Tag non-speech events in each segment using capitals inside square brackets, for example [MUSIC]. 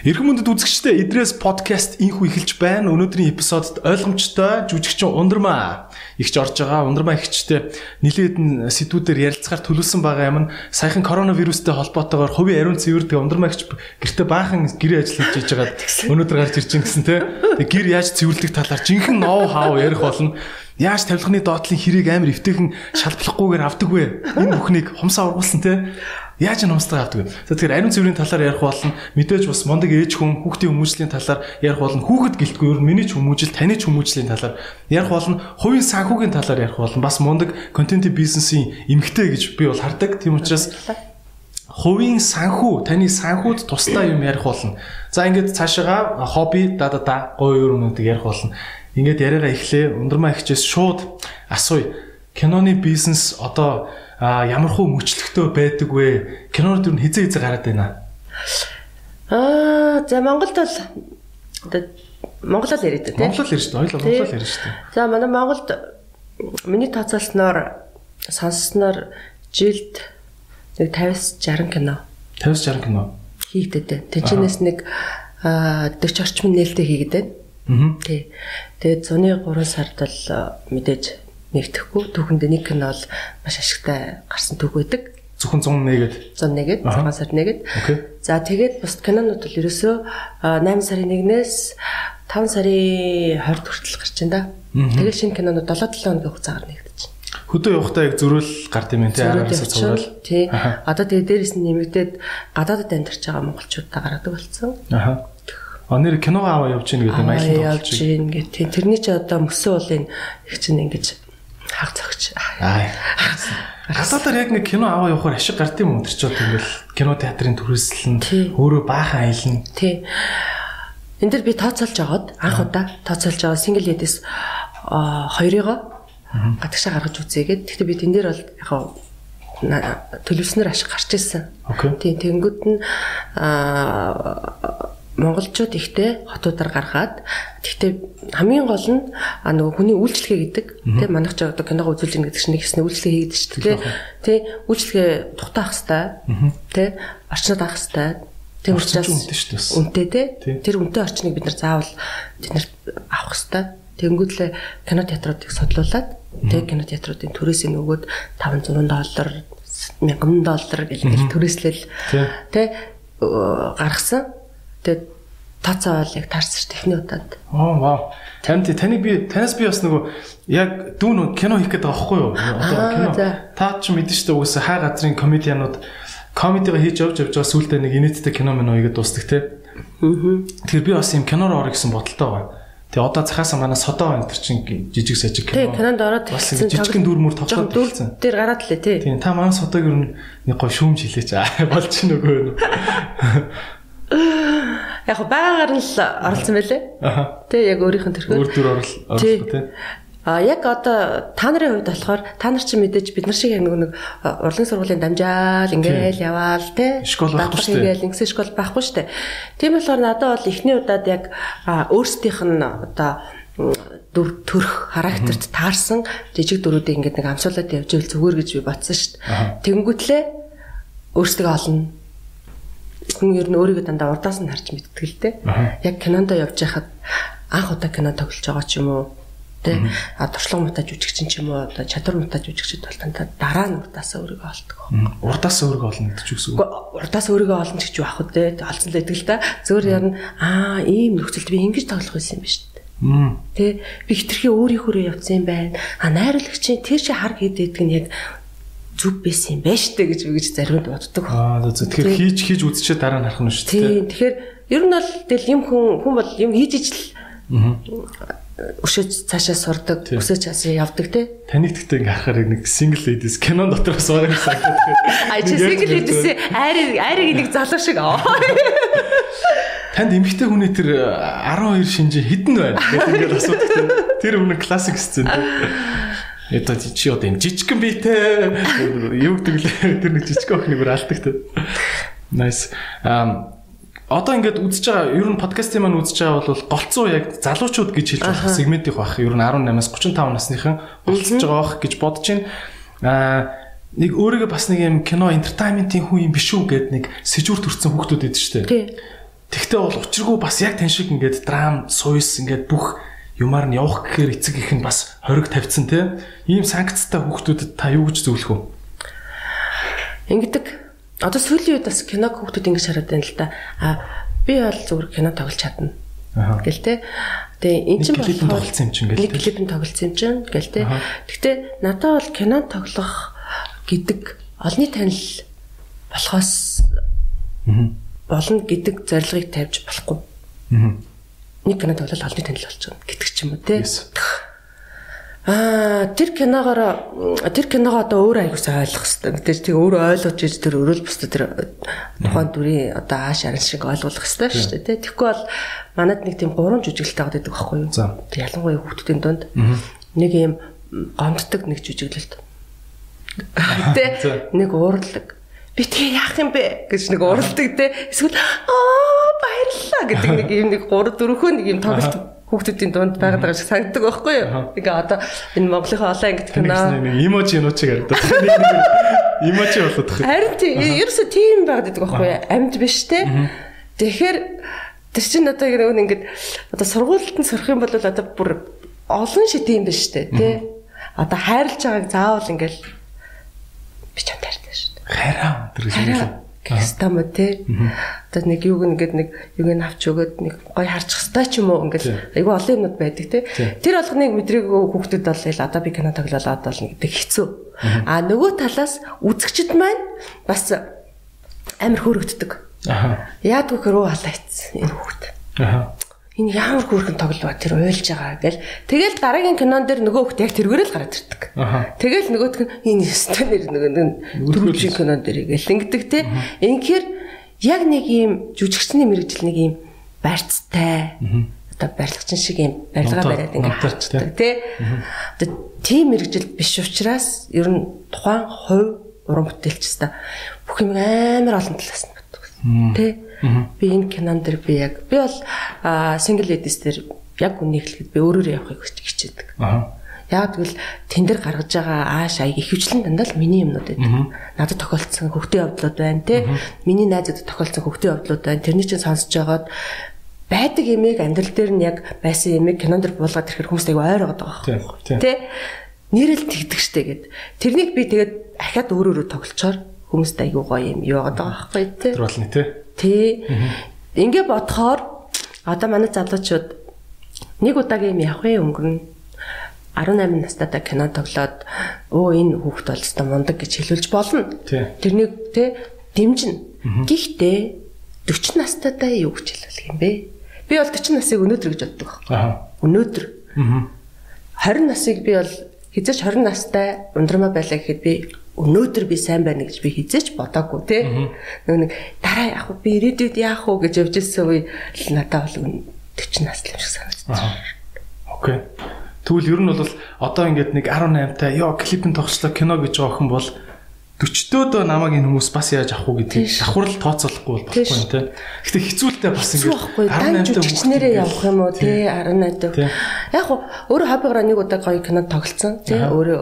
Эрхэм мөндөд үзэгчдээ Идрээс подкаст инхүү эхэлж байна. Өнөөдрийн эпизодод ойлгомжтой жүжигчин Ундрмаа ихч орж байгаа. Ундрмаа ихчтэй нэлээдэн сэдвүүдээр ярилцахаар төлөвлөсөн байгаа юм. Саяхан коронавирустэй холбоотойгоор хувийн ариун цэвэр тэгээ Ундрмаа ихч гэртээ баахан гэрээ ажил хийж яж байгаа. Өнөөдөр гарч ирж гин гэсэн те. Тэгээ гэр яаж цэвэрлэх талаар жинхэнэ ноу хау ярих болно. Яаж тавилганы доотлын хэрийг амар эвтэйхэн шалблахгүйгээр авдаг вэ? Энэ бүхнийг хумсаа ургуулсан те Яаж намстаа авдаг вэ? Тэгэхээр ариун цэврийн талаар ярих болно. Мэдээж бас мондөг ээж хүн хүүхдийн хүмүүжлийн талаар ярих болно. Хүүхэд гэлтгүй ер нь миний ч хүмүүжил, таны ч хүмүүжлийн талаар ярих болно. Хувийн санхүүгийн талаар ярих болно. Бас мондөг контент бизнесийн эмгтэй гэж би бол хардаг. Тийм учраас хувийн санхүү, таны санхүүд тусдаа юм ярих болно. За ингээд цаашаага хобби да да да гоё юмнуудыг ярих болно. Ингээд яриагаа эхлэе. Ундрмаа ихчээс шууд асууя. Киноны бизнес одоо а ямар хөө мөчлөгтэй байдаг вэ? Кинонод юу хизээ хизээ гараад байна. Аа за Монголд бол одоо Монголоор яриад тийм. Монголоор ярьж дээ. Хоёул Монголоор ярьж дээ. За манай Монголд миний тооцоолсноор сонссноор жилд нэг 50-60 кино. 50-60 кино хийгдэдэг. Тэжнээс нэг 40 орчим нээлттэй хийгдэв. Аа. Тий. Тэгээд зуны 3 сард бол мэдээж нэгтгэхгүй түүхэнд нэг кино бол маш ашигтай гарсан түүх байдаг. Зөвхөн 101-д 101-д 6 сард нэгэд. За тэгээд бус кинонууд бол ерөөсөө 8 сарын 1-ээс 5 сарын 20-д хүртэл гарч байна да. Тэгээд шинэ кинонууд 7-7 хоногийн хугацаагаар нэгдэж байна. Хөдөө явахдаа яг зөрүүл гард юм тий араас цуурал. Тий. Одоо тэгээд дээрээс нь нэмэгдээд гадаадд амьдарч байгаа монголчуудаа гаргадаг болсон. Аха. А нэр кино аваа явж гин гэдэг маягтай болж гин гэдэг. Тэрний чи одоо мөсөө бол энэ их чинь ингэж хаг. Аа. Гадаадаар яг нэг кино аваа явахаар ашиг гард юм бол ингээл кино театрын төрөөсөл нь өөрөө баахан аялна. Тий. Энд дэр би тооцоолж агаад анх удаа тооцоолж байгаа single ladies хоёрыгоо гадагшаа гаргаж үзээгээд тэгтээ би тэн дээр бол яг төлөвснөр ашиг гарч ирсэн. Тийм тэнгууд нь аа монголчууд ихтэй хотуудаар гаргаад тэгтээ хамгийн гол нь а нөгөө хүний үйлчлэгээ гэдэг. Тийм манайх ч одоо киногоо үзүүлж ийн гэдэг чинь нэг хэсний үйлчлэгээ хийгээд шүү дээ тийм үйлчлэгээ тухтаах хэвээр тийм орчнод авах хэвээр тийм учраас үнэтэй тийм тэр үнэтэй орчныг бид нар заавал тэднэрт авах хэвээр. Тэнгүүдлээ кино театруудыг судлуулад тийм кино театруудын төрөөсөө нөгөөд 500 доллар 1000 доллар гэх төрөөслөл тийм гаргасан Тэгээд тооцоо таарсан ш техний удаад. Аа вау. Танд таныг би танаас би бас нөгөө яг дүүн кино хийх гэдэг байгаа байхгүй юу? Одоо кино. Та ч мэдэн шүү дээ угсаа хай газрын комедианууд комедига хийж явж явж байгаа сүултээ нэг инээдтэй кино мөн ойгээд дуустдаг те. Аа. Тэгэхээр би бас юм киноор орё гэсэн бодолтой байгаа. Тэгээ одоо цахаасаа манай содоо энэ төр чин жижиг сажиг кино. Тэгээ кинонд ороод бас жижигхэн дүрмөр тоглоод төлсөн. Тэр гараад лээ тий. Тийм та манай содоог ер нь нэг гоо шүүмж хэлээч. Болж чинь нөгөө. Яг байгаагаар нь л оролцсон байлээ. Тэ яг өөрийнх нь төрхөө. Өөр дүр орол орлоо тэ. А яг одоо та нарын хувьд болохоор та нар чинь мэдээж бид нар шиг яг нэг урлан сургуулийн дамжаал ингээл яваал те школ байхгүй шүү дээ. Ингээл школ байхгүй шүү дээ. Тийм болохоор надад бол эхний удаад яг өөрсдийнх нь одоо дүр төрх характерт таарсан жижиг дүрүүдийг ингээд нэг амсуулаад явж ивэл зүгээр гэж би бодсон шүү дээ. Тэнгүүтлээ өөрсдөө олно хүн ер нь өөрийгөө дандаа урдаас нь харж мэддэг л дээ. Яг кинонд явж байхад анх удаа кино тоглож байгаа ч юм уу тэ а туршлага мутаж үжигчин ч юм уу одоо чадвар мутаж үжигчд бол тантаа дараа нь урдаас өөрийгөө олдог. Урдаас өөрийгөө олно гэдэг ч үгүй. Урдаас өөрийгөө олно гэж юу ах вэ? Олцсон л байдаг л да. Зөөр нь аа ийм нөхцөлд би ингэж тоглох байсан юм ба шүү дээ. Тэ би хитрхи өөрийнхөө явцсан юм байна. А найруулагчийн тэр чи хар хийдэг нь яг зүв байсан юм байна штэ гэж үгэж заримд боддог. Аа тэгэхээр хийж хийж үзчихээ дараа нь харах нь шүү дээ. Тэгэхээр ер нь бол тэгэл юм хүн хүн бол юм хийж ижил өшөөж цаашаа сурдаг, өсөөж цаашаа явдаг те. Таныг гэхдээ ингээ харахаар нэг single ladies кинон дотор бас байгаа юм санагддаг. А чи single ladies айрыг айрыг нэг залуу шиг аа. Танд эмгтэй хүний тэр 12 шинжи хідэн байна гэдэг ингээд асуудаг. Тэр өмнө классик сцен. Одоо чи одоо энэ жижигхэн биетэй юу гэдэг лээ тэр нэг жижиг охины бүр алдаг те. Nice. Um одоо ингээд үзэж байгаа ер нь подкастын маань үзэж байгаа бол голцоо яг залуучууд гэж хэлж болох сегментийн бах ер нь 18-аас 35 насныхан голцож байгаа бах гэж бодож байна. Аа нэг өөрийгөө бас нэг юм кино entertainment-ийн хүн юм биш үү гэд нэг сэжүүр төрсэн хүүхдүүд идэв штэ. Тэгтээ бол учиргүй бас яг тань шиг ингээд драм, суйс ингээд бүх юмар нь явах гэхээр эцэг их нь бас хориг тавьсан те. Ийм санкцтай хүүхдүүдэд та юу гэж зөвлөх вэ? Ингэдэг. Одоо сүүлийн үед бас киног хүүхдүүд ингэж хараад байна л да. А би бол зүгээр кино тоглож чадна. Аа. Гэл те. Тэгээ эн чинь клипэн тоглолцсон юм чинь гэл нэг те. клипэн тоглолцсон юм чинь гэл те. Гэхдээ надад бол кино тоглох гэдэг олонний танил болохоос болно гэдэг зорилгыг тавьж болохгүй. Аа. Нэг кино тоглол олонний танил болчихно гэдэг ч юм уу те. Yes. Аа тэр киногоор тэр киногоо одоо өөрөө аягүй сайн ойлгох хэрэгтэй. Тэр тийг өөрөө ойлгож иж тэр өрөөл бусдад тэр тухайн дүрийн одоо ааш аран шиг ойлгох хэрэгтэй шүү дээ. тий. Тэгэхгүй бол манад нэг тийм гурван жүжиглэлтэй байгаа гэдэг байхгүй юу? За. Ялангуяа хүүхдүүдийн дунд нэг юм гомддог нэг жүжиглэлт. [LAUGHS] Тэ нэг уурлаг. Би тэгээ яах юм бэ гэж нэг уралдаг те. Эсвэл аа баярлалаа гэдэг нэг юм нэг 3 4хөө нэг юм тоглолт хүүхдүүдийн дунд байгаад байгаа шиг санагддаг байхгүй юу? Тэгээ одоо энэ Монголынхаа олон ангид кино нэг иможи нуучиг харагдаад. Нэг иможи [LAUGHS] болоод. Харин тийм ерөөсө тийм байгаад байдаг байхгүй юу? Амьд биш те. Тэгэхээр тэр чинь одоо яг нэг ингэдэг одоо сургуульд нь сурах юм бол одоо бүр олон шит юм биш те. Тэ. Одоо хайрлаж байгааг заавал ингээл би ч амтартай шүү дээ. Хайраа тэр шиг Хараа Кстам үү те. Одоо нэг юуг ингээд нэг юуг нь авч өгөөд нэг гой харчих хэвээр ч юм уу ингээд айгүй олон юмнууд байдаг те. Тэр болгоныг мэдрээгүй хүүхдүүд бол одоо би кино тоглолоод бол гэдэг хэцүү. А нөгөө талаас үзэгчд маань бас амар хөөрөгддөг. Аа. Яад гэхээр руу халаа ийцсэн энэ хүүхд. Аа. Энэ ямар хөөрхөн тоглоо тэр уйлж байгаа гэл. Тэгэл дараагийн кинон дээр нөгөө хүүхд яг тэргээрээ л гараад ирдэг. Тэгэл нөгөөх нь энэ өстө нэр нөгөө дөрөвчийн кинон дээр гэл ингэдэг те. Инхээр яг нэг юм жүжигчний мэрэгжил нэг юм барьцтай. Одоо барилгачин шиг юм барилга бариад ингэ унтаарч, харцдаг те. Одоо тийм мэрэгжил биш учраас ер нь тухайн хувь уран бүтээлчтэй бүх юм амар олон талаас нь боддог. Тэ. Би энэ кинон дэр би яг би бол single ladies дэр яг үнийг хэлэхэд би өөрөөрөө явахыг хичээдэг. Аа. Яг тэгвэл тэн дээр гаргаж байгаа ааш аяг ихэвчлэн дандаа л миний юмнууд байдаг. Надад тохиолдсон хөвгтийн явдлууд байна те. Миний найзуудад тохиолдсон хөвгтийн явдлууд байна. Тэрний чинь сонсож байгаад байдаг ямиг амьдрал дээр нь яг байсан ямиг кинон дэр буулгаад ирэхээр хүмүүс аяг ойр байгаа байхгүй. Тэ. Нэрэл тэгдэг штэ гэд. Тэрнийг би тэгээд ахаад өөр өөрө тоглолцоор хүмүүст аягүй гоё юм яваад байгаа байхгүй те. Тэр болно тий. Тий. Ингээ бодохоор одоо манай залуучууд нэг удаагийн юм явах юм өнгөрнө. 18 настайдаа кино тоглоод өө энэ хүүхд бол өстой мундаг гэж хэлүүлж болно. Тий. Тэрнийг те дэмжинэ. Гэхдээ 40 настайдаа юу гэж хэлүүлэх юм бэ? Би бол 40 насыг өнөөдөр гэж боддог. байхгүй. Өнөөдөр Аа. 20 насыг би бол хизээч 20 настай ундрмаа байлаа гэхэд би өнөөдөр би сайн байна гэж би хизээч бодоагүй те. Нөгөө нэг дараа яах вэ? Би ирээдүйд яах вэ гэж явж ирсэн үе л надад бол өн- 40 нас л юм шиг санагдаж. Окей. Тэгвэл ер нь бол одоо ингээд нэг 18-тай ёо клипэн тогслоо кино гэж байгаа охин бол 40-дөө намайг энэ хүмүүс бас яаж авах уу гэдгийг Тийш. давхар л тооцоолохгүй бол болохгүй нэ. Гэхдээ хэцүүлтэй бас байхгүй дан жүжигчнэрээ явах юм уу тий 18 дэх. Тий. Яг хуу өөрөө хоббигоор нэг удаа гоё кино тоглолцсон тий өөрөө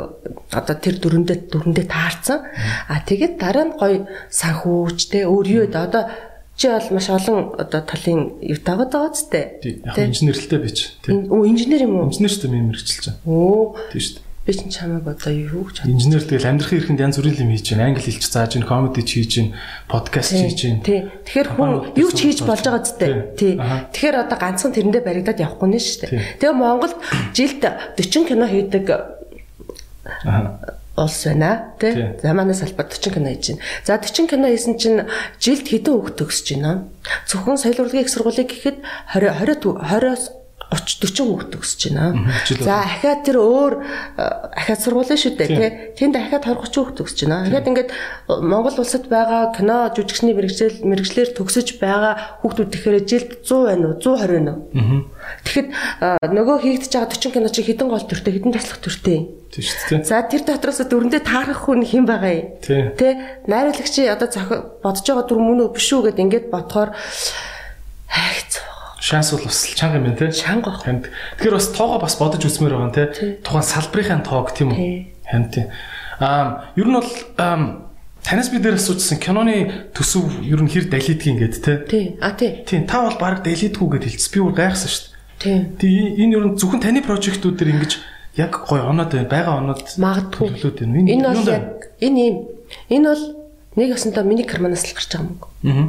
одоо тэр дөрөндөө дөрөндөө таарсан. А тэгээд дараа нь гоё санхүүж тий өөр юу одоо чи бол маш олон одоо талын юу таагаад байгаа ч тий. Яг инженерлтэй бич. Тий. Өө инженер юм уу? Инженер ч юм мэрэгчилж байгаа. Оо Тийм шүү дээ. Би ч чамайг одоо юу гэж Инженер тэгэл амьдрахын эрхэнд янз бүрийн юм хийж байна. Англи хэлж зааж байна, комеди хийж байна, подкаст хийж байна. Тий. Тэгэхээр хүн юу ч хийж болж байгаа зү тий. Тэгэхээр одоо ганцхан тэрэндээ баригдаад явахгүй нэ шүү дээ. Тэгээ Монголд жилд 40 кино хийдэг улс байна тий. За манай салбар 40 кино хийж байна. За 40 кино хийсэн чинь жилд хэдэн хүүхд төгсөж байна? Зөвхөн соёл урлагийн их сургуулийг гэхэд 20 20 20-оос 30 40 хүүхд төгсөж байна. За ахаад тэр өөр э, ахаад сургууль шүү дээ тий. Тэнд ахаад 20 30 хүүхд төгсөж байна. Ахаад ингээд э, Монгол улсад байгаа кино жүжигчний мэрэгжил мэрэгчлэр төгсөж байгаа хүүхдүүд тэгэхээр жилд 100 байна уу? 120 байна уу? Тэгэхэд э, нөгөө хийгдэж байгаа 40 кино чи хэдэн гол төртэй хэдэн таслах төртэй? Тийм шүү дээ. За тэр дотроос дөрөндөө таарах хүн хэн байгаа юм? Тий. Найруулагчи одоо бодож байгаа дүр мөн үү биш үү гэд ингээд бодохоор [SIGHS] Шанс бол бас чанга юм байна те. чанга. Ханд. Тэгэхээр бас тоогоо бас бодож үзмээр байгаа те. Тухайн салбарын тоог тийм үү? Тий. Ханд тийм. Аа, ер нь бол танаас бид нэр асуужсан киноны төсөв ер нь хэр далидгийг ингээд те. Тий. А тий. Тийм та бол баг далидгүй гэд хэлсэн. Би бүр гайхсан шүү дээ. Тий. Тэгээ энэ ер нь зөвхөн таны прожектууд дээр ингэж яг гой оноод байна. Бага оноод Магадгүй. төлөвлөд байна. Энэ бол яг энэ юм. Энэ бол нэг өсөндөө миний карманаас л гарч байгаа юм. Аа.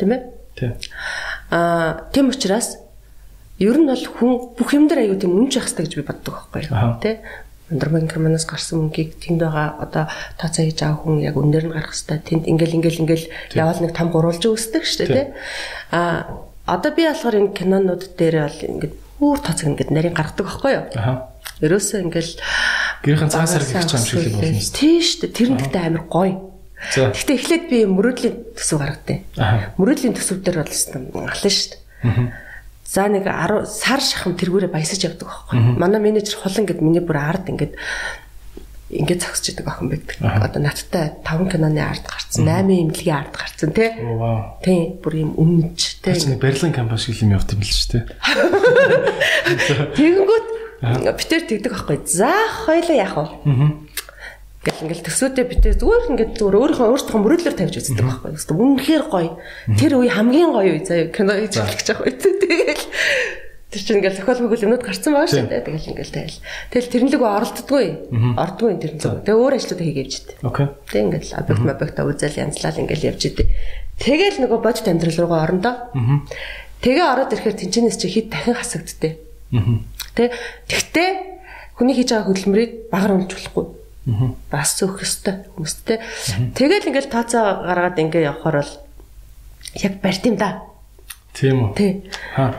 Тийм ээ? Тийм. Аа, тийм учраас ер нь бол хүн бүх юм дээр аюу тийм үнж явах хэрэгтэй гэж би боддог байхгүй Аха. юу? Тэ? Өндөрмөн карманаас гарсан мөнгийг тэнд байгаа одоо тооцоо хийж байгаа хүн яг үнээр нь гарах хэрэгтэй. Тэнд ингээл ингээл ингээл яваал нэг том гурвалж үүсдэг шүү дээ, тэ? Аа, одоо би болохоор энэ кинонууд дээр бол ингээд бүр тооцоо ингээд нарийн гаргадаг байхгүй юу? Аха. Ерөөсөө ингээл Гэрийн цагаан сар гихч юм шиг л болно шүү дээ. Тийм шүү дээ. Тэр нь гэхдээ амар гоё. Гэхдээ эхлээд би мөрөөдлийн төсөв гаргадیں۔ Мөрөөдлийн төсөв дээр бол алан шүү дээ. За нэг 10 сар шахам тэргүүрээ баясаж явдаг байхгүй. Манай менежер хулан гэд миний бүр ард ингээд ингээд зогсож идэг охин байдаг. Одоо надтай 5 киноны ард гарцсан, 8 имлэгийн ард гарцсан тий. Тий, бүр юм үнэнч тий. Чинь Берлин кампани шиг юм явт юм л шүү дээ. [LAUGHS] Тэгэнгүүт битэр тэгдэг байхгүй. За хоёлаа яах вэ? Гэл ингээл төсөөдөө битээ зүгээр ингээд зүгээр өөрийнхөө өөртөө мөрөдлөөр тавьж үздэг байхгүй. Эсвэл үнэхээр гоё. Тэр үе хамгийн гоё үе заяа кино хийж гэж байгаа үе. [LAUGHS] Тэгэл тэр чинь ингээл зохиол мөгөл юмнууд гарцсан байгаа шүү дээ. Тэгэл ингээл тайл. Тэгэл тэрнлэг оролддгүй. Ордгүй тэрнлэг. Тэгээ өөр ажлуудаа хийгээвч дээ. Окей. Тэг ингээл объект объекта үзэл янзлал ингээл явж идэв. Тэгэл нөгөө бодит амьдрал руугаа орондоо. Тэгээ ороод ирэхээр тэнчнээс чи хэд дахин хасагдтыг. Тэ тэгтээ хүний хийж байгаа хөдөлмөрийг багаар унж болохгүй. Бас өөх ёстой хүмүүстэй. Тэгэл ингээл тооцоо гаргаад ингээ явхаар бол яг барьт юм да. Тийм үү. Тий. Ха.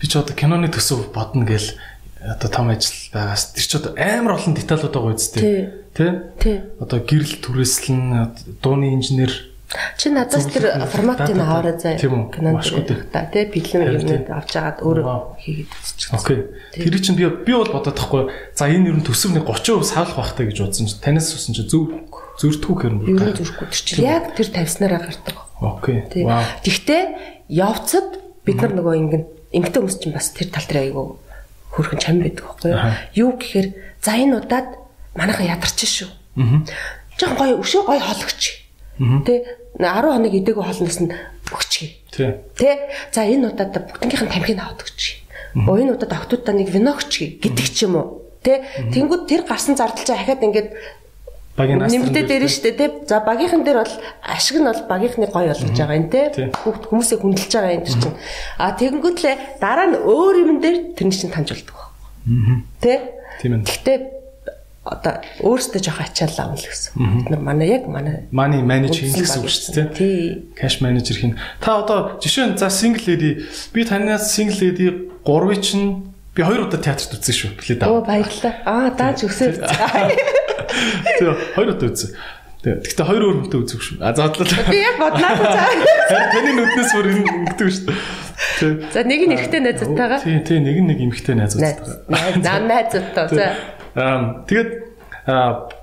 Би ч одоо киноны төсөв бодно гэл одоо том ажил байгаас тэр ч одоо амар олон деталууд байгаа үстэй. Тий. Тий. Одоо гэрэл түрээслэн дууны инженер Чи надаас тэр форматыг дата- аваарай заа. Кинонд та тий бэлэн юмнууд авч агаад өөрөө хийгээд үзчих. Окей. Тэр чинь би би бол бодоод тахгүй. За энэ ер нь төсөвний 30% савлах байхтай гэж бодсон чинь танаас сусан чинь зөв зөртгүү хэрэг Ер нь зүрхгүй тэр чинь яг тэр тавьснараа гардаг. Окей. Гэхдээ явцад бид нар нөгөө ингэн эмгтэн хүмүүс чинь бас тэр тал дээр айгүй хөрхэн чам байдаг байхгүй юу? Юу гэхээр за энэ удаад манайхан ядарч шүү. Аа. Жон гоё өшөө гоё хологч. Тэ 10 хоног идээгөө хоолноос нь өгчгий. Тий. Тэ за энэ удаад бүгднгийнх нь тамхиг аваад өгч. Оо энэ удаад октоудаа нэг вино өгч гэдэг ч юм уу. Тэ тэнгууд тэр гарсан зардал чинь ахаад ингээд Багийн нас нэмэгдээ дээр нь штэ тий. За багийнхан дээр бол ашиг нь бол багийнхны гоё болгож байгаа юм тий. Хүүхд хүмүүсээ хүндэлж байгаа юм чинь. А тэгэнгүүтлээ дараа нь өөр юм дээр тэрний чинь таньж болдог. Тий. Тийм ээ. Гэхдээ одоо өөрөөсөө жоох ачаалал авна л гэсэн. Бид нар манай яг манай Money manage хийх гэсэн үг шүү дээ. тий. Cash manager хийн. Та одоо жишээ нь за single lady би танаас single lady 3-ыг чинь би 2 удаа театрт үзсэн шүү. Билээ Оо даа. баярлалаа. Аа дааж өсөөл. Тэгээ 2 удаа үзсэн. Тэгээ гэхдээ 2 өөр хүнтэй үзэх шүү. А заадлаа. Би яг. Харин таны нүднээс бүр ингэдэг шүү. За нэг нь эрэгтэй найзтайгаа. Тий, тий, нэг нь нэг эмэгтэй найзуудтай. Найз. Наа найзтай. За. Тэгээд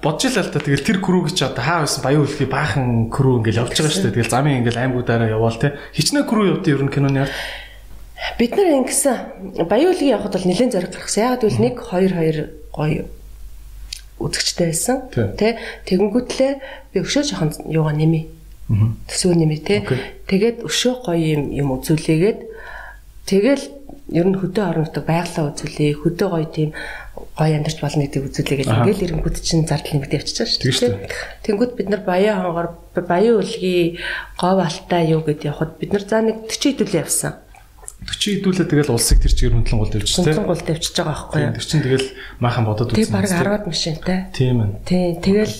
бодж илаа л та тэгэл тэр крүүг чи одоо хаа байсан баян үлхий баахан крүү ингээл явж байгаа шүү дээ. Тэгэл замын ингээл аймагуудаараа яваал те. Хичнээн крүү явд ер нь киноны ард. Бид нар ингэсэн баян үлгийн явхад бол нэлээд зориг гаргасан. Ягаад гэвэл 1 2 2 гоё үзэгчтэй байсан. Тэ тэгэнгүүтлээ би өшөө жоохон юугаа нэмээ. Төсөө нэмээ те. Тэгээд өшөө гоё юм юм үзүүлээгээд тэгэл ер нь хөдөө оронтой байглаа үзүүлээ. Хөдөө гоё тийм гоё амьдарч болно гэдэг үзүүлээ гэж ингээл ирэнгүүт чинь зардал нэмэгдээ явчихсан шүү шүү. Тэнгүүд бид нар баян хонгор баян үлгий гов алтай юу гэд явхад бид нар за нэг 40 хэдүүлээ явсан. 40 хэдүүлээ тэгэл улсыг тэр чигээр хөндлөн гол тавьчих те. Сунцан гол тавьчихж байгаа байхгүй юу? Тэр чинь тэгэл махан бодоод Тэг үзсэн. баг 10-аад машинтай. Тийм ээ. Тий, тэгэл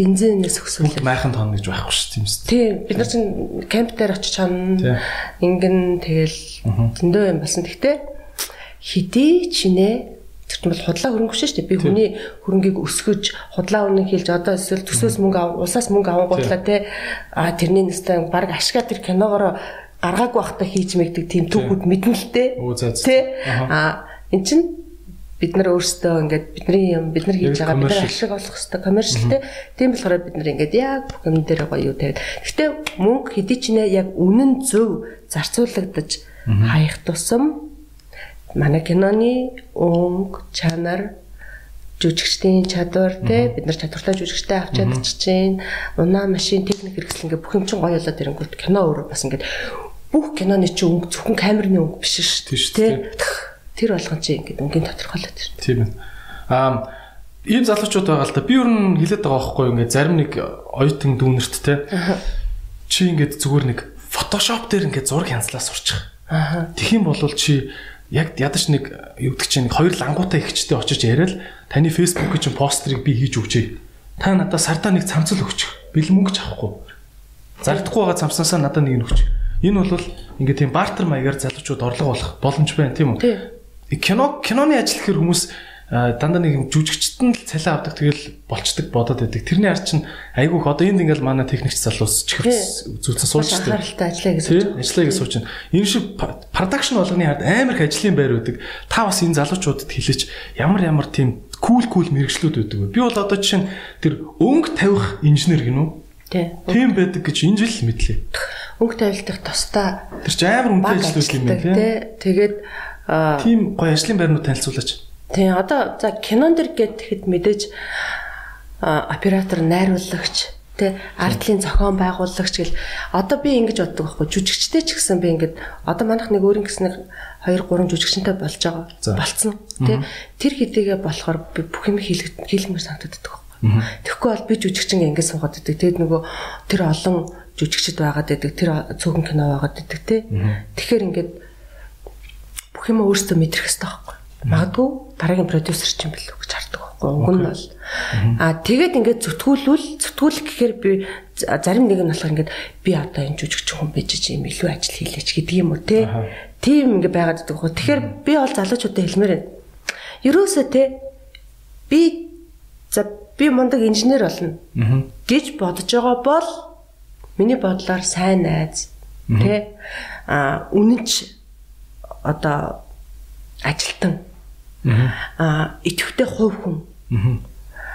бензинээс өсвөл. Майхан тоон гэж байхгүй шүү тийм үст. Тий, бид нар чинь кемп дээр очиж чана. Ингэн тэгэл зөндөө юм болсон. Гэхдээ хэдий чинээ тэр чинь бол худлаа хөрөнгө шүү дээ. Би хүний хөрөнгийг өсгөж худлаа үнэн хэлж одоо эсвэл төсөөс мөнгө ав, улсаас мөнгө авангуудлаа те. А тэрний нэстэй баг ашгаа тэр киногоор гаргаагүй байхдаа хийж мэгдэг тийм түүхүүд мэднэ л те. Тэ. А эн чин бид нар өөрсдөө ингээд бидний юм бид нар хийж байгаа бид нар ашиг олох хэрэгтэй коммерчилтэй. Тийм болохоор бид нар ингээд яг бүх юм дээр гоё юу тавиад. Гэхдээ мөнгө хэдий ч нэ яг үнэн зөв зарцуулагдаж хаях тусам манай киноны өнгө чанар жүжигчдийн чадвар те бид нар чадвартай жүжигчтэй авч чадчихжээ. Унаа машин техник хэрэгсэл ингээ бүх юм чинь гоё болоод ирэнгүүт кино өөрөө бас ингээ бүх киноны чи өнгө зөвхөн камерны өнгө биш шүү дээ. Тэр болгон чи ингээ өнгийн тодорхойлоод байна. Тийм ээ. Аа ийм залуучууд байгаа л да. Би ер нь хэлээд байгаа байхгүй ингээ зарим нэг оюутан дүүнерт те. Чи ингээ зүгээр нэг Photoshop дээр ингээ зураг хянслаа сурчих. Аа. Тэгэх юм бол чи яг ядаж нэг юу гэдэг чинь хоёр лангуутай ихчтэй очиж яриад таны фэйсбүүкийн чинь постерыг би хийж өгчээ. Та надад сардаа нэг цамцал өгч. Бэлэн мөнгө ч авахгүй. Зардахгүй байгаа цамцнаасаа надад нэг нь өгч. Энэ бол ингээ тийм бартер маягаар залуучууд орлого олох боломж байна тийм үү? Кино киноны ажил гэхэр хүмүүс дандаа нэг юм жүжигчтэн л цалин авдаг тэгэл болцдог бодоод байдаг. Тэрний ард чинь айгүйх одоо энд ингээл манай техникч залуус чихвс сууж штеп. Анхааралтай ажиллая гэж сууж. Ажиллая гэж сууж байна. Энэ шиг продакшн болгоны хард амар их ажлын байр байдаг. Та бас энэ залуучуудад хэлээч ямар ямар тийм кул кул мэрэгчлүүд вэ? Би бол одоо жишээ нь тэр өнгө тавих инженер гинүү. Тийм байдаг гэж энэ жил мэдлээ. Өнгө тавилтах тусдаа тэр ч амар үнэтэй ажлууд юм байна тийм. Тэгээд тийм гоё ажлын байрнууд танилцуулаач. Тийм одоо за кинон дэр гэхэд мэдээж оператор найруулагч тэ артлын зохион байгуулагч гэл одоо би ингэж боддог байхгүй. Жүжигчтэй ч гэсэн би ингээд одоо манайх нэг өөрийн гэсэн нэг 2 3 жүжигчтэй болж байгаа. Болцсон тэ тэр хэдийгэ болохоор би бүх юм хийлэг хийлгмээр санагддаг байхгүй. Тэгэхгүй бол би жүжигчин ингээд суугаад байдаг. Тэгэд нөгөө тэр олон жүжигчд байгаад байдаг тэр цөөхөн кино байгаад байдаг тэ тэгэхээр ингээд бүх юм өөртөө мэдрэх хэрэгтэй байхгүй Магадгүй дараагийн продюсер ч юм билүү гэж хардаг байхгүй. Уг нь бол аа тэгээд ингээд зүтгүүлвэл зүтгүүлэх гэхээр би зарим нэг нь болохоор ингээд би одоо энэ жүжигч хүн байж чи юм илүү ажил хийлээч гэдэг юм уу те. Тийм ингээд байгаад байдаг байхгүй. Тэгэхээр би бол залуучуудад хэлмээр байна. Ерөөсөө те би за би мундаг инженер болно гэж бодож байгаа бол миний бодлоор сайн найз те а үнэнч одоо ажилтан аа идэвхтэй хувь хүн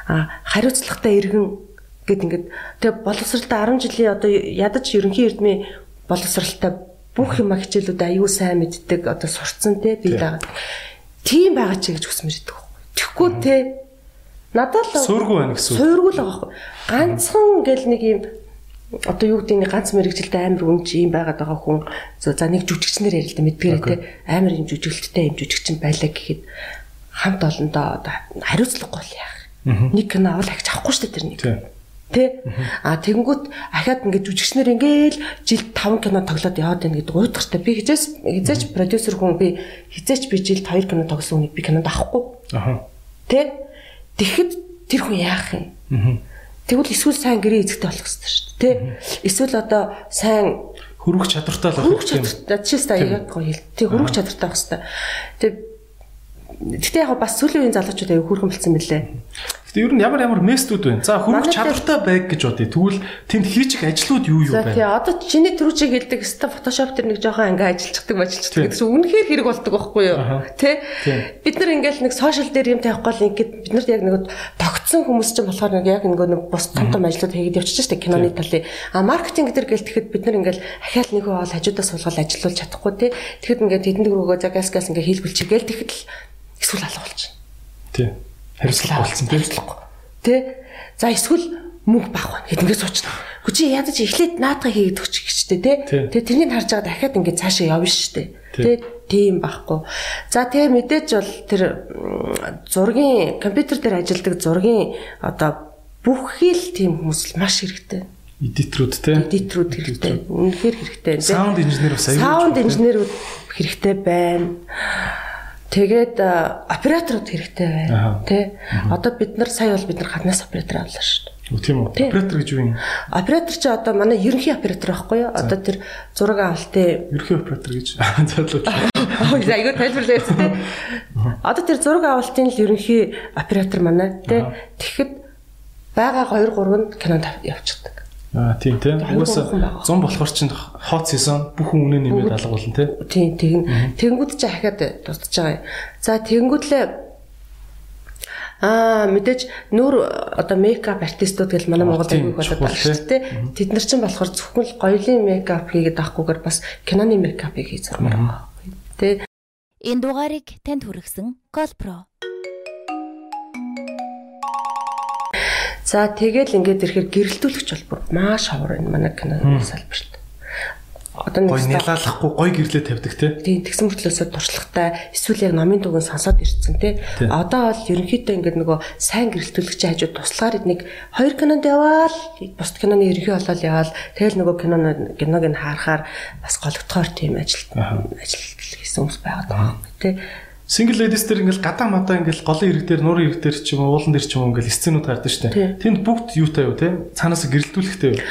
аа хариуцлагатай иргэн гэд ингээд тэгээ боловсралтай 10 жилийн одоо ядаж ерөнхий эрдмийн боловсралтай бүх юм хичээлүүд аюу сайн мэддэг одоо сурцсан те би байгаа. Тийм байгаа чи гэж хүсмэр идэг байхгүй. Тэгэхгүй те надад л суургүй байна гэсэн. Суургүй л байгаа байхгүй. Ганцхан ингээл нэг юм одоо юу гэдэг нь ганц мэрэгжилтэй амар үнж юм байгаад байгаа хүн за нэг жүжигчнэр ярил л да мэдгээр те амар юм жүжиглэлттэй юм жүжигчин байлаа гэхэд хамт олондоо одоо хариуцлагагүй л яах. Нэг кино авал ахиж авахгүй шүү дээ тэр нэг. Тэ? А тэгэнгүүт ахаад ингээд жүжигчнэр ингээл жилд 5 кино тоглоод яваад байна гэдэг уйдгартай. Би хизээс хизээч продюсер хүн би хизээч би жилд 2 кино тоглосон хүнийг би кинонд авахгүй. Аха. Тэ? Тэгэхэд тэр хүн яах юм? Аха Тэгвэл эсвэл сайн гэрээ эзэгтэй болох хэрэгтэй шүү дээ. Тэ? Эсвэл одоо сайн хөрвөх чадвартай л юм. Жишээ нь яг гоё хэл. Тэг хөрвөх чадвартай байх хэрэгтэй. Тэг Гэтэ яг бас сүүлийн үеийн залуучууд аяг хөрхөн болсон мөлий. Гэтэ ер нь ямар ямар местүүд байна. За хөрөх чадвартай байг гэж бодъё. Тэгвэл тэнд хийчих ажлууд юу юу байна? За тий одоо чиний түрүүчийг хэлдэг өстой фотошоп тэр нэг жоохон ингээ ажилладаг ажилладаг гэсэн үнэхээр хэрэг болдог байхгүй юу? Тэ? Бид нар ингээл нэг сошиал дээр юм тавихгүй л ингээд бид нарт яг нэг тогтсон хүмүүс ч болохоор нэг яг нөгөө нэг бус том том ажлууд хийгээд явчихж штэ киноны талын. А маркетинг дээр гэлтэхэд бид нар ингээл ахаал нэг бол хажуудаа суулгаад ажиллуулж чадахгүй тий. Тэгэхэд ингээд тэдэнд рүүгөө за газ газ ингээ хийлгүүлчихгээл тэгэхэд л эсвэл алга болчихно. Тий. Хариуцлага болсон тий. Тий. За эсвэл мөнгө баг байна гэд ингээд суучна. Гү чи ядаж эхлээд наадга хийгээд өгч гэжтэй тий. Тэгээ тэрнийг харж байгаа дахиад ингээд цаашаа явна штэ. Тий. Тийм байхгүй. За тэгээ мэдээж бол тэр зургийн компьютер дээр ажилладаг зургийн одоо бүх хэл тийм хүмүүс маш хэрэгтэй эдитрүүд те эдитрүүд хэрэгтэй үнэхээр хэрэгтэй саунд инженер бас аюул саунд инженерүүд хэрэгтэй байна Тэгээд операторууд хэрэгтэй байна. Тэ. Одоо бид нар сая бол бид нар гаднаас оператор авлаа шүү дээ. Үгүй тийм үү? Оператор гэж юу юм? Оператор чи одоо манай ерөнхий оператор байхгүй юу? Одоо тэр зураг авалтын ерөнхий оператор гэж [LAUGHS] зарлууч. Аа [LAUGHS] айгүй тайлбарлаа ярьсан тэ. Одоо тэр зураг авалтын л ерөнхий оператор манай тэ. Тэгэхэд байгаа 2 3 нь кинонд явчихдаг. Аа тийм тийм. Угаасаа 100 болохоор чинь хот сезон бүх үнэ нэмээд алга болно тий. Тийм тэгин. Тэнгүүд чи ахаад дутж байгаа юм. За тэнгүүдлээ Аа мэдээж нүүр одоо мейкап артистууд гэл манай Монгол аягүй болоод байна шүү дээ. Тэд нар чинь болохоор зөвхөн л гоёлын мейкап хийгээд авахгүйгээр бас киноны мейкапыг хийж зармаар байгаа. Тэ. Энэ дугаарыг танд хүргэсэн Colpro За тэгэл ингээд ирэхээр гэрэлтүүлэгч бол маш ховор энэ манай киноны салбарт. Одоо нэг нялаалахгүй гой гэрлээ тавьдаг те. тийм тэгсэн мөртлөөсөө туршлагатай эсвэл яг номын дугуйн сонсоод ирсэн тий. Одоо бол ерөнхийдөө ингээд нөгөө сайн гэрэлтүүлэгчийн хажууд туслахаар нэг хоёр кинонд яваал бусд киноны ерөнхий болол яваал тэгэл нөгөө киноны киног нь харахаар бас гологдохоор тийм ажил ажил хийсэн хүмүүс байгаад байгаа тий. Single ladies дээр ингээл гадаа мадаа ингээл голын ирэг дээр нуурын ирэг дээр ч юм уу уулан дээр ч юм уу ингээл сценүүд гардаг штэ. Тийм. Тэнд бүгд юутай юу те? Цаанаас гэрэлтүүлэхтэй юу?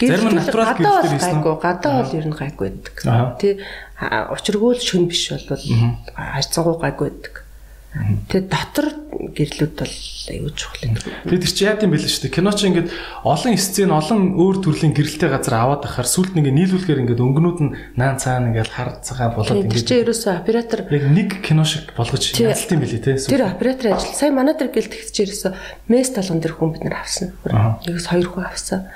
Зарим нь натурал гэрэлтээр хийсэн. гадаа бол ер нь гайгүй байдаг Аха. тий а- учиргүй л шүн биш бол хайцангуй гайгүй байдаг тий дотор гэрлүүд бол аюул чухал Тэгээд чи яа гэм бэлэн шүү дээ. Кино чи ингээд олон сцен, олон өөр төрлийн гэрэлтэй газар аваад ахаар сүлд нэг нийлүүлэхээр ингээд өнгөнүүд нь наан цаана ингээд хар цагаан болоод ингээд чинь ерөөсөө оператор яг нэг кино шиг болгож юм билий те. тэр оператор ажил сая манай дээр гэлтгэж ерөөсөө месс талган дээр хүн бид нар авсан. Нэгс хоёр хүн авсан.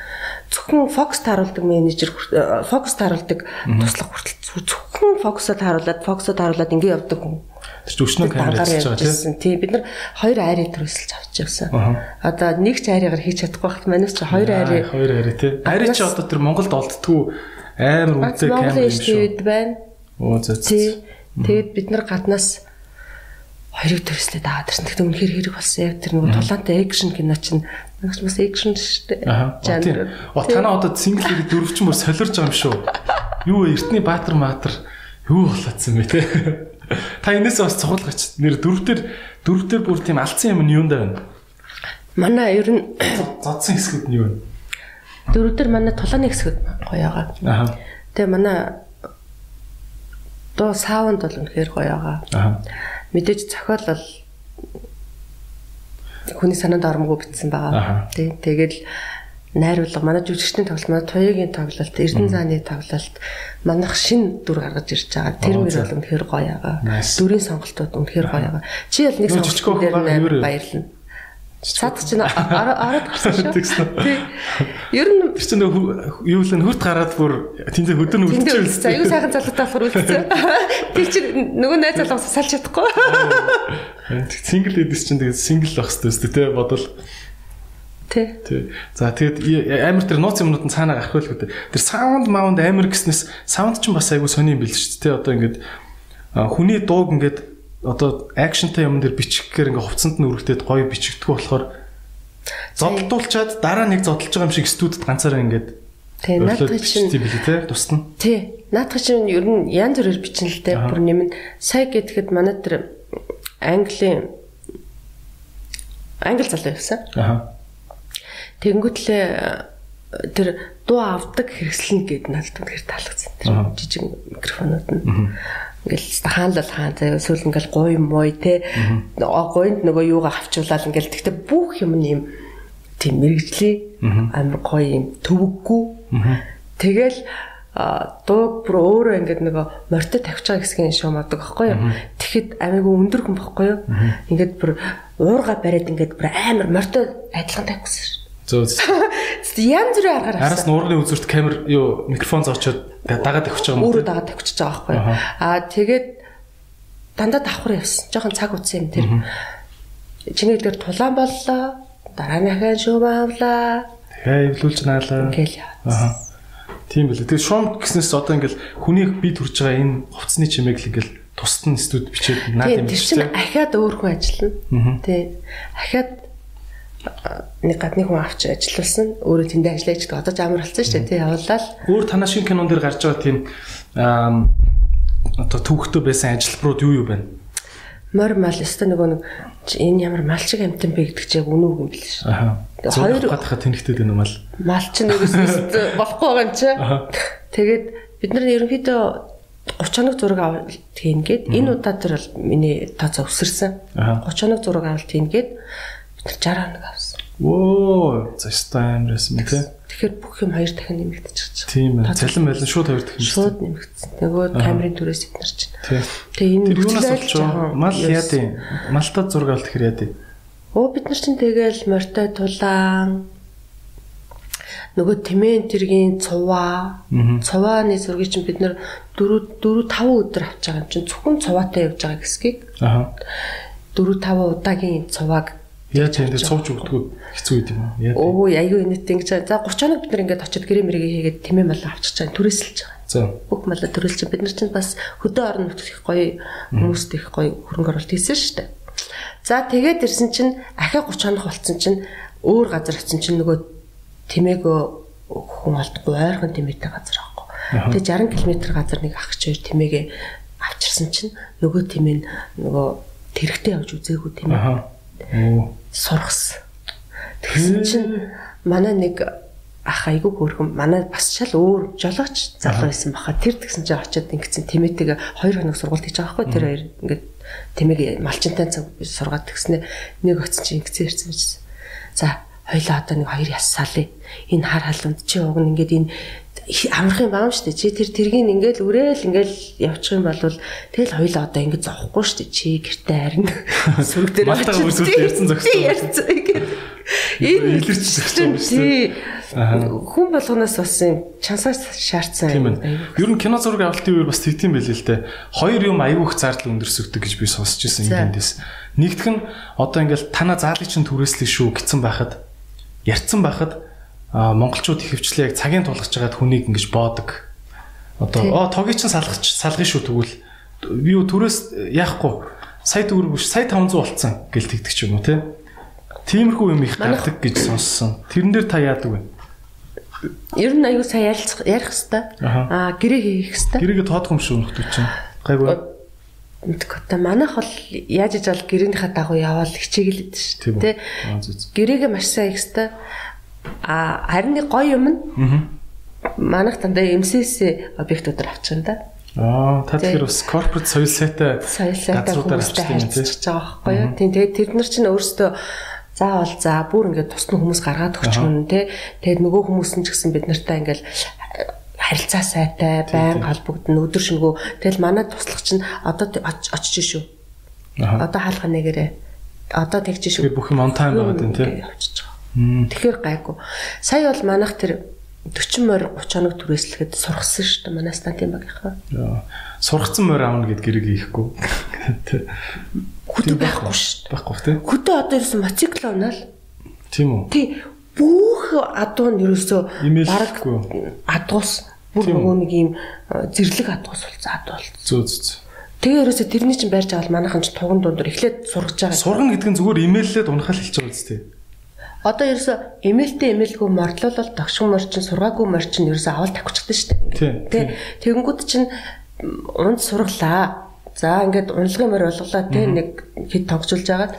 Зөвхөн фокус тааруулдаг менежер хүрт- э, фокус тааруулдаг туслах хүртэл зөвхөн фокусоо тааруулаад фокусоо тааруулаад ингэ явдаг хүн. Тэр өчнөө камер Дангаар хийж байгаа. Тийм бид нар хоёр айрыг төрөсөлж авч явсан. Одоо нэг ч айрыгаар хийж чадахгүй байхад манайс чи хоёр айрыг Хоёр ари те. Ари чи одоо тэр Монголд олддгүү амар үнэтэй камер юм шүү. байна. Оо зөө. Тэгээд бид нар гаднаас хоёрыг төрслээд аваад ирсэн. Тэгтээ үнэхээр хэрэг болсон. Яг тэр нэг тулаантай экшн кино чинь нагч бас экшн шүү дээ. Аа. Танаа одоо single lady дөрвч мөр солирж байгаа юм шүү. Юу? Эртний баатар маатар юу болоодсан бэ те? Та энэс бас цохолгоч. Нэр дөрвтөр дөрвтөр бүр тийм алдсан юм нь юунд байна? Манай ер нь Зодсон хэсгүүд нь юу вэ? дөрөвдөр манай тулааны хэсгүүд гоё байгаа. Аа. Тэгээ манай доо саунд бол үнэхээр гоё байгаа. Аа. Мэдээж зохиол бол хүний санаанд ормгүй битсэн байгаа. Тий. Тэгэл найруулга манай жүжигчдийн тоглолт, манай туяагийн тоглолт, Эрдэнэ зааны тоглолт манайх шин дүр гаргаж ирж байгаа. Тэр мөр бол үнэхээр гоё. Nice. Дүрийн сонголтууд үнэхээр гоё байгаа. Чи бол нэг Нөө жижиг сонголт дээр вэ? баярлна. Цаад чинь ороод гарсан шүү. Тий. Ер нь Тэр чинь юу л хүрт гараад бүр тэндээ хөдөр нь үлдсэн. Аюу сайхан залуутай болохоор үлдсэн. Тэр чинь нөгөө найз залуус салж чадахгүй. single ladies чинь тэгээд single байх хэрэгтэй үстэй те бодвол Тий. Тий. За тэгээд амар тэр нууц юмнууд нь цаанаа гарах байлгүй дээ. Тэр саунд маунд амар гэснээс саунд ч бас айгүй сони юм бил шүү дээ. Одоо ингээд хүний дууг ингээд одоо акшнтай юм дээр бичихгээр ингээд хувцсанд нь үргэлжлээд гоё бичигдэх болохоор зодтолчаад дараа нэг зодтолж байгаа юм шиг студид ганцаараа ингээд Тий, наадах чинь тийм билий те тусна. тий. Наадах чинь ер нь янз бүрээр бичнэ л дээ. Бүр нэмэн сая гэхэд манай тэр Английн англи залуу явсан. Аа. Тэнгүүтлээ тэр дуу авдаг хэрэгслэн гээд надад үнэхээр таалагдсан. Тэр жижиг микрофонууд нь. Ингээл хаанлал хаан заяа сүүл ингээл гуй мой те гуйнд нөгөө юугаа авчуулаад ингээл тэгтээ бүх юм нь юм тийм мэрэгжлийн амар гоё юм төвөггүй. Тэгэл дууг бүр өөрөө ингээд нөгөө морьтой тавьж байгаа хэсгийн шуум адаг байхгүй юу. Тэгэхэд амигүй өндөр хүн байхгүй юу. Ингээд бүр уурга бариад ингээд бүр амар морьтой адилхан тавьчихсан. Зөө. Янз бүрийн аргаар Араас авсан. нуурны үзүүрт камер юу микрофон зоочоод дагаад тавьчих юм? Өөрөө дагаад тавьчихж байгаа байхгүй. Аа тэгээд дандаа давхар явсан. Жохон цаг утсан юм тэр. Чиний дээр тулаан боллоо. Дараа нь ахаа шүүм авлаа. Тэгээ эвлүүлж наалаа. Ингээл яа. Аа. Тийм билээ. Тэгээ шум гэснээс одоо ингээл хүний бие төрж байгаа энэ хувцсны чимээг л ингээл тусад нь студ бичээд наад Тийм юм тэр биш чинь үү? ахаад өөр хүн ажиллана. Тийм. Ахаад нэг гадны хүн авч ажилласан. Өөрөө тэндээ ажиллаж байгаа. Одоо ч амар болсон шүү дээ. Тийм явуулаад. Өөр танаа шинэ кинон дээр гарч байгаа тийм аа одоо төвхтөө байсан ажилбарууд юу юу байна? Мор мал өстө нөгөө нэг энэ ямар малчиг амтан бэ гэдэг чи яг үнэ үг юм бэл ш. Аа. Хоёр- гадахад тэнхтэд байна юм аа. Мал чинь нөгөөс [LAUGHS] болохгүй байгаа юм чи. Тэгээд бид нар ерөнхийдөө 30 хоног зураг авалт хийнгээд энэ удаа тэр бол миний тооцоо өсөрсөн. Аха. 30 хоног зураг авалт хийнгээд бид нар 60 хоног. Оо, за стаймрээс мэт те. Тэгэхээр бүх юм хоёр дахин нэмэгдчихэж байгаа. Тийм ээ. Цалин байлан шууд хоёр дахин. Шууд нэмэгдсэн. Нөгөө камерын нар чинь. Тий. Тэгээ энэ юунаас айлч байгаа? Мал ерөөс- яа дээ? Малтад зураг авалт гэхэр яа дээ? Оо бид нар чинь тэгэл морьтой тулаан нөгөө тэмээн тэргийн цуваа цувааны зургийг чинь бид нар 4 4 5 өдөр авч байгаа юм чинь зөвхөн цуваатай явж байгаа хэсгийг Аха. 4 5 удаагийн цувааг Яа тийм дээр цовж өгдөггүй хэцүү юм уу? Яа. Өө айгүй инээдтэй ингэж за 30 хоног бид нар ингээд очиод гэрээ мэрэг хийгээд тэмээ мал авчиж байгаа түрээсэлж байгаа. За. Бүх малаа төрүүлж бид нар чинь бас хөдөө орон нутгт их гоё хүмүүст их гоё хөрөнгө оруулалт хийсэн шүү дээ. За тэгээд ирсэн чинь ахиа 30 хоног болцсон чинь өөр газар очсон чинь нөгөө тэмээгөө хүн олдохгүй ойрхон тэмээтэй газар аахгүй. Тэгээд 60 км газар нэг ах чи хоёр тэмээгээ авчирсан чинь нөгөө тэмээ нөгөө тэрэгтэй явж үзээгүй тэмээ. Сургасан. Тэгсэн чинь манай нэг ах айгүй хөөрхөн манай бас шал өөр жолооч залуу байсан баха. Тэр тэгсэн чинь очиод ингэсэн тэмээтэйг хоёр хоног сургууль хийж байгаа байхгүй. Тэр хоёр ингээд тэмээг малчинтай цаг сургаад тэгснэ нэг оцсон чинь ингэсэн ярьсан байсан. За хоёлаа одоо нэг хоёр яссаалээ энэ хар халуунд чи уг нь ингээд энэ амрах юм баам штэ чи тэр тэргийг ингээл үрээл ингээл явчих юм бол тэгэл хоёлаа одоо ингээд зовхгүй штэ чи гэртээ харин [LAUGHS] сүрэг дээр очиж ярьсан зогссон ярьсан ингээд [LAUGHS] энэ илэрч хүн болгоноос бас юм чансаас шаардсан. Тийм ээ. Ер нь кино зураг авалтын үеэр бас тэгтийн байл л дээ. Хоёр юм аюух зардал өндөрсөгдөг гэж би сонсч ирсэн эндээс. Нэгдүг нь одоо ингээл тана заалыг чинь түрээслэх шүү гэсэн байхад ярьцсан байхад монголчууд ихэвчлэн яг цагийн тулгаж байгаад хүнийг ингэж боодог. Одоо оо тогийг чинь салгах салгах шүү тэгвэл би юу түрээс яахгүй сая төгрөг биш сая 500 болцсон гэл тэгдэг ч юм уу те. Тиймэрхүү юм их гардаг гэж сонссон. Тэрэн дээр та яадаг вэ? Ер нь аюу сайн ярилцах ярих хэвээр. Аа гэрээ хийх хэвээр. Гэрээгээ тоодох юм шүү нөхдөд чинь. Гайгүй. Мэдгүй манайх бол яаж иж бол гэрээнийхээ дагуу яваал хичээгэлээд шүү. Тэ. Гэрээгээ маш сайн хийх Аа харин нэг гоё юм нь. Аа. Манайх дандаа MCS объектуудаар авчих юм да. Аа, та тэгэхээр бас корпорат соёл сайтай соёл сайтай хүмүүстэй харьцаж байгаа байхгүй юу? Тийм тэгээд тэд нар чинь өөрсдөө заавал за бүр ингээд тусна хүмүүс гаргаад өгч юм те. Тэгээд нөгөө хүмүүс нь ч гэсэн бид нартай ингээд харилцаа сайтай, байн холбогдно, өдөр шөнөгөө. Тэгэл манай туслах чинь одоо очиж шүү. Одоо хаалга нэгээрээ. Одоо тэгж шүү. Бүх юм on time байгаад байна те. Очиж байгаа. Тэгэхээр гайгүй. Сая бол манайх тэр 40 морь 30 хоног түрээслэхэд сургасан шүү дээ манай стантын багийнхаа. Сургацсан морь аавна гэд гэрэг хийхгүй. Хөдөө байхгүй шүү дээ. Байхгүй тийм. Хөдөө одоо ерөөсөн моцикл унаал. Тийм үү? Тий. Бүх адуу нь ерөөсөө баг адуус бүр нөгөө нэг юм зэрлэг адуус болсон адуу болсон. Зөө зөө. Тэгээ ерөөсөө тэрний чинь байрж авал манайхан ч туган дундор эхлээд сургаж байгаа. Сурган гэдэг нь зүгээр имэйллээд унахаал хэлж байгаа үстэй. Одоо ерөөсө эмээлтэй эмээлгүй мордлуулал тогшин морчин сургаагүй морчин ерөөсө авал тавьчихдаг шүү дээ. Тэ. Тэгэнгүүт чинь унд сурглаа. За ингээд унлагын морь болголоо те нэг хэд тогжулж байгаа.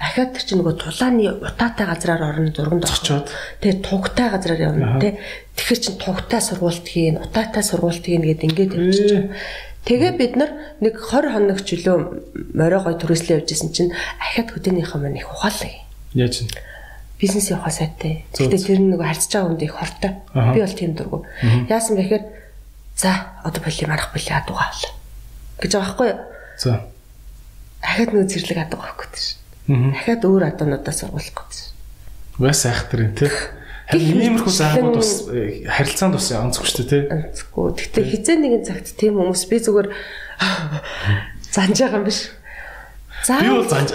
Ахаад тэр чинь нөгөө тулааны утаатай газраар орно зурганд очоод. Тэгээ тугтай газраар явна те. Тэгэхэр чин тугтай сургуульт хийн, утаатай сургуульт хийн гэд ингээд байгаа. Тэгээ бид нар нэг 20 хоног чөлөө морио гой төрөслөө явжсэн чинь ахаад хөдөөнийхөө мань их ухаалаа. Яаж юм? Бизнес явахаа сайтай. Гэхдээ тэр нэг харьцаж байгаа хүнд их хортой. Би бол тийм дургу. Яасан бэ гэхээр за одоо боли марах боли адуугаа авлаа. гэж байгаа байхгүй юу? За. Дахиад нэг зэрлэг адуугаа гэдэг шин. Дахиад өөр адуунуудаа сургуулах шин. Бас айхтар юм тий. Харин иймэрхүү заагууд бас харилцаанд бас онцгүй шүү дээ тий. Онцгүй. Гэхдээ хизээ нэгэн цагт тийм хүмүүс би зүгээр [GASPS] занж байгаа юм биш. Би бол занж.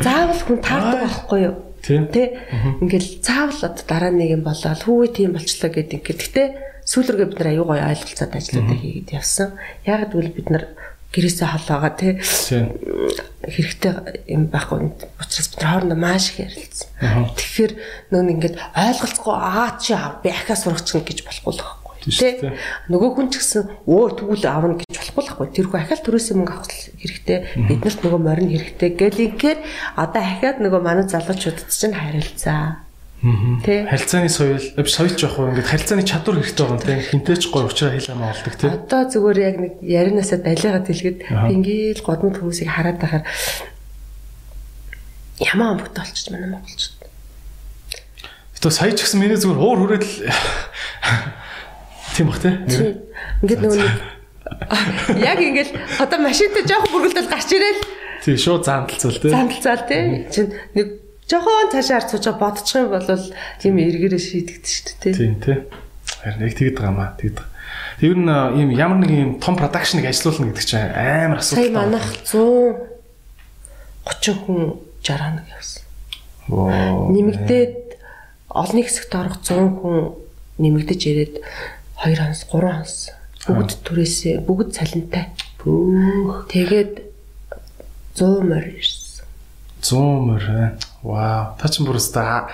Заавал хүн таардаг байхгүй юу? Тэ. Ингээл цаавал одоо дараа нэг юм болоод хүүе тийм болчлоо гэдэг ингээд. Гэтэ сүүлргээ бид нар аюу гой ойлголцоод ажлуудаа хийгээд явсан. Яг гэвэл бид нар гэрээсээ холоогоо тий хэрэгтэй юм байхгүй учраас бид хоорондоо маш их ярилцсан. Тэгэхээр нөгөө ингээд ойлголцохгүй аа чи аа би ахаа сургачих гэж болохгүй л байна Тэ нөгөө хүн ч гэсэн өө тэгвэл аавна гэж болохгүй байхгүй. Тэр хүн ахаал төрөөсөө мөнгө авах хэрэгтэй. Биднэрт нөгөө морин хэрэгтэй гэлингээр одоо ахаад нөгөө манай залуучуудад чинь харилцаа. Тэ харилцааны соёл соёлж явах уу ингээд харилцааны чадвар хэрэгтэй байгаа юм тэ хинтээч гой уучраа хэл хамаа болдог тэ. Одоо зүгээр яг нэг яринаасаа далигаад хэлгээд ингээл годмод хүмүүсийг хараад байхаар ямаа амбогт болчих манай монголчууд. Гэтэ сая ч гэсэн миний зүгээр хуур хүрээд Тийм бах тий. Ингээд нөгөө [LAUGHS] яг ингээд одоо машинтай жоохон бүргэлдэл гарч ирээл. Тий, шууд заамталцвал тий. Заамталцал тий. Чин нэг жоохон цаашаа арцууж бодчих юм бол тийм эргээрээ шийдэгдэж шүү дээ тий. Тийм тий. Харин яг тэгэд байгаа маа тэгэд. Тэр нь ийм ямар нэг ийм том продакшныг ажилуулна гэдэг чинь амар асуудал. Сая манайх 130 хүн 60 хоног явсан. Оо. Нэмэгдээд олны хэсэгт орох 100 хүн нэмэгдэж ирээд 2 хонс 3 хонс бүгд түрээсээ бүгд цалинтай. Пүүх. Тэгээд 100 морь ирсэн. 100 мөр. э. Вау. Та ч бүр өста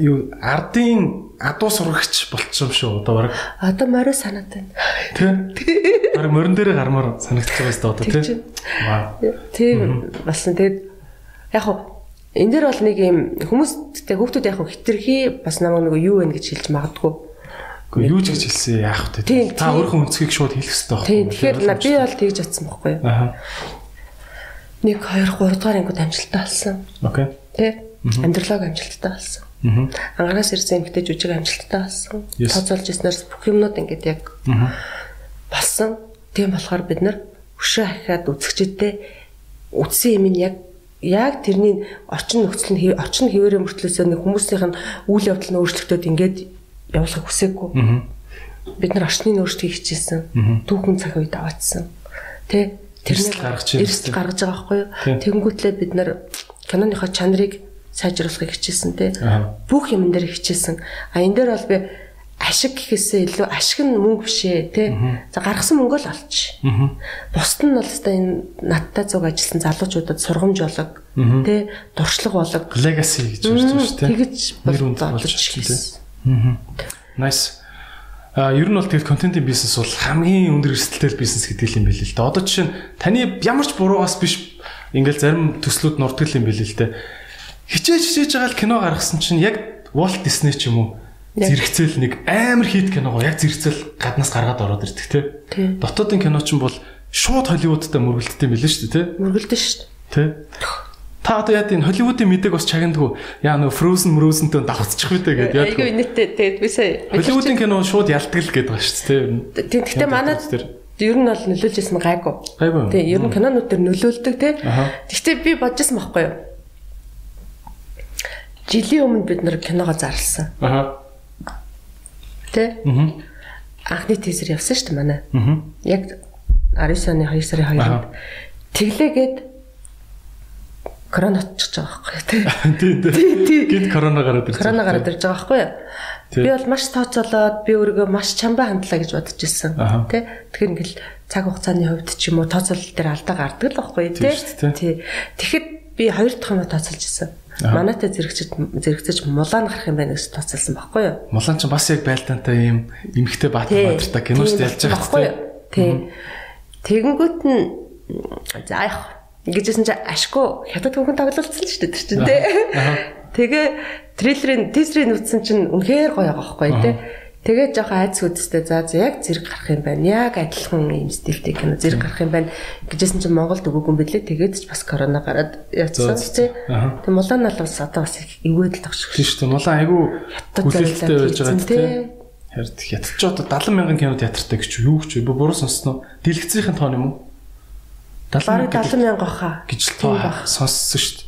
юу ардын адуу сурагч болчихсон шүү одоо баг. Одоо морио санаад байна. Тэ? Баг морин дээр гармаар санагдаж байгаа өста одоо чинь. Вау. Тийм болсон. Тэгээд яг хуу энэ дээр бол нэг юм хүмүүстэй хүүхдүүд яг хуу хитрхи бас намайг нэг юу вэ гэж хэлж магадгүй. Гэхдээ юу ч гэж хэлсэн яах вэ? Та өөрийнхөө өнцгийг шууд хэлэх хэрэгтэй байхгүй Тийм тэгэхээр би бол тэгж атсан байхгүй юу. Аа. Нэг 2 3 дугаар ангид амжилттай болсон. Окей. Тэ? Амьдралог амжилттай болсон. Мгм. Ангараас ирсэн эмэгтэй жүжиг амжилттай болсон. Yes. Тооцоолж ирснээр бүх юмнууд ингээд яг болсон. Тийм болохоор бид нар өшөө ахиад үзэгчдэд үтсэн юм нь яг яг тэрний орчин нөхцөл нь орчин хിവэрэ мөртлөөсөө нэг хүмүүсийнх нь үйл явдал нь өөрчлөгдөд ингээд явуулах хүсээгүй. Бид нар орчны өөрчлөлтийг хичээсэн. Түүхэн цаг үед аваадсан. Тэ Эрсдэл гаргаж ирсэн. гаргаж байгаа байхгүй юу? Тэгэнгүүтлээ бид нар киноныхоо чанарыг сайжруулахыг хичээсэн тэ. Бүх юм дээр хичээсэн. А энэ дээр бол би ашиг гэхээсээ илүү ашиг нь мөнгө бишээ тэ. За гаргасан мөнгө л олч. Бусд нь бол өстой энэ надтай зүг ажилласан залуучуудад сургамж болог тэ дуршлаг болог Legacy гэж ярьж байгаа шүү дээ. тэгэж болж чинь тий. Nice. А ер нь бол тэгээд контентын бизнес бол хамгийн өндөр эрсдэлтэй бизнес гэдэг юм билээ л дээ. Одоо жишээ нь таны ямар ч буруугаас биш ингээл зарим төслүүд нурдаг юм билээ л дээ. Хичээж хичээж байгаа л кино гаргасан чинь яг Walt Disney ч юм уу Яг. зэрэгцээл нэг амар хит киногоо яг зэрэгцээл гаднаас гаргаад ороод ирдэг. Тий. Дотоодын кино ч бол шууд Холливуудтай мөргөлддөг юм билээ шүү дээ тий. Мөргөлдөн шүү дээ. Тэ? Та одоо яа тийм Холливуудын мэдээг бас чагнадаг. Яа нөө Frozen Frozen-тэй давцчих үү гэдэг яа. Айгүй нийтээ тэгээд би сая Холливуудын кино шууд ялдаг л гэдэг ба шүү дээ. Тийм гэхдээ манад Тэр. ер нь бол нөлөөлжсэн гайгүй. Тийм ер нь кинонууд төр нөлөөлдөг тий. Аха. Гэхдээ би бодчихсон байхгүй юу? Жилийн өмнө бид нэр киногоо зарласан. Аха. Тий? Мгм. Анхны тизер явсан шүү дээ манай. Мгм. Яг 19 оны 2 сарын 2-нд. Тэглээгээд корона очиж байгаа байхгүй [LAUGHS] тий? Тий, Тий, тий. тий. Гинт корона гараад ирсэн. Корона гараад ирж байгаа байхгүй юу? Тий. Би бол маш тооцоолоод би өөрийгөө маш чамбаа хандлаа гэж бодож ирсэн. Тэ? Тэгэхээр ингээл цаг хугацааны хувьд ч юм уу тооцоолол дээр алдаа гардаг л байхгүй юу? Дээ, Тий. Тэгэхэд би хоёр дахь юм тооцоолж ирсэн. Манайтай зэрэгчд зэрэгцэж мулаа гарах юм байна гэж тооцоолсон байхгүй юу? Мулан ч бас яг байлдаантай ийм эмхтэй баатар баатартай кино шүү дээ ялж байгаа байхгүй юу? Тий. Тэгэнгүүт нь за яг ингэжсэн чи ашгүй хятад хүүхэн тоглолцсон шүү дээ тэр чинь тий. Тэгээ трейлерын тизрийг нүцсэн чинь үнэхээр гоё байгаа байхгүй тий. Тэгээ жоохон айц үдстэй за яг зэрэг гарах юм байна. Яг адилхан юм стилтэй кино зэрэг гарах юм байна. гэжсэн чинь Монголд өгөөгүй юм бэлээ. Тэгээд ч бас корона гараад за, тий. Тэг Мулан бол бас одоо бас их эвээд л тогших шүү дээ. Мулан айгүй хүлээлттэй байж байгаа тий. Харин хятад ч одоо 70 мянган кино театртай гэж юу гэж би буруу сонсноо. Дэлгэцийн тоон юм уу? Бараг 70 70 мянга баха. гэж л тоо сонссон шүү дээ.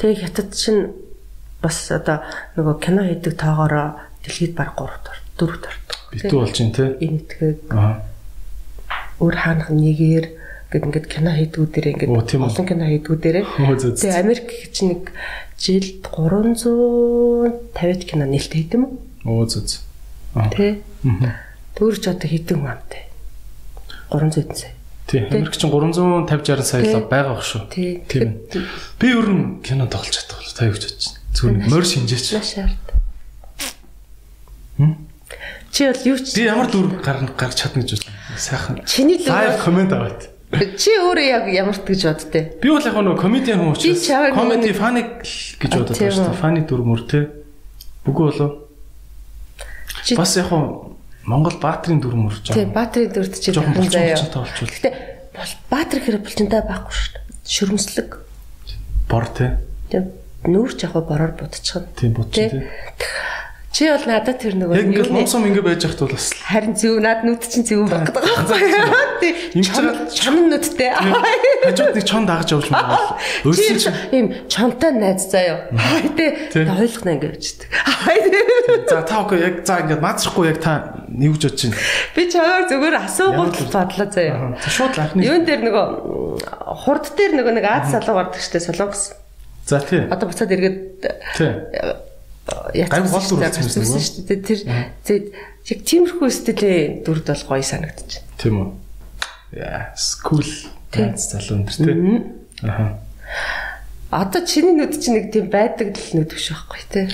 Тэг хятад чинь бас одоо нөгөө кино хийдэг тоогоороо дэлхийд баг 3 дор 4 дор. Битүү болж байна тий. Энэтхэг Аа. өөр хаанах нэгээр гэд ингээд кино хийдгүүдээр ингээд олон кино хийдгүүдээр. [LAUGHS] Тэгээ Америк чинь нэг жилд 350 кино нээлттэй хийдэм үү? Оо зүз. Тэ. Мгм. Төр ч одоо хийдэг юм амтай. 300 хэдэн сая. Тий. Америк чинь 350 60 сая л байгаа бах шүү. Тий. Тийм. Би ер нь кино тоглож чадах бол та юу гэж бодож байна? Зүгээр нэг морь шинжээч. Чи бол юу ч Би ямар дүр гарна гарч чадна гэж бодлоо. Сайхан. чиний Лайв л комент аваад. чи өөрөө яг ямарт гэж боддээ. Би бол яг нэг комедиан хүн учраас комеди фаны гэж байна шүү үү. дээ. Фаны дүр мөр те. Бүгөө болов. Бас яг хуу Монгол баатрийн дүр мөр тий жоо. баатрийн дүрд чи Жохон дахин заяа. Гэтэ бол баатар хэрэг булчинтай байхгүй шүү дээ. Шүрмслэг. Бор те. Тэг нүүрч яг бороор будчихна. Тийм бут Тий. Чи бол надад тэр нөгөө Яг ингээд юуны- момсом ингэ байж хахт бол бас харин зөв над нүд чинь зөв багт байгаа байхгүй. Ингэж байгаа- Чон нүдтэй. хажууд нэг чон дагаж явж байгаа. Чи Өөрсөн чинь ийм чонтой найз заяа. Тэ ойлгоно ингэ явчихдаг. за та окей яг за ингээд маацрахгүй яг та нэг гэж бодож байна. Би чамаар зүгээр асуугууд бодлоо заяа. Аа, Шууд анхны Юун дээр нөгөө хурд дээр нөгөө нэг Аз салуу гардаг штэ солонгос. За тий. Одоо буцаад эргээд Тий. Гайгүй гол дүр үзсэн шүү дээ. Тэр яг тиймэрхүү стилийн дүрд бол гоё санагдчих. Тийм үү. Яа, скул. Тий. залуу өндөр тий. Аха. Одоо чиний нүд чинь нэг тийм байдаг л нүд биш байхгүй тий.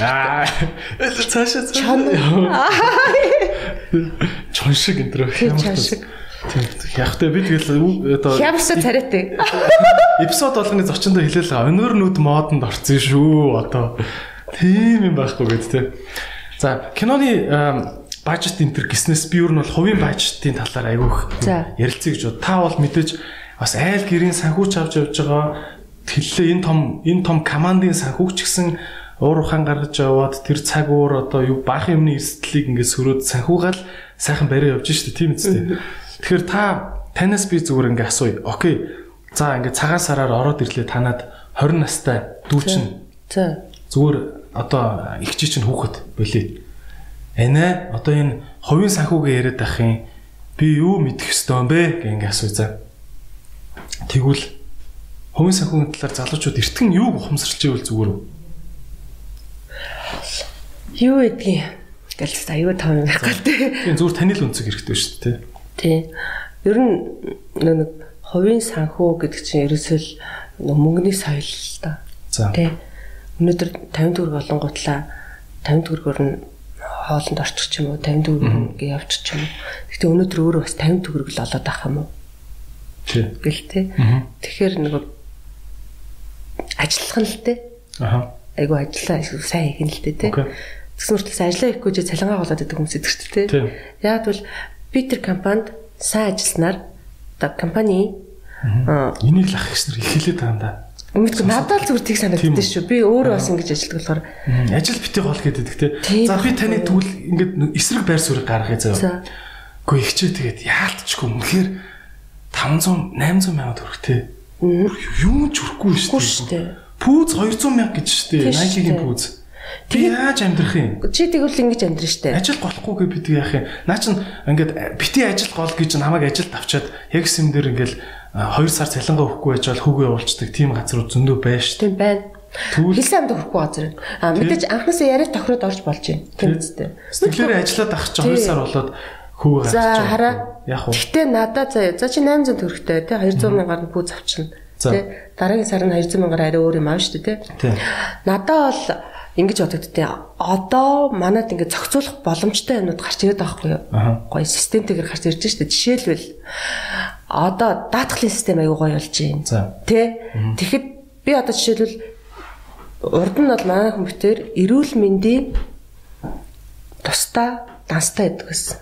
Аа. Эл цаашаа Чон. шиг энэ төр Тэр чон шиг. Тэ бид тэгэл одоо Хямсаа царайтай. эпизод болгоны зочиндоо хэлээл өнөр нүд модонд орсон шүү одоо. Тийм юм байхгүй гэд тэ. За киноны бажет энтер гиснес би юу нь бол хувийн бажетын талаар За. ярилцъя гэж бод. Та бол мэдээж бас айл гэрийн санхүүч авч явж байгаа. Тэллээ энэ том энэ том командын санхүүч гэсэн уур ухаан гаргаж яваад тэр цаг уур одоо юу баах юмны эрсдлийг ингээд сөрөөд санхуугаал сайхан бариа явж штэ тийм үстэй. Тэгэхээр та танаас би зүгээр ингээд асууя. Окей. За ингээд цагаан сараар ороод ирлээ танад 20 настай дүүчин За. зүгээр одоо их чи чинь хүүхэд болий. Энэ одоо энэ хувийн санхүүгээ яриад байх юм. Би юу мэдэх ёстой юм бэ гэх ингээ асууя за. Тэгвэл хувийн санхүүгийн талаар залуучууд эртгэн юу ухамсарлж ивэл зүгээр үү? Юу гэдгийг гэлс аюу юм байхгүй тий. Тийм зүгээр таны л үнцэг хэрэгтэй шүү дээ. Тий. Ер нь нэг хувийн санхүү гэдэг чинь ерөөсөө л мөнгөний соёл л та. За. Тий. Өнөөдөр 50 төгрөг олонгуутлаа 50 төгрөгөөр нь хоолнд орчих ч юм уу 50 төгрөг явчих ч юм уу. Гэхдээ өнөөдөр өөрөө бас 50 төгрөг л олоод авах юм уу? Тий. Гэл тий. Тэгэхээр нөгөө ажиллах нь л тий. Аха. Айгу ажиллаа сайн хийх нь л тий. тий. Тэгсэн мөртлөө ажиллаа хийхгүй ч цалингаа голоод байдаг хүмүүс идэх шүү дээ. Тийм. Бол Питер компанид сайн ажилласнаар одоо компани Энийг л ах гэснээр их хэлээд байгаа юм да. өмнөд надад л зүгээр тийг санагддаг үү? шүү. Би өөрөө бас ингэж ажилладаг болохоор Ажил бити гол гэдэг те. За би таны тэгвэл ингээд эсрэг байр суурийг гаргахыг За. заяа. Гэхдээ ихчээ тэгээд яалтчгүй үнэхээр 500 800 мянга төгрөг те. Юу ч хүрхгүй шүү дээ. Пүүз 200 мянга гэж шүү дээ. Дээ. пүүз. Би яаж амьдрах юм? чи тэгвэл ингэж амьдрын штэ. Ажил голохгүйгээ бид яах юм? Наа чин ингээд бити ажил гол гэж намайг ажилд авчаад яг сим дээр ингээд 2 сар цалингаа өгөхгүй байж бол хүүгээ уулцдаг тийм газрууд зөндөө байна шүү Тийм байна. Хэлсэн амд өгөхгүй газар. А мэдээж анхнаасаа яриад тохироод орж болж байна. Тийм үстэй. Сэтгэлээрээ ажиллаад ах чи 2 Тийм. сар болоод хүүгээ За авчиж хараа. Яг уу. Гэхдээ надад заяа. За чи 800 төгрөгтэй тий 200 мянгаар нь пүүз авчирна. За. Тий дараагийн сар нь 200 мянгаар арай өөр юм аав штэ тий. Надаа бол ингэж бодогдтыг одоо манад ингэ зохицуулах боломжтой юмнууд гарч ирээд байгаа байхгүй юу? Гоё системтэйгээр гарч ирж штэ. Жишээлбэл одоо даатгалын систем аягүй гоё болж байна. Тэ? Тэгэхэд би одоо жишээлбэл урд нь бол манай хүмүүстээр эрүүл мэндийн тусдаа данстай байдаг гэсэн.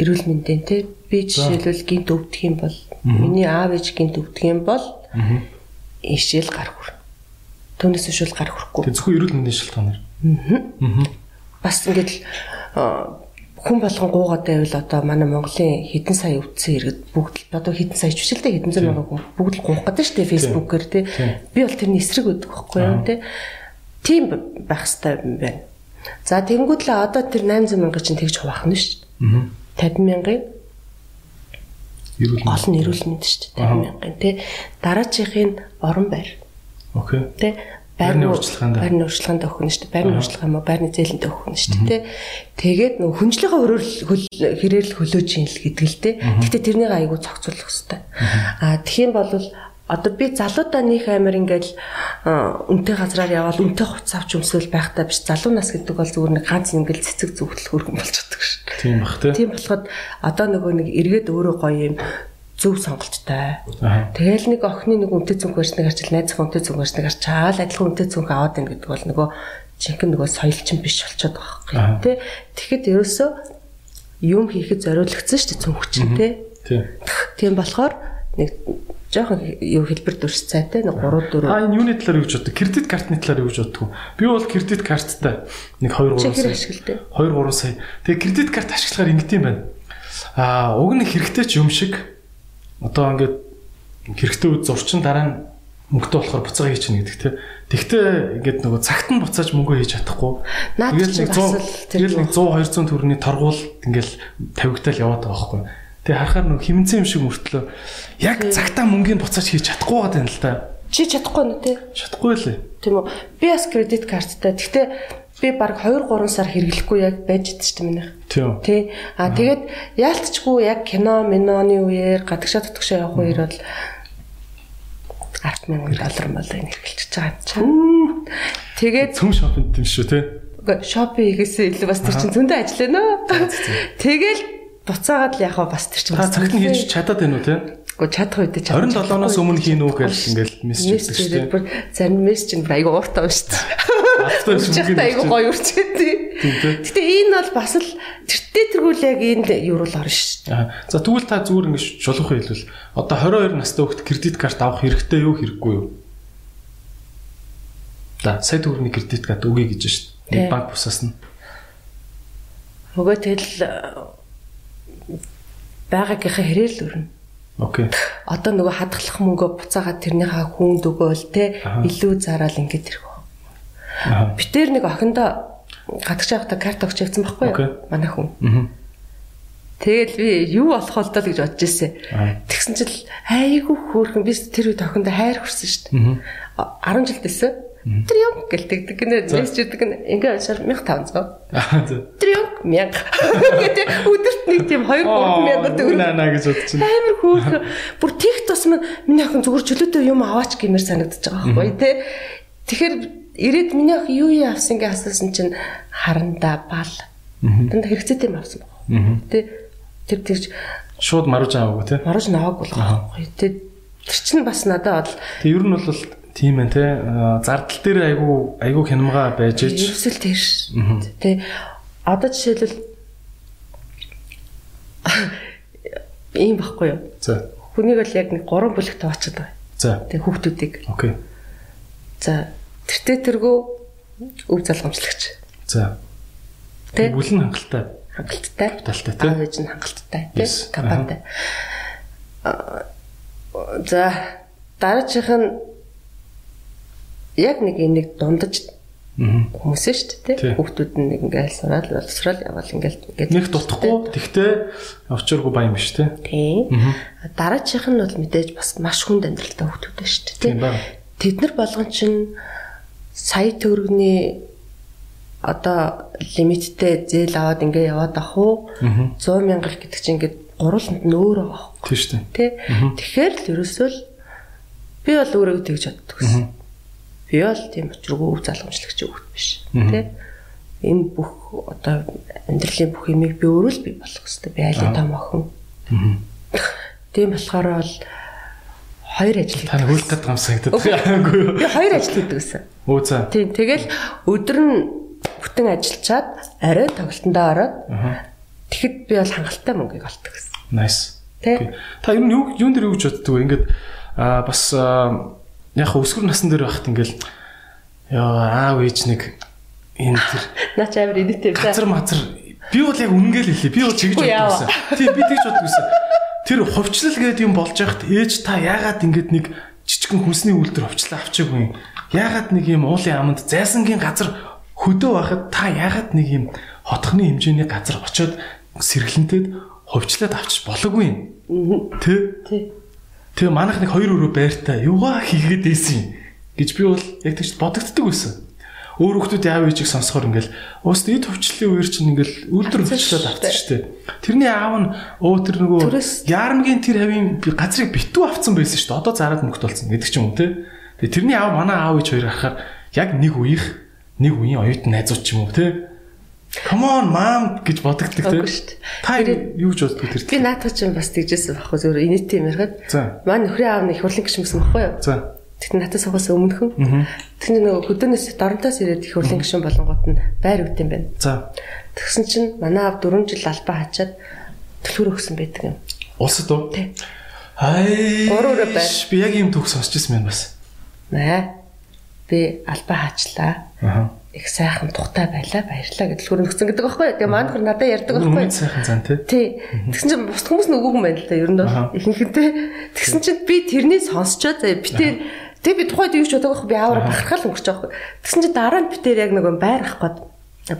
Эрүүл мэндийн тэ би жишээлбэл гинт өвдөх юм бол миний аав ээж гинт өвдөх юм бол ишэл гар хүр. Түүнээс ишэл гар хүрэхгүй. Тэг зөвхөн эрүүл мэндийн шалтгаанаар. Бас ингээд л хүн болгон гуугаад байвал одоо манай Монголын хэдэн сая өвдсөн иргэд бүгд л одоо хэдэн сая ч биш л дээ хэдэн зуун мянган хүн бүгд л гунах гэдэг шүү дээ фэйсбүүкээр тий. Би бол тэрний эсрэг өгдөг байхгүй юу тий. Тийм байх хэрэгтэй юм байна. За тэгэнгүүт л одоо тэр 800 мянга чинь тэгж хуваах нь шүү дээ. 50 мянган гол нь эрүүл мэнд шүү дээ 50 мянган тий. Дараачихын орон байр Окей. тий Байрны урьдчилгаанд. байрны урьдчилгаанд өгөх нь шүү дээ. Байрны урьдчилгаа мó байрны зээлэнд өгөх нь шүү дээ. Тэгээд нөгөө хүнжлийнхаа хөрөөр хөл- хэрээр л хөлөөж юм л гэдэг л дээ. Гэтэ тэрнийг аягүй цогцолох хэрэгтэй. Аа тэгхийн бол одоо би залуудаа нөх амир ингээл үнтэй газраар явбал үнтэй хувцас авч өмсөөл байхдаа биш залуу нас гэдэг бол зүгээр нэг ганц ингээл цэцэг зүгтэл хөргөн болж чаддаг шүү. Тийм бах те. Тийм болоход одоо нөгөө нэг эргээд өөрөө гоё юм зөв сонголттой. Тэгэл нэг охины нэг үнтэй цүнх барьсныг харчил найзах үнтэй цүнх барьсныг харчаал адилхан үнтэй цүнх аваад байна гэдэг бол нөгөө жинхэнэ нөгөө соёлчин биш болчиход байгаа хэрэг тий. Тэгэхэд ерөөсөө юм хийхэд зориулагдсан шүү дээ цүнх чинь тий. Тийм. Болохоор нэг жоохон юу хэлбэр дүрс цайтай нэг 3 4 А энэ юуны талаар юу гэж боддог? Кредит картны талаар юу гэж боддог? Би бол кредит карттай нэг 2 3 чи хэр сая. ашигладаг? 2 3 сая. Тэгээ кредит карт ашиглахаар ингэдэм байна. Аа, уг нь хэрэгтэй ч юм шиг одоо ингээд хэрэгтэй үед зурчин дараа нь мөнгөтэй болохоор буцаага хийчихнэ гэдэг те. Тэгтээ ингээд нөгөө цагт нь буцааж мөнгөө хийж чадахгүй. Тэгэл нэг бас 100 л тэр тэгэл нэг 100 200 төгрөгийн торгуул ингээл тавигтал яваад байгаа байхгүй. Тэгээ харахаар нөгөө хэмнцэн юм шиг мөртлөө яг цагтаа мөнгөний буцааж хийж чадахгүй байгаа юм л та. Чи чадахгүй нэ те. Чадахгүй лээ. Тийм үү. Би бас кредит карттай. Гэхдээ би баг 2 3 сар хэрэглэхгүй яг байж шүү дээ минийх. Тий. А тэгээд яалтчгүй яг кино, миноны үеэр гадагшаа тутагшаа явах үеэр бол 100000 доллар мал энэ хэрэглэж байгаа юм чинь. Тэгээд Цөм шопинг тийм шүү те. шопинг хийгээсээ илүү бас тэр чинь зөндөө ажиллана нөө. Тэгэл буцаагаад л яг бас тэр чинь цагт нь хийж чадаад байна уу те? Гэхдээ чадах үедээ чадах. 27-оноос өмнө хийн үү гэж ингээл мессеж ирдэг шүү дээ. Зарим мессеж нь айгүй ууртаа байна шүү дээ. Чихтэй шүмгээр айгүй гоё үрчээ тий. Гэтэ энэ бол бас л тэртээ тэргүүл яг энд юурал орно шүү дээ. Аа. За тэгвэл та зүгээр ингэж жолоохон хэлвэл одоо 22 настай хүүхэд кредит карт авах хэрэгтэй юу хэрэггүй юу? За сая төгрөгийн кредит карт өгье гэж шүү дээ. Банк бусаас нь. Нөгөө тэгэл э, байгаагийнхаа хэрээр л өрнө. Окей. Одоо нөгөө хадгалах мөнгөө буцаагаад тэрнийхээ хүнд өгөөл те илүү зараал ингэж тэрхүү. Аа. Битэр нэг охиндоо гадагш явахдаа карт өгч явсан байхгүй юу? Манай хүн. Тэгэл би юу болох вэ гэж бодож ирсэн. Тэгсэн чил айгүй хөөрхөн би тэр үед охиндоо хайр хүрсэн шүү дээ. Мгм. А- 10 жил дэсэн. Тэр юм гэлдэг гэнэ За. мессеж өгдөг гэнэ ингээ ашаар 1500. Аа. за. Тэр юм 1000. [LAUGHS] Гэдэг өдөрт нэг тийм 2 3000 төгрөг. Наа гэж бодчихно. Амар хөөрхөн. Бүр тех тусмаа миний охин зүгээр чөлөөтэй юм аваач гэмээр санагдаж байгаа байхгүй тий. Тэгэхээр ирээд миний охин юу юу авсан гэж асуусан чинь харанда бал. Танд хэрэгцээтэй юм авсан. Мгм. Тий. Тэр тэгж Шууд маруж аваагүй те. марж наваагүй л байхгүй тий. Тэр чинь бас надад бол Тэг ер нь бол тийм ээ те. Зардал дээр айгүй айгүй хянамга байж ич. ерөөсөл тэр. Тий. Одоо жишээлбэл ийм баггүй юу? За. Хүнийг бол яг нэг 3 бүлэгт хуваачаад байгаа. За. Тэг хүүхдүүдийг. Окей. За тэртээ тэргүү өв залгамжлагч. За. Тэ? Тэг бүл нь хангалттай. Хангалттай. Хангалттай, тэ? Аав ээж нь хангалттай тий Yes. компанитай. Аа, За дараачих нь яг нэг энийг дундаж хүмүүс шүү дээ хүүхдүүд нь нэг ингээл сураад боловсрал явал ингээл ингээд Нэг дутхгүй тэгтээ овчоргүй баян биш тий дараачих нь бол мэдээж бас маш хүнд амьдралтай хүүхдүүд шүү дээ тий Тийм. Тэд нар болгон чинь сая төгрөгийн одоо лимиттэй зээл аваад ингээ яваад ах уу? Мгм. 100 мянга гэдэг чинь ингээд гурууланд нь өөр байгаа хөө Тийм шүү дээ. Тэгэхээр л ерөөсөө л би бол өөрөө тэгж боддог гэсэн. Би бол тийм учиргүй өв залгамжлагч хүүхд биш. Тий. Энэ бүх одоо амьдралын бүх юмыг би өөрөө л бий болгох хэрэгтэй би айлын том охин. Тийм болохоор бол хоёр ажил Та нэг хөлт гамсагдаад байгаагүй юу? би хоёр ажил хийдэг гэсэн. Өө за. Тийм тэгэл өдөр нь бүтэн ажиллачаад орой тоглолтондоо ороод тэгэхэд би бол хангалттай мөнгийг олдог гэсэн. Nice. Тэ? Та ер нь юу юун дээр юу гэж боддөг вэ? Ингээд аа бас яг өсвөр насн дээр байхад ингээл яа аав ээж нэг энэ тэр [LAUGHS] Наач амар эдэттэй байна. газар мазар би бол яг үнэнгээл хэлээ. Би бол чигж Үгүй яава. боддог гэсэн. Тийм би тэгж боддог гэсэн. Тэр хувьчлал гэдэг юм болж яхад ээж та яагаад ингээд нэг жижигхэн хүнсний үйлдэл хувьчлал авчаагүй юм? Яагаад нэг юм уулын аманд зайсангийн газар хөдөө байхад та яагаад нэг юм хотхны хэмжээний газар очиод сэргэлэнтэд хувьчлаад авчиж болоогүй юм? Тэ? Тий. Тэгээ манайх нэг хоёр өрөө байртай юугаа хийгээд ийсэн гэж би бол яг тэгж бодогддог байсан. Өөр хүмүүс яав ээжийг сонсохоор ингээл уус эд хөвчлөлийн үеэр чинь ингээл үлдэр хөвчлөөд авсан шүү дээ. Тэрний аав нь өө тэр нөгөө яармгийн тэр хавийн газрыг битүү авцсан байсан шүү дээ. Одоо зараад мөнгөт болсон гэдэг ч юм уу те. Тэгээ тэрний аав манай аав ээж хоёр ахаар яг нэг үеих нэг үеийн оюутан найзууд ч юм уу те. Come on mom гэж бодогддог те. Та юу гэж боддог тэр? Би наадах чинь бас тэгжсэн байхгүй зөвөр инээтэй юм ярихад. За. Манай нөхрийн аав нэг их хурлын гişм гэсэн байхгүй юу? За. Тэгтээ надад суугаас өмнөхөн. Тэгэхээр нөгөө хөдөөнөөс доронтоос ирээд их хурлын гişм болонгууд нь байр үүд юм байна. За. Тэгсэн чинь манай аав 4 жил албаа хачаад төлхөр өгсөн байдаг юм. Улсад уу? Тий. Хай. Би яг ийм төгс сонсч ирсэн байна бас. Маа. Би албаа хачлаа. Аа. Их сайхан тухтай байлаа баярлаа гэж төлхөр өгсөн гэдэг байхгүй? Тэгээ маань хөр надад ярьдаг байхгүй Үнэн сайхан зан тий. Тий. Тэгсэн чинь бус хүмүүс нь өгөөгүй юм байна л да. Ер нь бол ихэнхдээ тэгсэн чинь би тэрний сонсчоо заяа би тэр тэг би тухайд юу ч бодоагүй би аавар бахархал өнгөрч байгаа байхгүй. Тэгсэн чинь дараа нь би тэр яг нэг байр ах гээд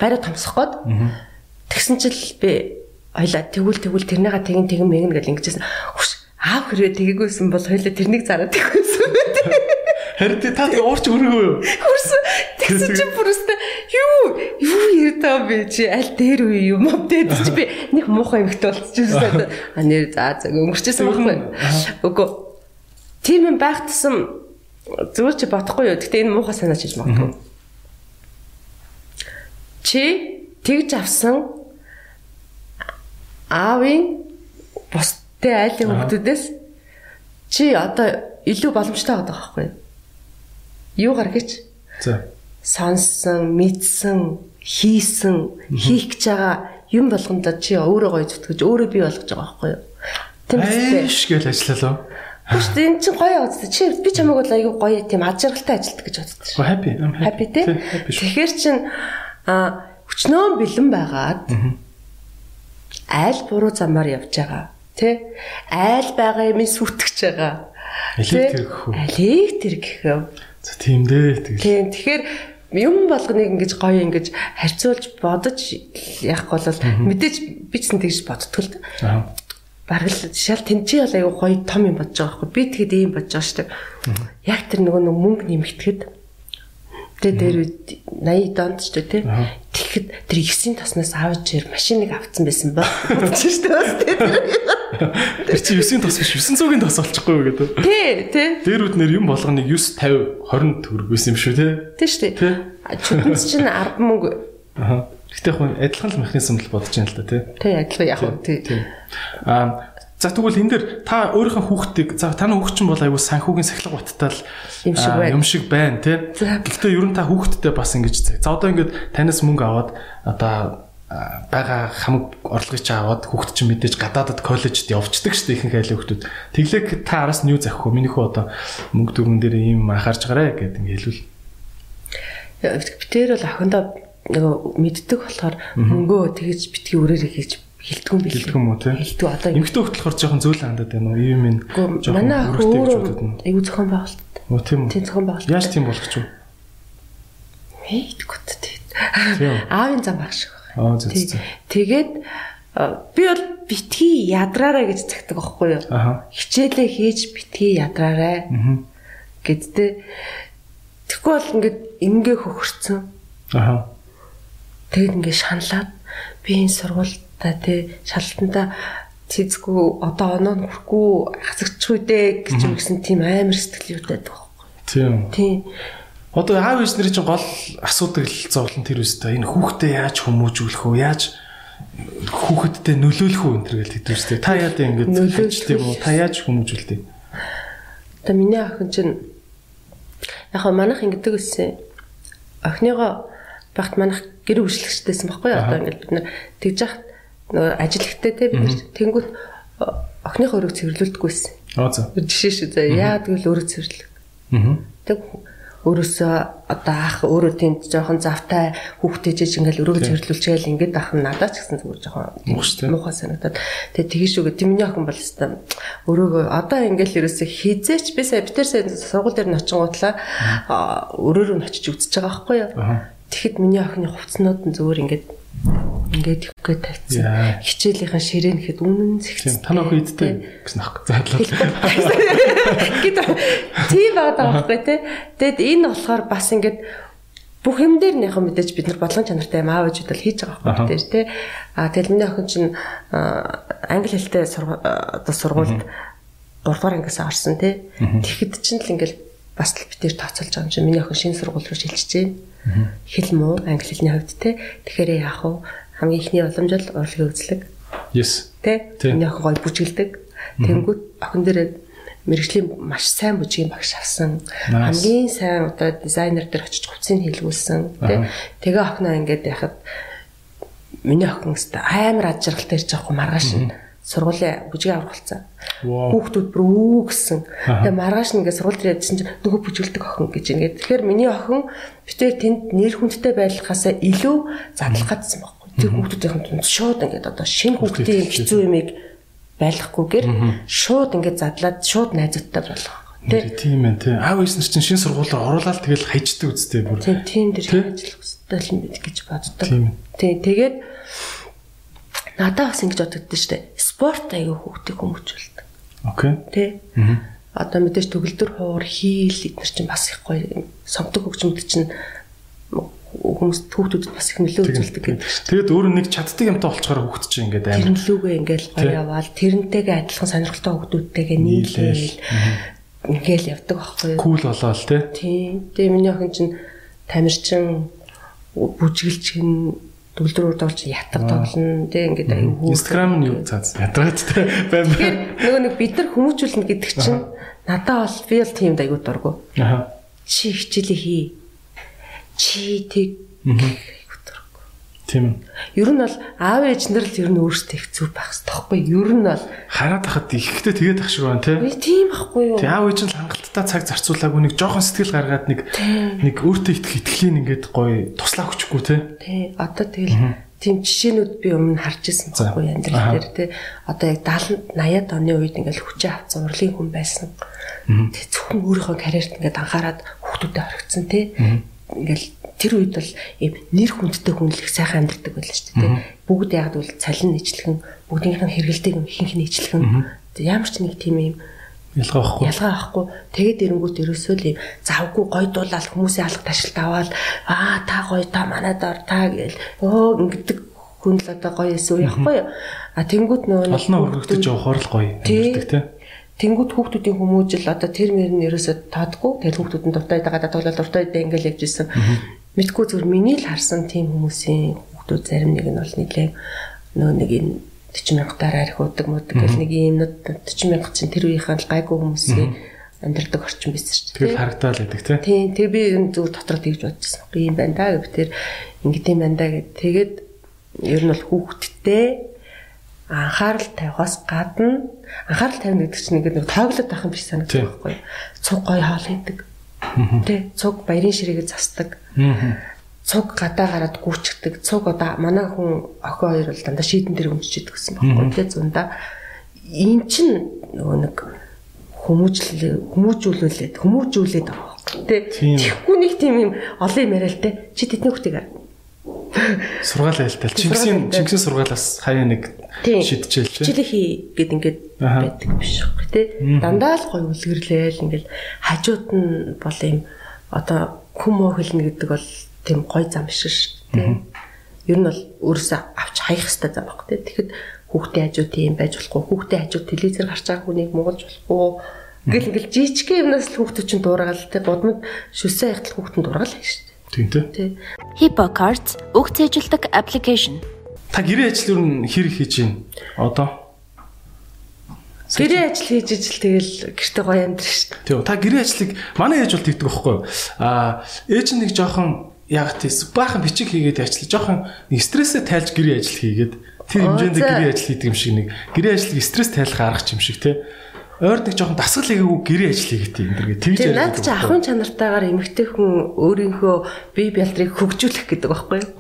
байраа томсох гээд тэгсэн чинь л би ойлаа тэгвэл тэгвэл тэрнийга тэгин тэгин мэгнэ гэж ингэжсэн. Хүш аав хэрэг тгээгүйсэн бол хоёлаа тэрнийг зараад тэгвэсэн. [LAUGHS] Харин та уурч өргөө юу? Хөрсөн. Тэгсэн чи бүрээсээ юу юу ярьдаа бэ чи аль дээр үе юм уу дээ чи би нэг муухай эмхтэй болчихсон. А нэр за за өнгөрчээсэн байхгүй. Үгүй. Тийм юм байх тусам зүгээр чи бодохгүй юу. Гэтэ энэ муухай санаач хийж магадгүй. Чи тэгж авсан аавын бусдын айлын хүмүүсээс чи одоо илүү боломжтой байгаа байхгүй юу? Юу гаргаж? За. Сонсон, мэдсэн, хийсэн, хийх гэж байгаа юм болгондоо чи өөрөө гоё зүтгэж өөрөө бий болгож байгаа байхгүй юу? Тийм үү? Ш гэл ажиллалаа. Биш энэ чинь гоё үст. Чи би чамайг бол аюу гоё тийм аж аргалтай ажилтдаг гэж боддог шүү. Happy. Happy тий. Тэгэхээр чин а өчнөө бэлэн байгаад айл буруу замаар явж байгаа. Тэ? Айл байгаа юм сүтгэж байгаа. Электр гэх үү? Электр гэх юм. За тийм дээ. Тэгэл. Тийм. Тэгэхээр юм болгоныг ингэж гоё ингэж харьцуулж бодож явах бол мэдээж би ч тэгж боддог л дээ. Аа. Бараг л шал тэнцээ бол аюу гоё том юм бодож байгаа байхгүй. Би тэгэд ийм бодож байгаа шүү дээ. Яг тэр нөгөө нэг мөнгө нэмэгдэхэд тэгээ дээр 80 донд ч тий. Тэгэхэд тэр 9-ийн тоснаас аавч ир машиныг авцсан байсан ба. [LAUGHS] Бодчих шүү дээ. Тэр чи 9-ийн тос биш 900-ийн тос болчихгүй юу гэдэг. Тий, тий. Дээрүүд нэр юм болгоныг 9 50 20 төгрөг байсан юм шүү те. Тий шүү дээ. Чүтэнц чинь 10 мөнгө. Аха. Гэтэ яг адилхан л механизм л бодож байна л да тий. Тий, адилхан яг тий. Аа За тэгвэл энэ дэр та өөрийнхөө хүүхдийг за таны хүүхд чинь бол аюу санхүүгийн сахилга баттай л юм шиг байна. Юм шиг байна тий. Гэхдээ ер нь та хүүхдтэй бас ингэж за одоо ингэж танаас мөнгө аваад одоо байгаа хамаг орлогыг аваад хүүхд чинь мэдээж гадаадад коллежид явцдаг шүү дээ ихэнх айлын хүүхдүүд. Тэглэг та араас нь юу захих вэ? Миний хүү одоо мөнгө дүрмэн дээр ийм анхаарч гараа гэдэг ингэ хэлвэл. Битээр бол охиндоо нөгөө мэддэг болохоор мөнгөө тэгэж битгий өрөөрэй хийж хилдэг юм билээ. Юм уу тий? Хилдэг одоо эмгтэй хөлт болохоор жоохон зөөлөн хандаад байна уу? Ийм юм манай өөрөө аюу зохион байгуулалт. Оо тийм үү. Тийм зохион байгуулалт. Яаж тийм болгоч вэ? Мэдгүй тий. [LAUGHS] Аавын зам баг шиг Аа зөв зөв. Тэгээд би бол битгий ядраарай гэж цагдаг аахгүй юу? Хичээлээ хийж битгий ядраарай. гэдтэй. Бол ингээд ингээ хөхөрцөн. Аа. Тэгээд ингээ шаналаад би энэ сургуультай тий шалтантаа цэцгүй одоо оноо хүрхгүй хасагчгүй дээ гэж юм гэсэн тийм амар сэтгэл юутай байхгүй. Тийм. Тийм. Одоо аав ээж нарын чинь гол асуудаг л зовлон тэр үстэй. Энэ хүүхдээ яаж хүмүүжүүлэх вэ? Яаж хүүхэдтэй нөлөөлөх үү энэ төр гэж хэлдэг үстэй. Та яа дэ ингэж хэлжтэй юм уу? Та яаж хүмүүжүүлдэг? Одоо миний охин чинь яг манайх ингэдэг үссэн. Охиныгоо багт манайх гэр бүжлэгчтэйсэн байхгүй юу? Одоо ингэ бид нар тэгж яхад нөгөө ажилтгтэй те бид тэнгүүт охиныхоо өрөөг цэвэрлүүлдэггүйсэн. Аа за. Жишээ шүү дээ. Яа тэгвэл өрөөг цэвэрлэг. Аа. Тэг өөрөөсөө одоо ах өөрөө тэнд жоохон завтай хүүхдээ чиж ингээл өрөөгөө цэвэрлүүлчихэл ингээд ах нь надад ч гэсэн зүгээр жоохон муухай санагдаад тэгээ тгий шүүгээ тэмний охин бол өстой өрөөгөө одоо ингээл ерөөсөө хизээч би сая битэр сая сургууль дээр нь очингуудлаа өрөөрөө нь очиж үзэж байгаа байхгүй юу тэгэхэд миний охины хувцснууд нь зүгээр ингээд ингээд ихгээ тавьчихсан. Хичээлийнхэн ширээн гэхэд үнэн зэгцсэн. Та нөх идтэй гэсэн ах заадлаа. Гэт тийм байгаа байхгүй тий. Тэгэд энэ болохоор бас ингээд бүх юм дээр нөхө мэдээж бид нар бодлон чанартай юм аав ээжүүд л хийж байгаа байхгүй тий. А тэгэл миний охин чинь англи хэлтэй одоо сургуульд 3 дугаар ангиас орсон тий. Тэгэхэд чинь л ингээд бас л битээр тооцоолж байгаа юм чинь миний охин шинэ сургууль руу шилжиж байна. Хэл муу англи хэлний хувьд тий. Тэгэхээр яах вэ? хамгийн ихний уламжил урлагийн үзлэг. Yes. Тэ? Миний охин гоё бүжгэлдэг. Тэнгүүд охин дээр мэрэгжлийн маш сайн бүжгийн багш авсан. Хамгийн сайн одоо дизайнер дээр очиж хувцсыг хийлгүүлсэн. Тэ? Тэгээ охиноо ингээд яхад миний охин өстө амар ажиргалтай ирж байгаа маргааш нь сургуулийн бүжгийн аврах болсон. Хүүхдүүд бүр үү гэсэн. Тэгээ маргааш нь ингээд сургууль дээр ядсан чинь нөгөө бүжгэлдэг охин гэж ингээд. Тэгэхээр миний охин битээр тэнд нэр хүндтэй байхлахаасаа илүү задлах гадсан баг тэр хүүхдүүдийн тунд шууд ингээд одоо шинэ хүүхдийн хэцүү юмыг байлгахгүйгээр шууд ингээд задлаад шууд найзуудтай болгох. Тийм ээ тийм. Аав ээж нар чинь шинэ сургуулиар оруулаад тэгэл хайчдаг үстэй бүр. Тийм тийм дэр ажиллах үстэй л мэд гэж боддог. Тийм тэгээд надад бас ингэж бодогдсон шүү дээ. Спорт аягүй хүүхдийг хүмүүжүүлдэг. Окей. Тэ. одоо мэдээж төгөлдөр хуур хийл эдгээр чинь бас их гоё сонгодог хөгжмөд чинь хүмүүс хүүхдүүдэд бас их нөлөө үзүүлдэг гэдэг. Тэгээд өөр нэг чаддаг юмтай болчоор хүүхд чинь ингээд амар тэрнлүүгээ ингээд гоё яваал тэрнтэйгээ адилхан сонирхолтой хүүхдүүдтэйгээ нийлээл ингээл явдаг байхгүй юу? Кул болоо л тий. Тийм. Тэгээ миний охин чинь тамирчин бүжгэлчин төгөлдрөөр тоглож ятар тоглоно тий ингээд аюу Instagram нь юу цаас ядраад тий байна. Нөгөө нэг бид нар хүмүүжүүлнэ гэдэг чинь надад бол би бол тийм аюу дургу. Аа. Чи хичээлээ хий чи тэг Тийм. Ер нь бол аав ээж нар л ер нь өөрсдөө их зүв байх хэрэгтэй байхгүй юу? Ер нь бол хараад хахад ихтэй тэгээд ах шиг байна тийм байхгүй юу? Тэг аав ээж нь хангалттай цаг зарцуулаагүй нэг жоохон сэтгэл гаргаад нэг нэг өөртөө итгэх итгэлийн ингээд гоё туслаа өгчихгүй тий. Тий. Одоо тэгэл тийм жишээнүүд би өмнө харж ирсэн байхгүй амьдрал дээр тий. Одоо яг 70 80-аад оны үед ингээд хүчээ авсан урлагийн хүн байсан. Тэг зөвхөн өөрийнхөө карьерт ингээд анхаарад хүүхдүүдэд орхицсан тий ингээл тэр үед бол ийм нэр хүндтэй хүн л их сайхан амьддаг байлаа шүү дээ. Бүгд яг бол цалин нэжлэхэн бүгдийнх нь хэрэгэлдэг юм ихэнх нь нэжлэхэн ямар ч нэг тийм юм ялгаа байхгүй. Ялгаа байхгүй. Тэгээд эрэнгүүт ерөөсөө л юм завгүй гой дуулаад хүмүүсийн алга ташилт аваад аа та гой та манад ор та гээл өө ингэдэг хүн л одоо гоё эсүү яахгүй юу. А тэнгүүт нөгөө олноо өргөгдөж явахаар л гоё амьддаг тийм Тэнгүүд хүүхдүүдийн хүмүүжил одоо тэр мөр нь ерөөсөө тоодгүй. Тэгэл хүүхдүүд нь дуртай дагаад тоглол дуртай дэ ингээл явж исэн. Мэдгүй зүгээр миний л харсан тийм хүмүүсийн хүүхдүүд зарим нэг нь бол нэлээ нөө нэг энэ 40 мянгатаар арх удаг муудаг гэл нэг юмнууд 40 мянга чинь тэр үеийнхэн л гайгүй хүмүүсийн амьдрдаг орчин байсан шүү дээ. Тэгэл харагдаад байдаг тийм. Тийм. Тэг би зүгээр дотор тэгж бодчихсон. Би юм байна да гэв тэр ингэдэм юм байна да гэд. Тэгээд ер нь бол хүүхдтэй анхаарал тавихаас гадна анхаарал тавина гэдэг чинь ингээд нэг тооглоод байх юм биш санагдах байхгүй. Цуг гой хоол хийдэг. Тэ цуг баярын ширээгээ засдаг. Цуг гадаа гараад гүйчдэг. Цуг одоо манай хүн охин хоёр бол дандаа шийдэн дээр өмччихдэг гэсэн байхгүй. Тэ зундаа эн чин нөгөө нэг хүмүүжлээ хүмүүжүүлүүлээд хүмүүжүүлээд байхгүй. Тэ тэгэхгүй нэг тийм юм олон юм яриа л тэ. Чи тэдний хүүхдийг Сургаал айлтал. Чингисийн Чингисийн сургаалаас хаяа нэг шидчихэл чи. Хичээлээ хий гэд ингээд байдаг биш үү те. Дандаа л гоё үлгэрлээл ингээд хажууд нь бол юм одоо хүм хэлнэ гэдэг бол тийм гоё зам биш шүү те. Ер нь бол өөрөөсөө авч хаях хэрэгтэй зам баг те. Тэгэхэд хүүхдээ хажууд тийм байж болохгүй. Хүүхдээ хажууд телевизээр гарч байгаа хүнийг муулж болохгүй. Гэл ингээл жижигхэн юмнаас л хүүхдүүд чинь дуурайгаал те. Будмад шүсээ яхтал хүүхдэн дуурайгаал шүү Тийм тий. Hippo Cards үг цээжилдэг аппликейшн. Та гэрээ ажил юу н хэр хийж байна? Одоо Гэрээ ажил хийж ижил тэгэл гэрте гоё амьдрах шүү дээ. Тийм. Та гэрээ ажлыг манай ээж бол тэгдэг байхгүй юу? Аа ээж нэг жоохон яг тийс баахан бичиг хийгээд ажиллаж жоохон нэг стрессээ тайлж гэрээ ажил хийгээд тэр хэмжээнд гэрээ ажил хийдэг юм шиг нэг гэрээ ажлыг стресс тайлах арга юм шиг тий ойр нэг жоохон дасгал хийгээгүй гэрээ ажил хийгээд энэ дэргээ тэгж яриад. Наад чи ахын чанартаагаар эмэгтэй хүн өөрийнхөө бие бялдрыг хөгжүүлэх гэдэг байхгүй юу?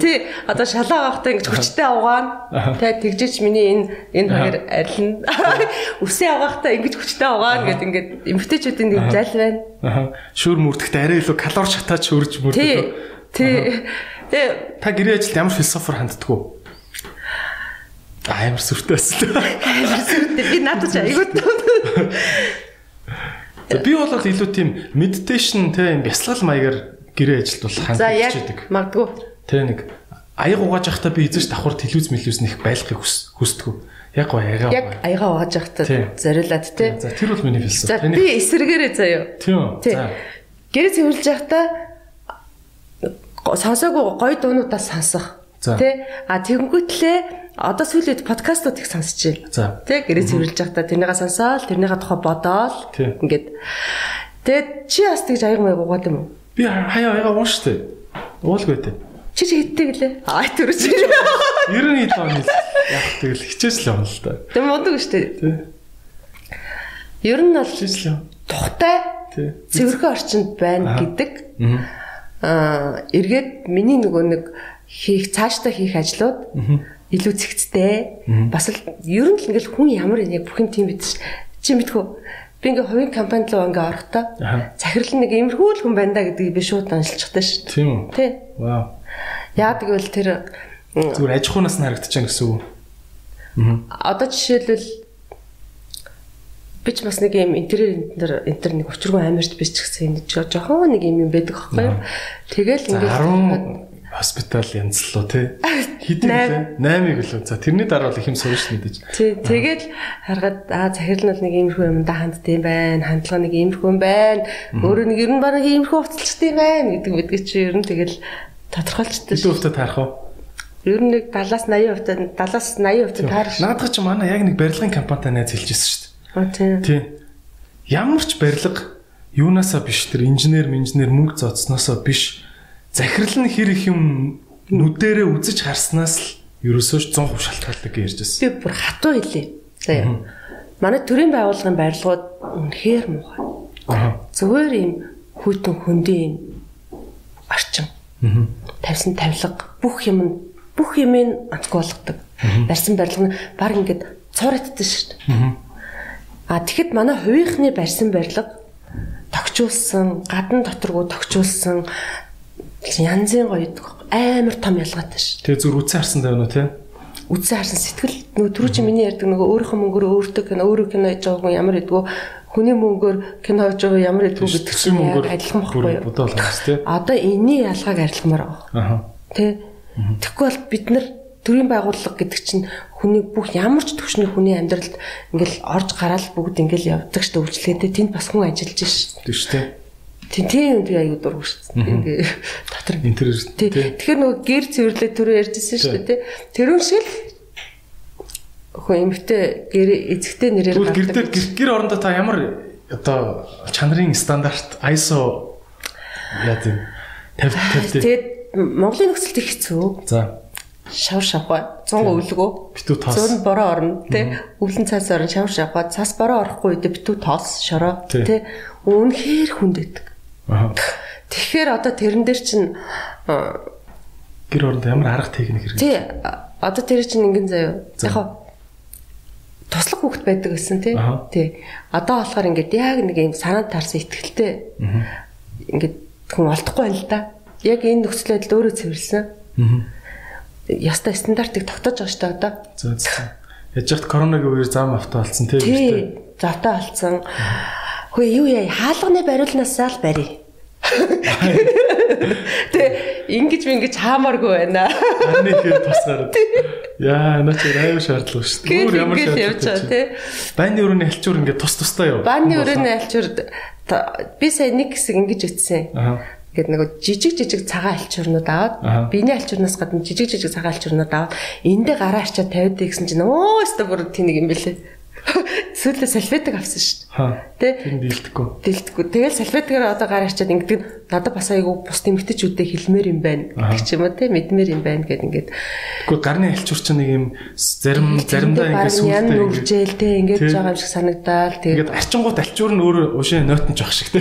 Тий, одоо шалаа авахтаа ингэж хүчтэй авгаана. Тэ тэгжээч миний энэ энэ хоёр арилна. Үсээ авахтаа ингэж хүчтэй авгаана гэд ингээд эмэгтэйчүүдийн нэг зал байна. Шүр мүрдэхтэй арай илүү калори шатаач хөрж мөрдөг. Тий. Тий. Тэ та гэрээ ажилд ямар философор ханддаг вэ? Амар сүртэй байсан. Амар сүртэй. Би надад ч айгуу. Би бол илүү тийм meditation те юм бясалгал маягаар гэрээ ажилд бол хандж байдаг. Магадгүй. Тэ нэг аяг угааж явахдаа би эзэж давхар телевиз мэлүүс нэх байлахыг хүсдэг. Яг гоо аяга. Яг аяга угааж явахдаа зориулаад те. За тэр бол миний философи. За би эсрэгээрээ заяа. Тийм. За. Гэрээ цэвэрлж явахдаа сонсоогүй гоё дуунуудаас сонсох. Тэ а тэгэнгүүтлээ одоо сүүлийн подкастууд их сонсч байна. Тэ гэрээ цэвэрлж байхдаа тэрнийгээ сонсоол, тэрнийгээ тухай бодоол ингээд тэгээд чи бас тэгж аяг маяг угаад юм уу? Би хаяа аяга уун штэ. Уулгүй тэ. Чи чи хиттэй гэлээ. Аа төрөж. 97 оны яг тэгэл хичээж л явна л да. Тэг мундаг штэ. Тэ. Ер нь бол явна. Тухтай. Тэ. Цэвэрхэн орчинд байна гэдэг. Аа эргээд миний нөгөө нэг хийх цаашдаа хийх ажлууд илүү цэгцтэй. Бас л ер нь л ингээл хүн ямар яг бүх юм тийм биз чи мэдхүү. Би ингээ хувийн компанид руу ингээ орохдоо захирал нэг имерхүү л хүн байна да гэдгийг би шууд аншилчихдаг шүү дээ. Тийм үү? Тий. Вау. Яа тэгвэл тэр зүгээр аж ахуйнаас нь харагдаж байна гэсэн үг. Аа. Одоо жишээлбэл би ч бас нэг юм интерьер энтер энтер нэг учиргүй амарч биш ч гэсэн нэг жоохон нэг юм юм байдаг аахгүй юу. Тэгэл ингээд 10 хоспитал янзлуу тий. Хэдэн лээ? 8-ыг лөө. За тэрний дараа бол их юм сурч мэдэж. Тий, тэгэл харахад аа захирал нь нэг иймэрхүү юмдаа хандд юм байна. Хандлага нэг иймэрхүү юм байна. Өөрөө нэг ер нь бараг иймэрхүү уцалчт юм байна гэдэг мэдгийг чи ер нь тэгэл тодорхойлчихдээ. Хэдэн хувьтай таарах вэ? Ер нь нэг 70-аас 80% 70-аас 80% таарах. Наадах чи манай яг нэг барилгын компанитай найз хэлжсэн шүү дээ. Аа тий. Тий. Ямар ч барилга юунаасаа биш тэр инженер, инженер мөнгө зооцсноосоо биш захирал нь хэр их юм нүдэрээ үзэж харснаас л ерөөсөө 100% шалтгаалдаг гэж ярьжсэн. Би бүр хатуу хэлээ. Заяа. Манай төрийн байгууллагын барилгууд үнэхээр муухай. Зүгээр юм хүйтэн хөндөө юм орчин. Тавьсан тавилга бүх юм бүх юмыг онцгой болгодог. Барьсан барилга нь баг ингээд цуурайтдаг шүү дээ. А тэгэхэд манай хувийнхны барьсан барилга тогтчулсан, гадна доторгоо тогтчулсан янзын гоё амар том ялгаатай ш. Тэгээ зүр үцэн харсан даа нү те. Үцэн харсан сэтгэл нөгөө түрүү чи миний ярьдаг нөгөө өөрийнхөө мөнгөөр өөртөө кино өөрөө кино хийж байгаа хүн ямар идэггүй хүний мөнгөөр кино хийж байгаа ямар идэггүй гэдэг чинь яг адилхан байхгүй юу? Бодоо болгоос те. Одоо энэний ялгааг арилгамаар байгаа. Аха. Тэ. Тэгэхгүй бол бид нар төрийн байгууллага гэдэг чинь хүний бүх ямар ч төвшний хүний амьдралд ингээл орж гараал бүгд ингээл явдаг шүү дээ үйлчлэгээтэй тэнд бас хүн ажиллаж ш. Тэг шүү те. Тийм тийм үнтэй аюу дургу шүү дээ. Ингээ дотор интерьер тий. Тэгэхээр нөгөө гэр цэвэрлээ түрүү ярьжсэн шүү дээ тий. Тэрүүн шиг л хөө эмхтэй гэр эзэгтэй нэрээр Тэгвэл гэр дээр гэр орондоо та ямар одоо чанарын стандарт ISO яа тийм 50 50 дээ. Тэгээд Монголын нөхцөлд их хэцүү. За. Шавар шавхаа 100 өвлгөө. Битүү тоос. Зүүн бороо орно тий. Өвлөн цаас орно шавар шавхаа цаас бороо орохгүй үед битүү тоос шороо Тий. тий. Үнэхээр хүнд байдаг. Аа. Тэгэхээр одоо тэрэн дээр чинь Гэр орондоо ямар арга техник хэрэг. тий одоо тэр чинь ингэн заяа. Яг хаа туслах хүүхэд байдаг гэсэн тий. Тий. Одоо болохоор ингээд яг нэг юм санаанд таарсан ихтгэлтэй ингээд хүн олдохгүй байна л да. Яг энэ нөхцөл байдал өөрөө цэвэрлсэн. Аа. Яста стандартыг тогтоож байгаа шүү дээ одоо. За за. Яж хат коронавигийн үеэр зам авто болсон тийм үү? Тий. Завтаа алдсан. Хөөе юу яа хаалганы бариулнаасаа л барь. [LAUGHS] Тэ ингэж ингэж хаамааргүй байна. Хэр [LAUGHS] тусгаар. Яа, наач аюу шаардлага шүү дээ. Ингэж явж байгаа тий. Байны өрөөний альчуур ингээд тус тустай юу? Бааны өрөөний альчуур би сая нэг хэсэг ингэж. Аа. Ингээд нэг жижиг жижиг цагаан альчуурнууд аваад биений альчуурнаас гадна жижиг жижиг цагаан альчуурнууд аваад эндээ гараа арчаад тавиад гэсэн чинь өө өстө бүр тэнэг юм бэлээ. Сүүлдээ салфетик авсан шүү дээ. Тэ? Тэр дийлдэхгүй. Дэлдэггүй. Тэгэл салфетикээр одоо гараа арчаад ингээд надад бас айгүй бус тэмгтэчүүдэд хэлмээр юм байна гэх ч юм уу те мэдмээр юм байна гэд ингээд Тэгвэл гарны альчуур чинь нэг юм зарим заримдаа ингээд сүлдээ нүржээл те ингээд байгаа юм шиг санагдаал тэгээд ингээд арчингууд альчуур нь өөрөө ушээ нойтон жоох шиг те.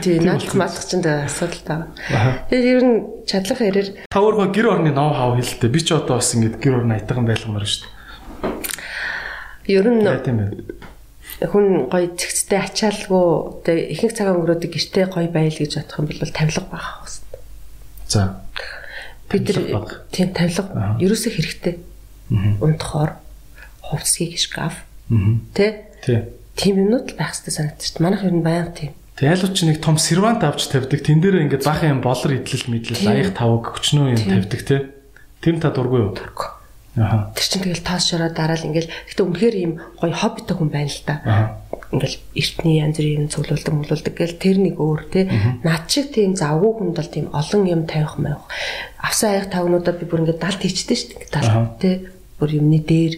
тий наадах маадах ч энэ асуудалтай. Аха. Тэгээд ер нь чадлах ярээр Та өөрөө гэр орны ноу хав хэлдэг. Би ч одоо бас ингээд гэр орны айтган байлгамаар шүү дээ. Ер нь хүн гоё цэгцтэй ачаалгүй тэгээ ихэнх цагаан өнгөрөөдөг гэртээ гоё байл гэж бодох юм бол тавилга байх хэвээр. За. Бид нар тийм тавилга Аа. ерөөсөө хэрэгтэй. Аа. Унтахоор хувцсгийг шкаф Аа. тэ Тий. тийм юмнууд л байх хэрэгтэй санагдчих. Манайх ер нь баян тийм. Тэг ялууч нэг том сервант авч тавьдаг. Тэн дээр ингээд баахан юм болор идэл мэдлэл аяг тавг өчнөө юм тавьдаг те. Тэр та дургүй юу? Аха. Тэр чинь тэгэл тоос шороо дараал ингээл гэхдээ үнэхээр ийм гоё хоббитой хүн байна л да. Аха. ингээл эртний янз бүрийн юм цуглуулдаг муулдаг гэл тэр нэг өөр те. Над шиг тийм завгүй хүнд бол тийм олон юм тавих маях авсан аяг тавнуудаа би бүр ингээд далд хийчтэй шүү дээ. Далд те. Бүр юмны дээр.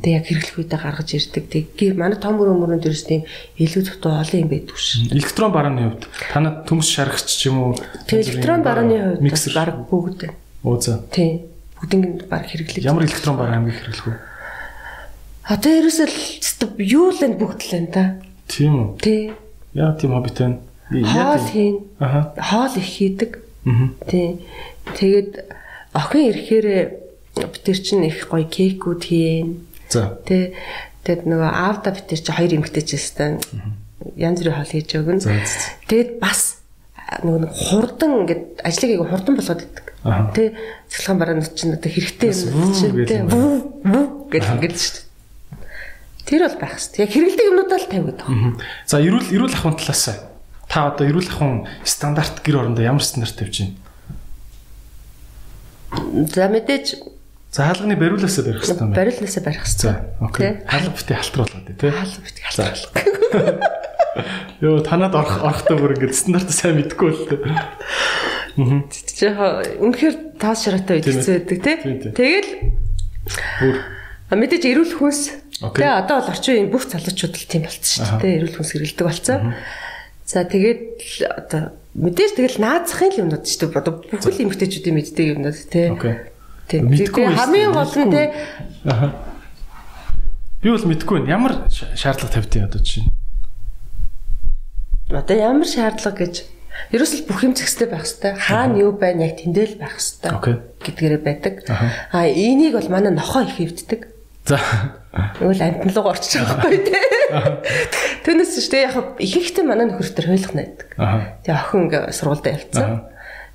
Тэг яг хэрэглэх үедээ гаргаж ирдэг. Тэг манай том мөрөн мөрөн дээрс тийм илүү зөвхөн олон юм байдаг ш. Электрон барааны хувьд. Танад төмс шаргч ч юм уу? Тэг электрон барааны хувьд баг бүгд. Оо за. тийм бүгдийг баг хэрэглэж Ямар электрон бараа хамгийн хэрэглэх вэ? одоо ерөөсөө юу л энэ бүгд л энэ та Тийм үү? тий Яа тийм хоббитэй вэ? хоол хийн Аха. хоол их хийдэг Мгм. Тий. Тэгээд охин ирэхээр бид нар чинь их гоё кейкүүд хийн. За. Тий. Тэгээд нөгөө аавда бид нар чи хоёр эмэгтэй ч гэсэн янз бүрийн хоол хийж өгнө. Тэгээд бас нэг хурдан ингээд ажлыг айгу хурдан болгоод иддэг. Тий. Цэцлэн бараанууд чинь одоо хэрэгтэй юм чинь вүү гэж ингээд шүү дээ. Тэр бол байх хэрэгтэй. Яг хэрэгэлдэг юмнуудаа л тавиад байгаа. За эрүүл эрүүл ахуйн талаас та одоо эрүүл ахуйн стандарт гэр орондоо ямар стандарт тавьж байна? За мэдээж За хаалганы бариулаасаа барих хэрэгтэй юм байна. барилнасаа барих хэрэгтэй. окей. Хаалга битээ халтруулаад тий. Хаалга бит халтруулах. [LAUGHS] Йоо танад орох орохдоо бүр ингэ стандарт сайн мэдгүй л дээ. Жохо үнэхээр таас шараатай үйлчлээ байдаг тий. Тэгэл Бүр мэдээж эрүүл хүнс тэгээ одоо бол орчин үеийн бүх залуучууд л тийм болчихсон шүү дээ. Эрүүл хүнс хэрэгэлдэг болсон. За тэгээд одоо мэдээж тэгэл наазахын юмнууд шүү дээ. Одоо бүхэл эмгтээчүүдийн мэддэг юмнууд тий. Тийм. Мэдгүй Тэгээ байсан, хамгийн гол нь тий Аха. Би бол мэдгүй байна. Ямар ша- шаардлага тавьдیں одоо жишээ нь. Одоо ямар шаардлага гэж ерөөсөл бүх юм зэгстэй байх хэвээр хаана юу байна яг тэндэл байх хэвээр гэдгээрээ байдаг. Аха. А энийг бол манай нохоо их хөвддөг. За. Тэгвэл амтан руу орчих байхгүй тий. Түүнээс ч тий яг ихэнхдээ манай нөхөр төр хойлох найдаг. Тэгээ охин ингээ сургуультай явцсан.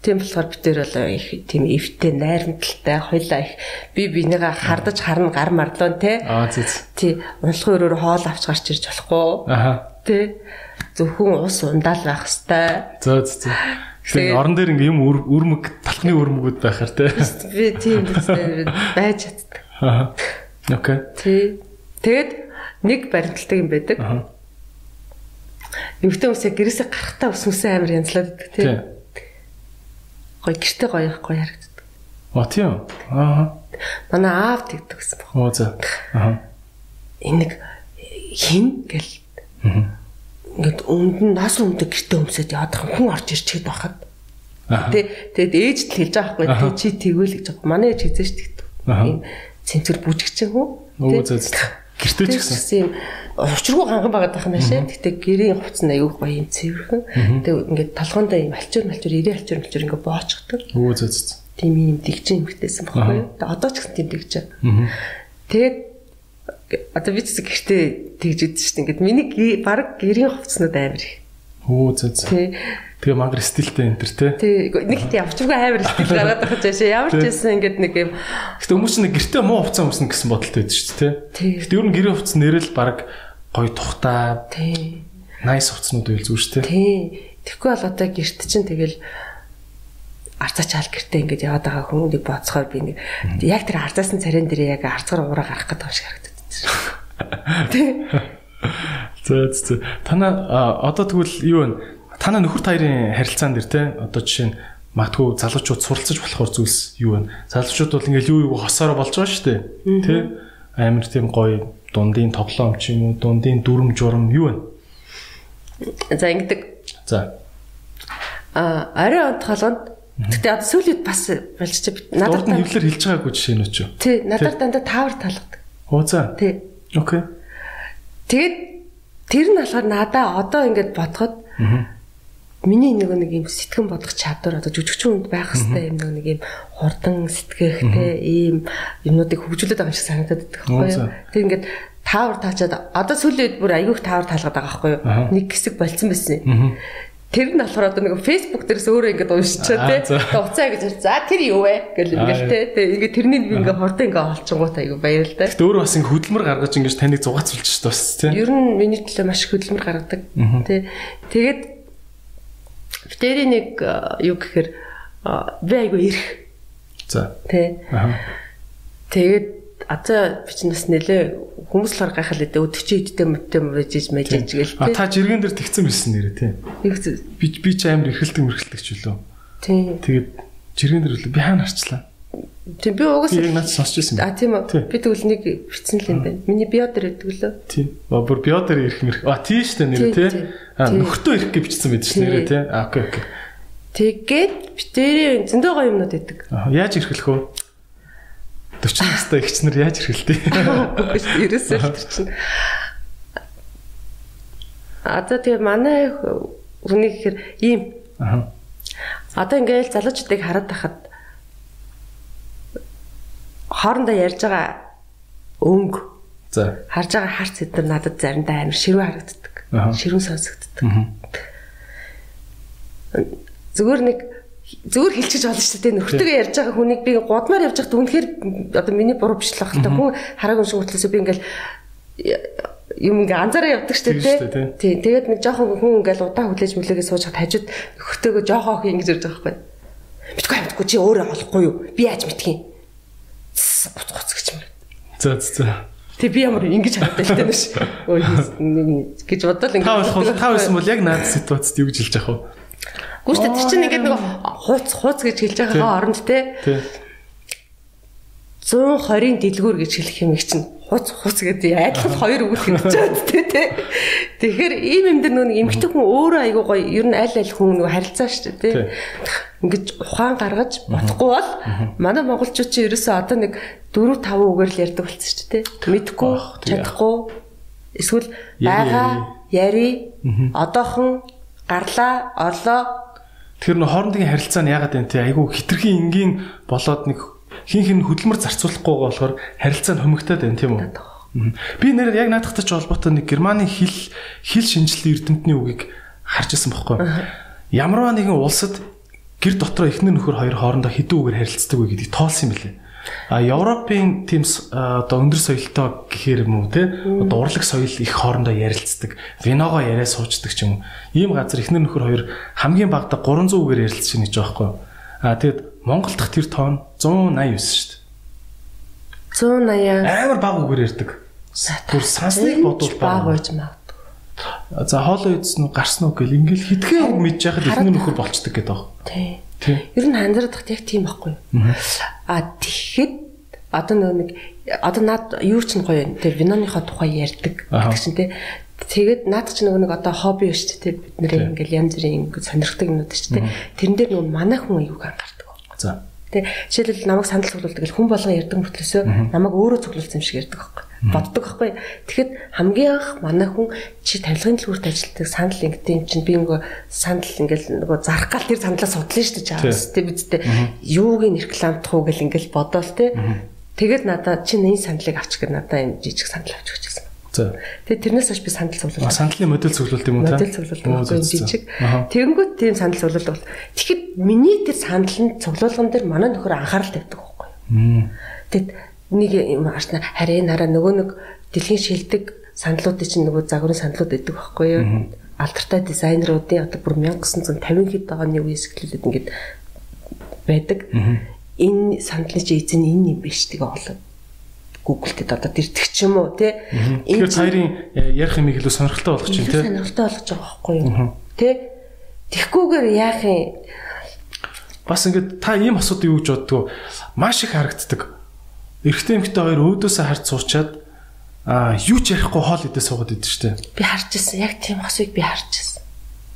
Тийм болохоор бид нэр бол их тийм эвтэй найрамдалтай хойлоо их би бинийгаа хардаж харна гар марлуун тий. Аа зүз. Тий унлахын өрөөр хоол авч гарч ирж болохгүй. Аха. Тий зөвхөн ус ундаал байх хэвээр. За за. Тэгээ- орон дээр ингээм юм үрмэг талхны үрмэгүүд байхаар те. Би тийм үстэй байж чаддаг. Аа. Окей. Тий. Тэгэд нэг баримталтай юм байдаг. Аа. Эмэгтэй хүмүүсээ гэрээсээ гарахтаа ус мүсээ амар янзлаад байдаг тий. Тий. Гоё гэртээ гоё их гоё харагддаг. Оо тийм. Аа. Манай аав тэгдэг гэсэн баг. Оо за. Аа. Энэ хин гэл ингээд өмд нь нас өмдөг гэртээ өмсөд яадах хүн орж ирчихэд байхад. Тэ тэгэд ээжд л хэлж байгаа байхгүй чи тэгвэл гэж байгаа. Манай ээж хэзээ ч тэгдэг. Ийм цэнцэр бүжигчин хүн. За за. Гэртээ ч гэсэн. юм учиргүй ганган байгаад байх юм шээ. Гэтэ гэрийн хувцас нь аюу гоё юм цэвэрхэн. Тэгээ ингээд толгоондоо юм алчуур малчуур ирээ алчуур малчуур ингээд боочгдаг. Оо за за. Тийм юм дэгжин юмхтэйсэн баггүй юу. Тэгээ одоо ч гэсэн тийм дэгжээ. Аа. Тэгээд одоо би ч гэртээ тэгж идэж шít. Ингээд миний баг гэрийн хувцснууд амар их. Оо за за. Тий. Тэгээ мангар стилтэй энэ төр те. Тэг нэг тийм авчиргүй амар сэтгэл гараад байгаа ч яашаа [LAUGHS] ямар ч байсан ингээд нэг юм Гэтэ хүмүүс нэг гэртээ муу хувцас өмснө гэсэн бодолтой байдаг шүү дээ. Тий. Гэтэ ер нь гэрээ хувцас нэрэл баг гоё тухтай, тий nice хувцснууд байл зүгээр шүү дээ. тий Тэгэхгүй бол одоо гэрт чинь тэгэл арцаа чаал гэртээ ингээд яваад байгаа хүмүүнийг боцохоор би нэг яг тэр арцаасан царин дээр яг арцгаар ураа гарах гэдэг юм шиг харагдаад байна. Тий. За за. Танаа а, одоо тэгвэл юу вэ? Танаа нөхөр таарын харилцаан дээр те одоо жишээ нь магадгүй залуучууд суралцаж болохоор зүйлс юу вэ? Залуучууд бол ингээл юу юу хосоороо болж байгаа шүү дээ. Тэ? Амар тийм гоё дундын тоглоом ч юм уу, дундын дүрм журм юу вэ? За ингэдэг За. а арай онт холгонд Гэтэ одоо сүүлийн бас болж чи Дурд надад нь хөвлөр хэлж байгаагүй жишээнүүд ч юу? тий надад дандаа таавар талгадаг. Оо за. Тий. Окей. Тэгээд тэр нь болохоор надаа одоо ингээд бодоход миний нэг нэг юм сэтгэн бодох чадвар одоо жүжигчин хүнд байх хэвээр юм нэг юм хурдан сэтгэхтэй ийм юмнуудыг хөгжүүлээд байгаа юм шиг санагдаад байдаг байхгүй юу. Тэг ингээд таавар таачаад одоо сүүлийн үед бүр айгүйх таавар таалгаад байгаа байхгүй юу. Нэг хэсэг болцсон байсан. Тэр нь болохоор одоо нэг фейсбુક дээрээс өөрөө ингээд уншичаа Аа, тий. Тэгээ уцаа гэж за тэр юу вэ гэл ингээд тий. Тэгээ ингээд тэрний би ингээд хурдан ингээд олчингууд айгүй баярлалаа. Гэтэ өөрөө бас ингэ хөдөлмөр гаргаж ингэж таныг зугаацуулж шүү дээ бас тий. Ер нь миний төлөө маш их хөдөлмөр гаргадаг. Тэ. Тэгээд битэрийн нэг э, юу гэхээр э, би айгу ирэх. За. Аа. Тэгээд атаа би ч бас нэлээ хүмүүс л гайхал өдөө өдөгчөө идтэй мөттэй мөрөжж мэжж гээл А тэ. та жиргэн дээр тэгсэн байсан нэрээ тий. Би би ч амар эрхэлдэг мэрхэлдэг ч үлээ. Тийм. Тэгээд жиргэн дээр үлээ би хаана арчлаа. Тийм би угаасаа яг над сонсч байсан. А тийм Тий. үү. Би тэгвэл нэг бичсэн л юм байна. Миний био дээр өгдөг лөө. Тийм. А бүр био дээр ирэх мэрх. А тий штэ нэр Тий, тий. тий. А Тий. нөхөртөө ирэх гэж бичсэн байдаг ш Тий. нэрээ тий. А окей окей. Тэгээд битэрийн зөндөө гоё юмнууд өгдөг. Аа яаж эрхлэх вэ? 40 настай ихчнэр яаж эрхэлтий? [LAUGHS] Ерөөсөө л тэр чинь. А за тэгээ манай хүний гэхээр ийм Аа. одоо ингээл залуучуудыг хараад тахад хоорондоо ярьж байгаа өнгө За. харж байгаа харц эдгээр надад заримдаа амар ширүү харагддаг. Ширүүн сонсогддог. Зүгээр нэг зүгээр хэлчихэж болно шүү дээ. Нөхөртөөгөө ярьж байгаа хүнийг би гудмаар явж байхад үнэхээр одоо миний буруу л л та. Хүн харааг уншиг хөтлөөсөө би ингээл юм ингээ анзаараа явдаг шүү дээ, тий. Тэгээд нэг жоохон хүн ингээл удаан хүлээж мүлээгээ сууж хад хажууд нөхөртөөгөө жоохон ох ингэж ирж байгаа байхгүй. Битгүй мэдгүй чи өөрөө олохгүй юу? Би яаж мэдхин? Гоц гоц гэж юм. За за. Тэг би ямар ингэж харагдал тань ш. Өө гэж бодвол Та болох ингээ. та байсан бол яг наад ситуацид юу гэж хэлж яах вэ? Штэ чи чинь ингээд нэг хууц хууц гэж хэлж байгаа оронд те. Тий. 120-ын дэлгүүр гэж хэлэх юм их чинь хуц хуц гэдэг айдлах хоёр үг хэлж байгаа тий тэ. Тэгэхээр ийм юм дээр нэг эмгтэй хүн өөрөө айгуу гоё ер нь аль аль хүн нэг харилцаа шүү дээ тий. Ингээд ухаан гаргаж бодохгүй бол манай монголчууд чи ерөөсөө одоо нэг 4 5 үгээр л ярьдаг болсон шүү дээ тий. Мэдхгүй чадахгүй эсвэл байгаа яри одоохон гарлаа орлоо Тэгэхээр нөх хоорондын харилцаа нь яагаад вэ айгүй хитрхийн энгийн болоод нэг хин хин хөдөлмөр зарцуулахгүй болохоор харилцаа нь хумигтаад байна тийм үү? Би нэр яг наадахтай ч холбоотой нэг Германы хэл хэл шинжиллийн эрдэмтний үгийг харж ирсэн байхгүй. Ямарваа нэгэн улсад гэр дотроо эхнэр нөхөр хоёр хоорондоо хэдэн үгээр харилцдаг вэ гэдгийг тоолсон юм лээ. А Европын тийм одоо өндөр соёлтой гэхээр юм уу те одоо урлаг соёл их хоорондоо ярилцдаг. Виногоо яриа суучдаг ч юм уу. Ийм газар эхнэр нөхөр хоёр хамгийн багадаа 300 үгээр ярилцж байна гэж байгаа байхгүй. А тэгэд Монгол дахь тэр тоон 189 шүү дээ. 180 Амар бага үгээр ярьдаг. Түр сансныг бодвол баг бага. байж магадгүй. За хоолой идсэн үү гарсан уу гэл ингээл хитгэн үг мэдж яхад эхнэр нөхөр болцдог гэдэг. Тий. Тийм. Ер нь анзаардахт яг тийм байхгүй? А тэгэхэд одоо нөгөө нэг одоо наад юу ч гоё юм. Тэ виноныхоо тухай ярьдаг гэдэг чинь тий. Тэгээд наад чи нөгөө нэг одоо хобби биш тий бид нэр ингээл янз бүрийн сонирхдаг юмнууд шүү дээ. Тэрэн дээр нөгөө манай хүн аюуг анхаардаг. За. Тэ жишээлбэл намайг санал цуглуулдаг гэл хүн болгон ярьдаг мөртлөөсөө намайг өөрөө цуглуулсан юм шиг ярьдаг байхгүй. Боддог байхгүй. Тэгэхэд хамгийн анх манай хүн чи тавилгын дэлгүүрт ажилладаг санал ингэдэг юм чинь би нөгөө санал ингээл нөгөө зарах гал тэр саналаа судлаа шүү дээ чаас тэ бидтэй юуг нь рекламдах уу гэл ингээл бодоол тэ. Тэгээд надаа чи энэ саналыг авчих гэд надаа энэ жижиг санал авчих гэж хэлсэн. За. Тэгээд тэрнээс хойш би санал цуглуулдаг. Сандлын модель цуглуулт юм уу та? Модель цуглуулдаг жижиг. Тэгэнгүүт тийм санал цуглуулдаг бол. Тэгэхэд миний тэр саналын цуглуулган дээр манай нөхөр анхаарал тавьдаг байхгүй. Мм. Тэгэд нэг юм харсна харин нараа нөгөө нэг дэлхийн шилдэг саналуудын чинь нөгөө загварын саналууд өгдөг байхгүй юу? Алдартай дизайнеруудын одоо бүр 1950 хэд оны үеэс эхлүүлээд ингээд байдаг. Энэ сандлын чи эзэн энэ юм биш тэгээ олоо. Google-тэд одоо дэрдэг ч юм уу те. Тэгэхээр хоёрын э, ярих юм илүү сонирхолтой болгож чинь илүү тий. сонирхолтой болгож байгаа байхгүй юу? Тэ? Тэгхгүйгээр яах юм? Бас ингээд та ийм асуудыг юу гэж боддгоо маш их харагддаг. Эрэгтэй эмэгтэй хоёр өөдөөсөө харж суучаад а юу ч ярихгүй хоол идээ суугаад идэв штэ. Би харж ирсэн. Яг тийм хосыг би харж ирсэн.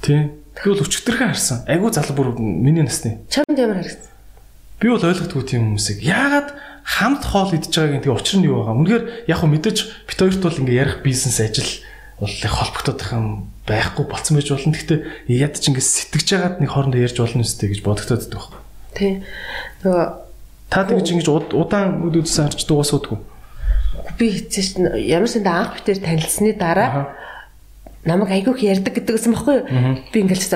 Тий. Тэгвэл өчтөрхөн харсан. Айгу залуу бүр миний насны. Чамд ямар харагдсан? Би бол ойлгохгүй тийм хүмүүсийг. Яагаад хамт хоол идж байгаагийн тэгээ учир нь юу байгаа? Үнэхээр яг хөө мэдээж бит хоёрт бол ингээ ярих бизнес ажил бол их холбогдоод байх юм байхгүй болцсон байж болно. Гэхдээ яд ч ингээ сэтгэж байгаад нэг хоорондоо ярьж болно үстэй гэж бодогдоод байдаг байхгүй. Тэ. Нөгөө Та тэгж ингэж уд- удаан үд үдсэн харж дуусуудгүй. би хэзээ ч ямар санда анх битэр танилцсны дараа намайг айгүйх ярьдаг гэдэг юм баггүй юу? Би ингээл ч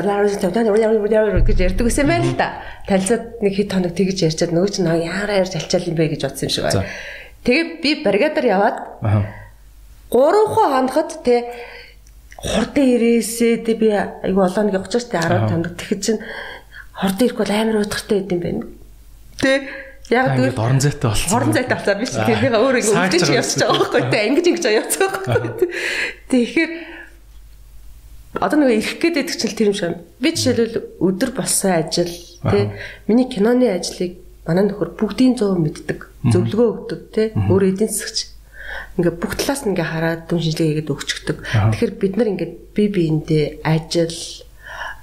гэж ярьдаг гэсэн байна л да. Танилцаад нэг хэд хоног тэгж ярьчаад нөгөө чинь яараа ярьж алчаал юм бэ гэж бодсон юм шиг байна. Тэгээд би бригадаар яваад Аа. гуравхан хоногт те хурдан ирээсээ те би айгу олон нэг 30-аас те 10 хоног тэгэхэд чинь хурдан ирэх бол амар удахтай байд юм байна. Тэ яг тэгвэл орон зайтай болсон. хорон зайтай болсоо биш тэрнийг өөр ингэ өвдөж байгаа явчих байгаа байхгүй те ингэж ингэж явчих байгаа байхгүй. Тэгэхээр одоо нэг ирэх байдаг чинь тэр юм шиг. Би жишээлбэл өдөр болсон ажил тий миний киноны ажлыг манай нөхөр бүгдийн 100 мэддэг. Зөвлөгөө өгдөг тий өөр эдийн засагч ингээ бүх талаас нь ингээ хараад дүн шинжилгээ хийгээд өгчдөг. Тэгэхээр бид нар ингээ би биендээ ажил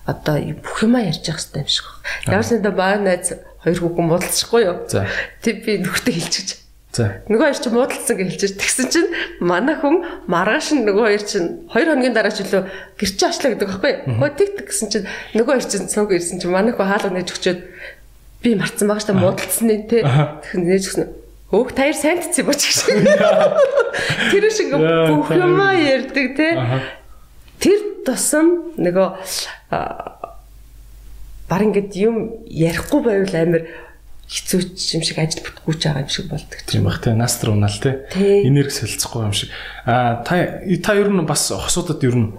одоо бүх юма ярьж явах хэрэгтэй юм шиг байна. Ямар санда баа найз хоёр хүүхэн муудалчихгүй юу? За. Тэг би нөхөртөө хэлчихэж. За. Нөгөө хоёр чинь муудалцсан гэж хэлчихэж. Тэгсэн чинь манай хүн маргааш нь нөгөө хоёр чинь хоёр хоногийн дараа ч үлээ гэрчээ очлаа гэдэг байхгүй юу? Хөө тэг тэг гэсэн чинь нөгөө хоёр чинь цуг ирсэн чинь манай хүн хаалга нээж өгчөөд би марцсан байгаа шүү дээ муудалцсан нь те. Тэгсэн нээж өгсөн. Хөөх таяр сайн тцээ боч гэж. Тэр шиг бүх юм ярьдаг. Аха. Тэр тусам нөгөө баг ингээд юм ярихгүй байвал амар хэцүү юм шиг ажил бүтггүй ч байгаа юм шиг болдог. Тийм бах те настр унаал те Тий. энерги солилцохгүй юм шиг а та та ер нь бас хосуудад ер нь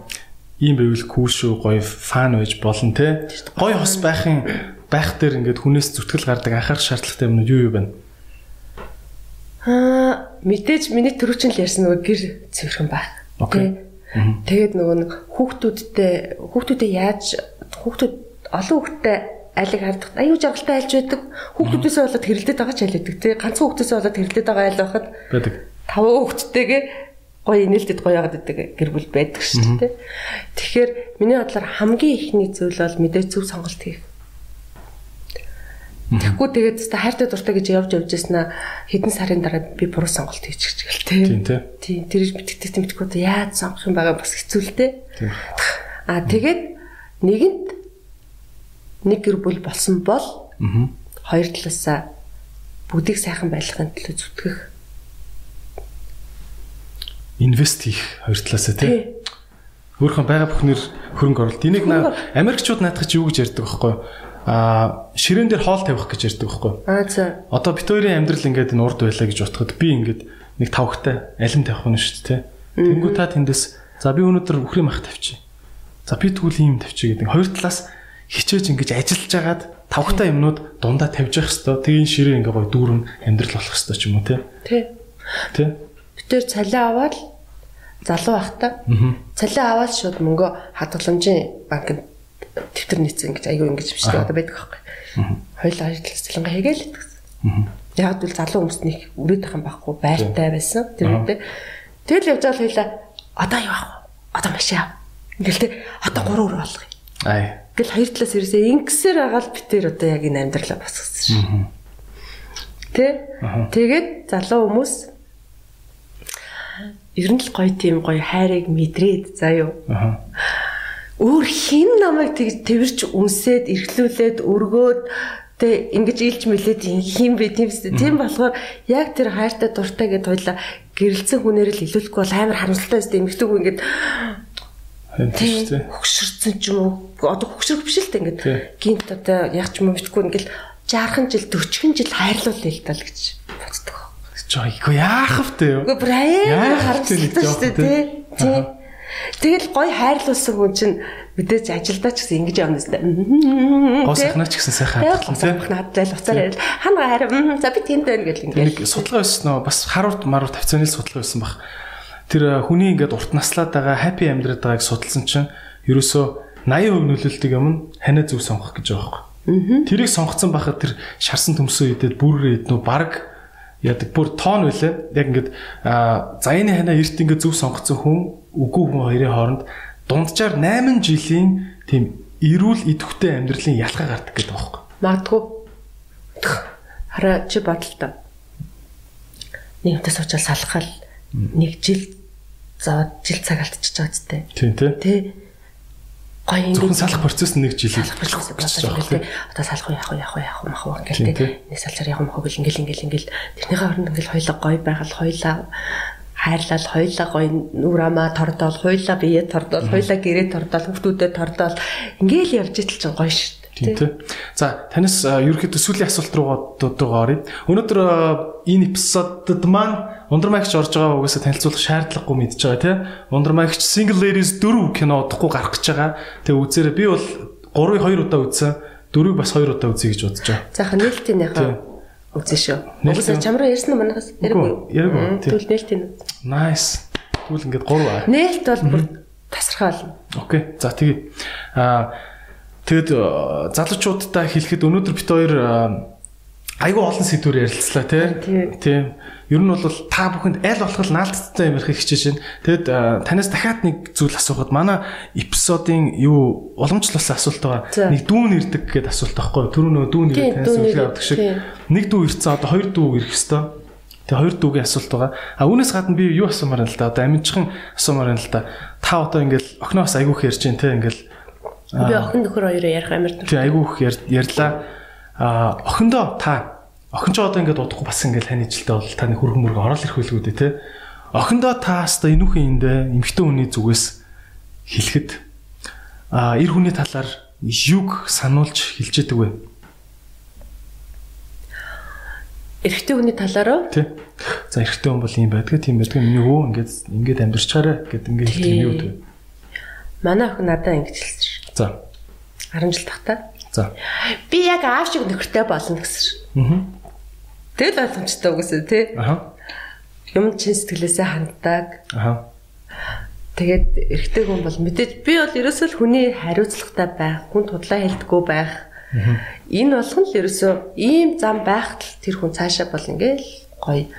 ийм байвал кул шүү гоё фан байж болно те гоё хос байхын байх дээр ингээд хүнээс зүтгэл гардаг анхаарах шаардлагатай юмнууд юу юу байна Аа мэдээж миний төрөвчин л ярьсан нөгөө гэр цэвэрхэн байх. Тэ? Тэгээд нөгөө хүүхдүүдтэй хүүхдүүдэд яаж хүүхдүүд олон хүүхдтэй айлыг хардах аюу жаргалтай айлж байдаг. Хүүхдүүдээс болоод хэрэлдээд байгаа ч айл байдаг. Тэ ганцхан хүүхдээс болоод хэрэлдээд байгаа айл байхад байдаг таван хүүхдтэйгээ гоё инээлтэд гоё яагаад байдаг гэр бүл байдаг шүү дээ. Тэгэхээр миний бодлоор хамгийн ихний зүйл бол мэдээж зөв сонголт хийх. Тэгэхгүй тэгээд тест хайртай дуртай гэж явж явж яснаа хэдэн сарын дараа би буруу сонголт хийчих гэж гэлтэй. тийм те Тийм тэр мэддэг тэмтгэхгүй одоо яаж сонгох юм байгаа бас хэцүү л дээ. Аа тэгээд нэгэнт нэг гэр бүл болсон бол аа хоёр талаасаа бүгдийг сайхан байлгахын төлөө зүтгэх. инвест хийх хоёр талаасаа те Тий. өөрхөн байгаа бүхнэр хөрөнгө оруулалт. Энийг Америкчууд наадах чи юу гэж ярьдаг байхгүй? Аа ширээн дээр хоол тавих гэж ярьдаг байхгүй? Аа за. Одоо бит хоёрын амьдрал ингээд энэ урд байлаа гэж утгад би ингээд нэг тавхтай алим тавих нь шүү дээ. Тэнгүү та тэндээс за би өнөөдөр үхрийн мах тавьчих. За би тэгвэл ийм тавьчих гэдэг. Хоёр талаас хичээж ингэж ажиллаж агаад тавхтай юмнууд дундаа тавьж явах хэвээр. Тэгээ энэ ширээ ингээ гоё дүүрэн амьдрал болох хэвээр ч юм уу те. Тэ. Тэ? Битэр цалиа аваад залуу байхдаа цалиа аваад шууд мөнгө хадгаламжийн банкнд тэмдэг нийцэн гэж аягүй ингэж бичдэг одоо байдаг аахгүй. Хоёул ажил цалингаа хийгээл итгэсэн. Яг л залуу хүмүүст нэг үрээд байх юм байхгүй байртай байсан тэр үедээ. Тэгэл явж байгаа хоёлаа одоо юу авах вэ? Одоо машин ав. Ингээл тэ одоо гурав өөр болгоё. Ай. Гэл хоёр талаас ерөөсөө ингэсээр агаал битэр одоо яг энэ амьдралаа босгосон шин. Тэ? Тэгээд залуу хүмүүс ер нь л гоё тийм гоё хайрыг мэдрээд. Аха. Өөр хин намайг тэгж тэрч үнсээд эргэлүүлээд өргөөд Тэ ингэж илж мэлээд хин бэ тиймс тийм болохоор яг тэр хайртай дуртай гэдээ хоёла гэрэлцэн хүнээр л илүүлэхгүй бол амар харамсалтай эмгтэг хүн ингэж. Хөгшөрсөн ч юм уу одоо хөгшрөх биш л Тий. ингээд гинт одоо яг ч юм уу битгүй ингээл 60 жил 40 жил хайрлуулъя л даа л гэж боддог. Жоо ико яах вэ юу? Үгүй бүр аяа нэг харамсалтай шүү тий. дээ тий. Тэгэл гой хайрлуулсан хүн чинь мэдээж ажилдаа ч гэсэн ингэж явна зү. Гос ахнаа ч гэсэн сайхан хадгалсан тий. ахнаа хадгалал уцаар ярил. Хана хайр за би тэнд байна гэл Нэг ингээл. судалгаа байсан нөө бас харууд марууд тавцааны судалгаа байсан баг. Тэр э, хүний ингээд урт наслаад байгаа хаппи амьдраад байгааг судалсан чинь ерөөсөө 80% нөлөөлтөг юм нь ханаа зөв сонгох гэж байгаа байхгүй. Тэрийг сонгоцсон байхад тэр шарсан төмсөө идэд бүрээр иднүү баг яадаг бүр тоон байлаа. Яг ингээд заяаны ханаа эрт ингээд зөв сонгоцсон хүн үгүй хүн хоёрын хооронд дунджаар 8 жилийн тийм эрүүл идэвхтэй амьдралын ялгаа гардаг гэдэг байхгүй. Магадгүй. Хараа чи бодлоо. Нэг өтөс уучаал салхал нэг жил зоод жил цаг алдчихж байгаа ч тээ. Тийм тий. Тэ? Гоё Зөвхөн ингэ салах процесс нэг жил болоод байгаа ингээл одоо салах уу яах уу яах уу яах уу мах уу ингээл тий. Нэг салчаар яах мах уу гэл ингээл ингээл ингээл. Тэрнийхээ оронд ингээл хоёлаа гоё байгаад хоёлаа хайрлал хоёлаа гоё нүр амаа тордоол хоёлаа бие тордоол хоёлаа гэрээ тордоол хүүхдүүдэд тордоол. Ингээл явж итэл чинь гоё шүү Тийм тий. За танаас ерөөхдөө сүүлийн асуулт руугаа дуугаа оръё. Өнөөдөр энэ эпизодод маань Ундрмагч орж байгаа угаасаа танилцуулах шаардлагагүй мэдж байгаа тий. Ундрмагч Single Ladies 4 кино удахгүй гарах гэж байгаа. Тэгээ үзээрэй. Би бол 3-2 удаа үзсэн. 4-ийг бас 2 удаа үзье гэж бодож байгаа. Захан нээлтийнийхээ үзэн шүү. Угсаа чамраа ярьсан нь манайхаас яриаггүй, тий. Тэгвэл нээлтийн. Nice. Тэгвэл ингээд 3 аа. Нээлт бол бүр тасархай болно. Окей. За тэгээ. Аа тэгэд э, залуучуудтай хэлэхэд өнөөдөр бит хоёр э, айгүй олон сэдвээр ярилцлаа тий. Тийм. Ер нь бол та бүхэнд аль болох наалтцтай юм ярих хичээж байна. Тэгэд э, танаас дахиад нэг зүйл асуухад манай эпизодын юу уламжлуулсан асуулт байгаа. Нэг дүүн ирдэг гэдэг асуулт байхгүй? Түрүү нөгөө дүүн ирдэг танаас үлгээ авдаг шиг. Нэг дүү ирсэн одоо хоёр дүү ирэх хэвээр. Тэгээ хоёр дүүгийн асуулт байгаа. А үүнээс гадна би юу асуумаар байна л да. Одоо амжихан асуумаар байна л да. Та одоо ингээл охиноос айгүйх ярьж дээ те ингээл Би охин нөхөр хоёроо ярих амар дуртай. тий айгүйх яр- ярьлаа. А охиндоо та охин ч одоо ингээд удахгүй бас ингээл таны жилдээ бол таны хөрхөн мөргө орол ирэх үлгүүдээ те. Охиндоо та хаста энүүхэн эндэ эмхтэн хүний зүгээс хэлэхэд а эр хүний талаар юг сануулж хэлж яадаг вэ? эрэгтэй хүний талаараа Тий. За эрэгтэй хүн бол ийм байдаг, тийм байдаг. Миний өвөө ингээд ингээд амьдарч чаарэ гэд ингээд хэлдэг юм юу вэ? манай охин надад ингэж хэлсэн. За. 10 жил тахта. За. Би яг аав шиг нөхөртэй болно гэсэн шүү. Аа. Тэгэл ойлгомжтой үгүйсэ тий. Аха. Юм чин сэтгэлээсээ ханддаг. Аха. Тэгээд эрэгтэй хүн бол мэдээж би бол ерөөсөө л хүний хариуцлагатай байх, хүн тудлаа хэлдэггүй байх. Энэ болгон л ерөөсөө ийм зам байхад л тэр хүн цаашаа бол ингээл гоё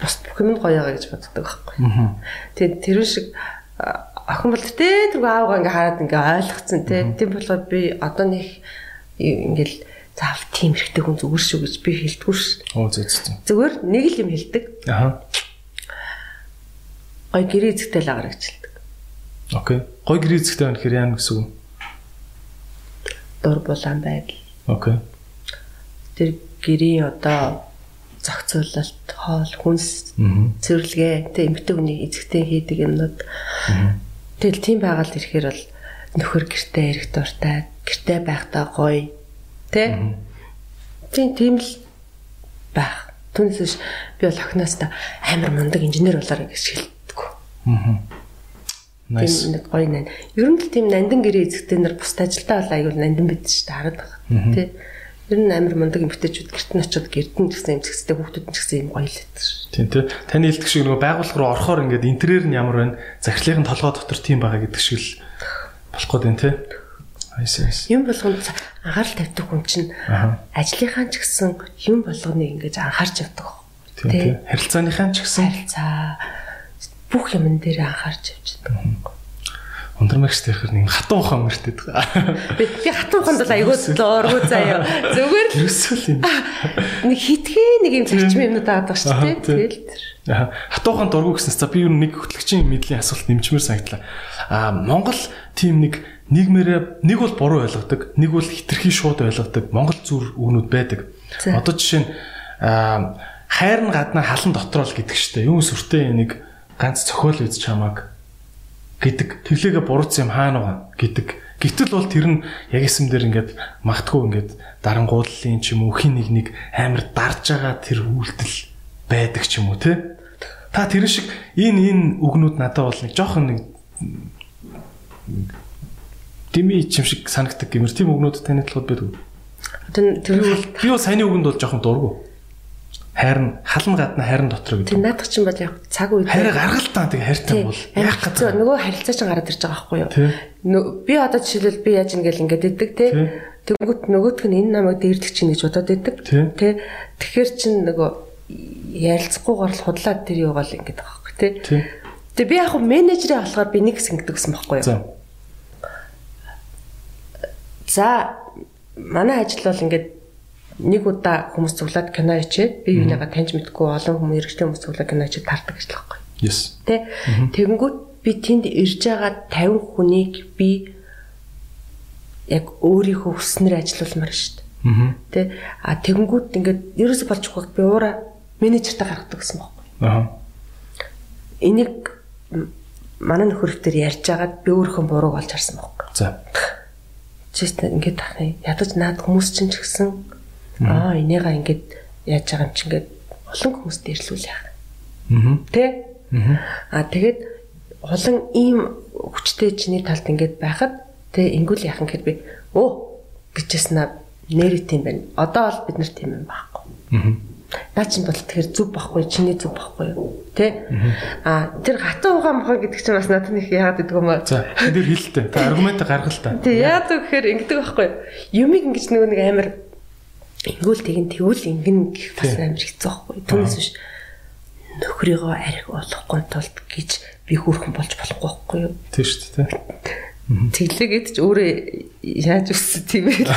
бус бүх юм гоё байгаа гэж боддог байхгүй. Аа. Тэгээд тэр шиг охин бол тэ тэр аавгаа ингээ хараад ингээ ойлгоцсон тэ. Тийм болохоор би одоо нэг ингээл заавал тийм хэрэгтэй хүн зүгээр шүү гэж би хэлдэггүй шүү. Оо зөө зөө. Зүгээр нэг л юм хэлдэг. Аха. Гоё гэрээ эзэгтэй л хэлдэг. Окей. Гой гэр эзэгтэй байна гэхээр яа гэсэн үг? Дур булаан байдал. Окей. Тэр гэрийн одоо зохицуулалт, хоол, хүнс, Аа. цэвэрлэгээ, тэ эмгтэй хүний эзэгтэй хийдэг юмнууд. Тэгэл тийм байгаль ирэхээр бол нөхөр гэртээ эрэх дуртай, гэртээ байхдаа гоё. Тэ? Тийм тийм л байх. Түүнээс биш би бол охиноос та амар мундаг инженер болоорой гэж хэлдэг. Аа. Nice. Тийм нэг гоё нань. Ер нь л тийм нандин гэрээ эзэгтэй нар бусд ажилдаа бол аюул нандин бид шүү дээ хараад байгаа. Тэ? Ер нь амар мундаг эмгтээчүүд гэрт нь очиод гэрдэн гэсэн эмзэгстэй хүүхдүүд нь гэсэн юм гоё л байдаг шүү. Тийм тий. Таны хэлдэг шиг нөгөө байгууллага руу орохоор ингээд интерьер нь ямар байна? Захирлын толгой дотор тийм байгаа гэдэг шиг л болох гээд байна тий. Айс айс. Юм болгонд анхаарал тавьдаг хүн чинь ажлынхаа ч гэсэн юм болгоныг ингэж анхаарч явдаг. Тийм тий. Харилцааныхаа ч гэсэн Харилцаа бүх юмн дээр анхаарч явж байдаг. Ундрмагч тэрхэр нэг хатан ухаан байгаа. Би би хатан хонд бол айгүй дооргүй заяа. Зүгээр л Ерөөсөө л юм. нэг хитгэн нэг юм зарчим юмнууд байгаа шүү дээ. Тэгэл тэр. Аа, хатуухан дургу гэснээр за би юу нэг хөтлөгчийн мэдлийн асуулт нэмчмээр санагдлаа. Аа, Монгол тийм нэг нийгмээрээ нэг бол буруу ойлгодог, нэг бол хитрхи шууд ойлгодог Монгол зүр үгнүүд байдаг. Одоо жишээ нь хайр нь гадна халан дотроо л гэдэг штэ. Юу сүртэй нэг ганц цохиол үз чамааг гэдэг тэглээгээ буруутсан юм хаана байгаа гэдэг. Гэтэл бол тэр нь яг эсэм дээр ингээд магтгүй ингээд дарангуудлын ч юм уу хин нэг нэг амар дарж байгаа тэр үйлдэл байдаг ч юм уу те. Та тэр шиг энэ энэ үгнүүд надад бол нэг жоохон нэг дими чим шиг санагдаг гэмэр тийм үгнүүд таны талууд байдаг. Тэр тэр Би бол саяны үгэнд бол жоохон дургу. Хайрн халан гадна хайрн дотор гэдэг. наадах чинь бол яг цаг үед Хайраа гаргалтаа тэг хайртай бол яг хэцүү нөгөө харилцаа чинь гараад ирж байгаа байхгүй юу? Би одоо жишээлбэл би яаж ингээл ингээд идэг те. Тэнгүүт нөгөөх нь энэ намайг дээрдэг чинь гэж бодоод идэг. Тий. Тэ. Тэгэхээр чин нөгөө ярилцахгүйгээр л худлаад тэр юугаал ингээд байгаа байхгүй те. Тэгээ би яг хөө менежерээ болохоор би нэг хэсэг гэдэг гэсэн байхгүй юу? За манай ажил бол ингээд нэг удаа хүмүүс цуглаад кино ичээд би юуныгаа таньж мэдгүй олон хүмүүс иргэжтэй хүмүүс цуглаад кино ичээд тардаг ажил байхгүй юу? Yes. Тэ. Тэгэнгүүт би тэнд ирж байгаа 50 хүнийг би яг өөрийнхөө хүснээр ажилуулмаар шүү дээ. Тэ. А тэгэнгүүт ингээд ерөөсө болчихгүй би уура менежертэй гаргадаг гэсэн байхгүй. Аа. Энийг манай нөхөртөр ярьж агаад би өөрийнхөө бурууг олж харсан байхгүй. За. Чист ингээд тахны ядаж наад хүмүүс чинь ч гэсэн аа энийга ингээд яаж байгаа юм чи ингээд олон хүмүүст ирлүүл яах. Аа. Тэ? Аа. Тэгээд олон ийм хүчтэй чиний талд ингээд байхад тэг ингүүл яхан гэхэд би оо гэжсэн нэрээ тийм байна. Одоо бол бид нар тийм юм байхгүй. Аа. Наа чинь бол тэгэхээр зүв байхгүй чиний зүв байхгүй юу? Тэ? А тэр хатан ухаан мохоо гэдэг чинь бас надад нэг яагаад гэдэг юм бэ? За. Тэр хэлэлтэй. Та аргумент гаргал та. Яагаад вэ гэхээр ингэдэг байхгүй юу? Юмыг ингэж нөгөө нэг амар ингүүл тэгин тэгвэл ингэн гэх бас амар хэцүү байхгүй? Түүнээс биш. Нөхрийгөө арх болохгүй тулд гэж би хүүхэн болж болохгүй байхгүй юу? Тийм шүү дээ. Тэглэгээд ч өөрөө яаж өссөн тийм ээ.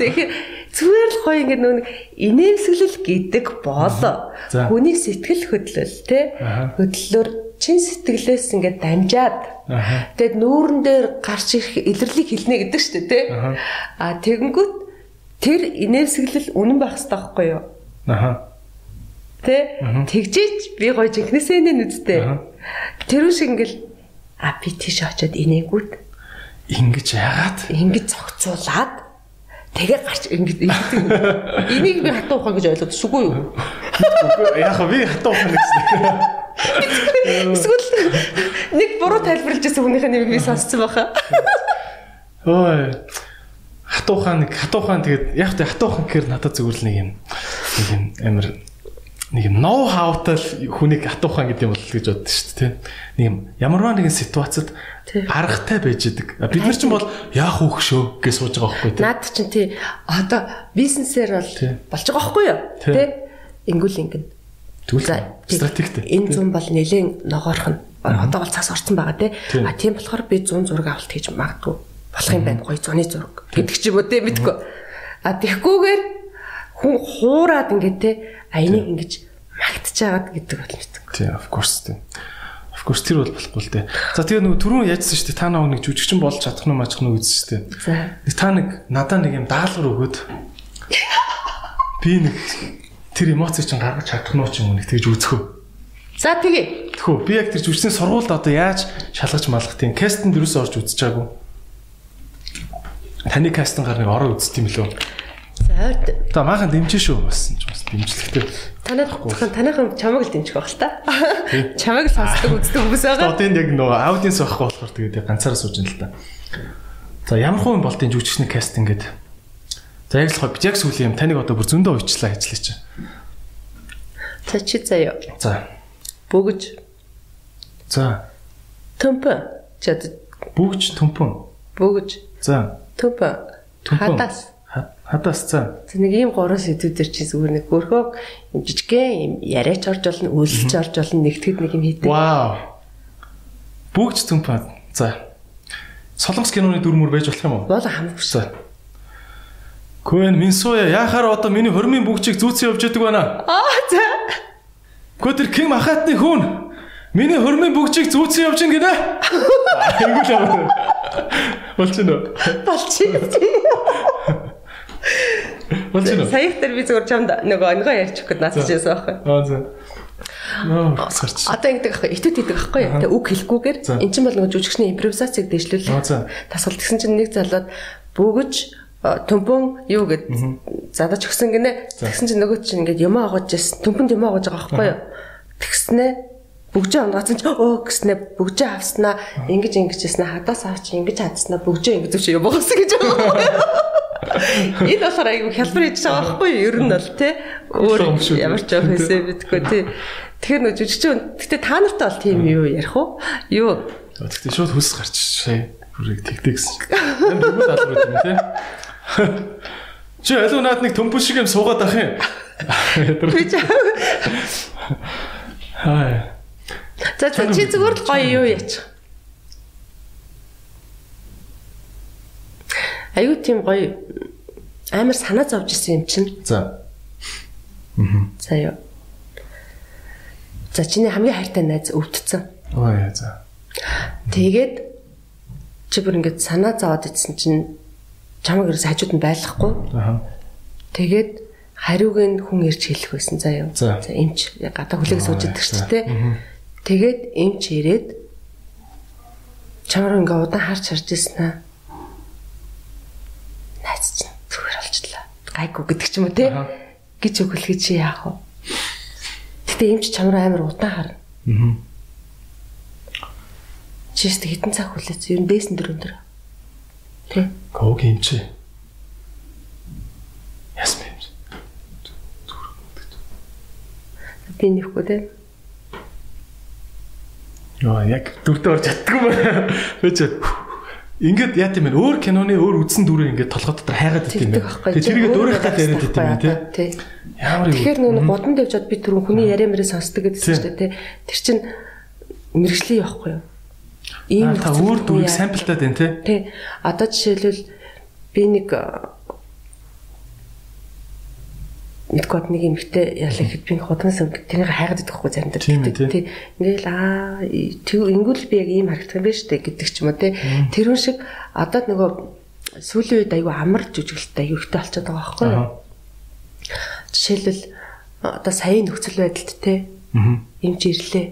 Тэгэхээр зүгээр л гоё ингэ нөө инээмсэглэл гэдэг бол хүний сэтгэл хөдлөл те хөдлөлөөр чин сэтгэлээс ингэ дамжаад тэгэд нүүрэн дээр гарч ирэх илэрлийг хэлнэ гэдэг шүү дээ те. А тэгэнгүүт тэр инээмсэглэл үнэн байх хэрэгтэй байхгүй юу? Аха. Тэ? Тэгжээч би гоё жинхнээсээ нэ. Аха. Тэр үш ингээл а би тийш очиод инээгүүт Ингэж яагаад? ингэж зохицуулаад Тэгээ гарч ингэж. [LAUGHS] Энийг би хатуу ухаа гэж ойлгодсгүй юу? Яг би хатуу ухаа гэсэн. [LAUGHS] Эсвэл нэг буруу тайлбарлаж байсан хүнийхээ нэрийг би сонссон байхаа. Ой. Хатуу ухаан нэг хатуу ухаан тэгээд яг тэ хатуу ухаан гэхээр надад зүгээр л нэг юм нэг юм амир нэг юм ноу хаутай хүнийг хатуухан гэдэг юм бол гэж боддоо шүү дээ. Нэг юм ямарваа нэгэн ситуацид аргатай байж идэг. Бид нар ч бол яах вэ шүү гэж сууж байгаа байхгүй тий. Наад чинь тий одоо бизнесээр бол болж байгаа байхгүй юу? Тий. Ингүүл ингэн. Тэгвэл стратегтэй. Энэ зүүн бол нэлээд ногоорхон. Одоо бол цаас орсон байгаа тий. А тийм болохоор би 100 зураг авалт хийж магадгүй болох юм байна. Гоё зуны зураг гэдэг ч юм уу тий мэдгүй. А тэгхгүйгээр хүн хуураад ингээд тий а энийг ингэж магтчихагаад гэдэг бол мэдгүй. Тий of course тий. Of course тэр бол болохгүй л дээ. За тэгээ нөгөө түрүүн яжсан шүү дээ. Та нэг жүжигчин болж чадах нь мажих нь үзсэн шүү дээ. Та нэг надаа нэг юм даалгавар өгөөд би нэг тэр эмоцийг чинь гаргаж чадах нь ч юм уу нэг тэгж үзэхөө. За тэгээ. Тэхүү би яг тэр жүжигчний сургуульд одоо яаж шалгаж малах тийм кастинд юусоо орж үзчихаагүй. Таны кастинг гар нэг ороо үзт юм лөө. За. Та маахан дэмжин шүү бас бас дэмжлэгтэй. Танай таныхан чамайг л дэмжих байх л та. [LAUGHS] Чамайг л сонсдог үздэг хүмүүс байгаа. Одоо энэ яг нөгөө аудиенс байхгүй болохоор тэгээд ганцаараа сууж ин л та. За ямар хүн болтын жүжигчний кастинг гэдэг. За яг л бид яг сүүлийн юм таныг одоо бүр зөндөө уйчлаа ажиллаж. За чи заяа. За. Бөгж. За. Төмпөн. Чад. Бүгж төмпөн. Бөгж. За. Төмпөн. Хадас. Хадас за. Тэг нэг ийм гурван сэдвүүдэр чи зүгээр нэг хөрхөө юм жижигхэн юм яриач орж болно, үйлсч орж болно, нэгтгэд нэг юм хийдэг. Вау. Бүгд зүмпад. За. Солонгос киноны дүр мөр байж болох юм уу? Бол хамаагүй. За. Куэн Минсуя яхаар одоо миний хормын бүгчийг зүүцэн явж яадаг байна. Аа за. Гү тэр Ким Ахатны хүн миний хормын бүгчийг зүүцэн явж гинэ. [LAUGHS] Айгуу л. Болчихно. Болчихно. Болчихно. Саяхтар би зүгээр чамд нөгөө өнгөө ярьчих гээд наацж байсан байхгүй. Аа за. Нөө сарч. Одоо ингэдэг байхгүй. Итүүд хийдэг байхгүй. Тэ үг хэлэхгүйгээр эн чинь бол нөгөө жүжигчний импровизацийг дэвшлүүл. Тасгал тэгсэн чинь нэг залууд бөгөж төмпөн юу гэд задаж өгсөн гинэ. Тэгсэн чинь нөгөө чинь ингээд юм агуулж байсан. Төмпөнд юм агуулж байгаа байхгүй юу? Тэгснэ бүгжээ унгацсан чи өө гэснэ бүгжээ авснаа ингэж ингэж яснаа хадаас авч ингэж хадснаа бүгжээ ингэж юм боогсон гэж байгаа. [LAUGHS] Энэ болохоор айгүй хялбар хийж байгаа байхгүй юу? Ер нь бол тий өөр ямар ч жоох хэсэ битггүй тий. Тэгэхээр нөө жүжигчин гэтээ та нартай бол тийм юу ярих уу? Юу? Гэтээ шууд хүс гарч шээ. Бүрийг гэсэн. Энэ бүгд албар юм тий. Чи алуу наад нэг төмпөс шиг юм суугаад ах юм. Би ч Хай. За чи зүгээр л гоё юу яачих. Аюу тийм гоё амар санаа зовж исэн юм чинь. За. Аа. За юу. За чиний хамгийн хайртай найз өвдцэн. Ой за. Тэгээд чи бүр ингэж санаа зовоод идсэн чинь чамаг ерөөс хажууд нь байхгүй. Аа. Тэгээд хариуг нь хүн ирж хэлэх байсан юу. За эмч гадаа хүлээг сууж идэх шүү дээ. Тэгээд эмч ирээд чамаар ингээ удаан харж харж ирсэн аа найз чинь зүгээр болчлаа. Гайгүй гэдэг ч юм уу те. гэж өгөлгөж чи яах вэ? Гэтэ юм чи чамраа амар удаан харна. Аа. Чист хитэн цаг хүлээц. Ер нь дээсэн дөрөв дөрөв. Тэ. Гог юм чи. Ясмэ. Би нэхгүй те. Яа яг дүртэ орж чаддгүй байна. Би ч Ингээд яа тийм ээ өөр киноны өөр үдсэн дүрээ ингээд толгой дотор хайгаад идэв юм байна. Тэгээ тэрийг өөрийнхөө яриад идэв юм тий. Ямар юм. Тэгэхээр нөгөө гудамд явжод би түрүүн хүний яриа мэрээ сонсдог гэдсэн шүү дээ тий. Тэр чин мэрэгжлийн явахгүй юу? Ийм та өөр дүрийг самплтаад байна тий. Тий. Одоо жишээлбэл би нэг мэдгүй нэг эмэгтэй яалаа гэхэд би худнаас тэрийг хайгаад идэх байхгүй зарим дээр тий. Ингээл аа ингүүл би яг ийм харагдах юм байна штэ гэдэг ч юм уу тий. Тэрүүн шиг одоо нөгөө сүүлийн үед аюу амар жүжиглэлтэй аюу ихтэй болчиход байгаа байхгүй юу? Жишээлбэл одоо саяын нөхцөл байдалд тий. Эмч ирлээ.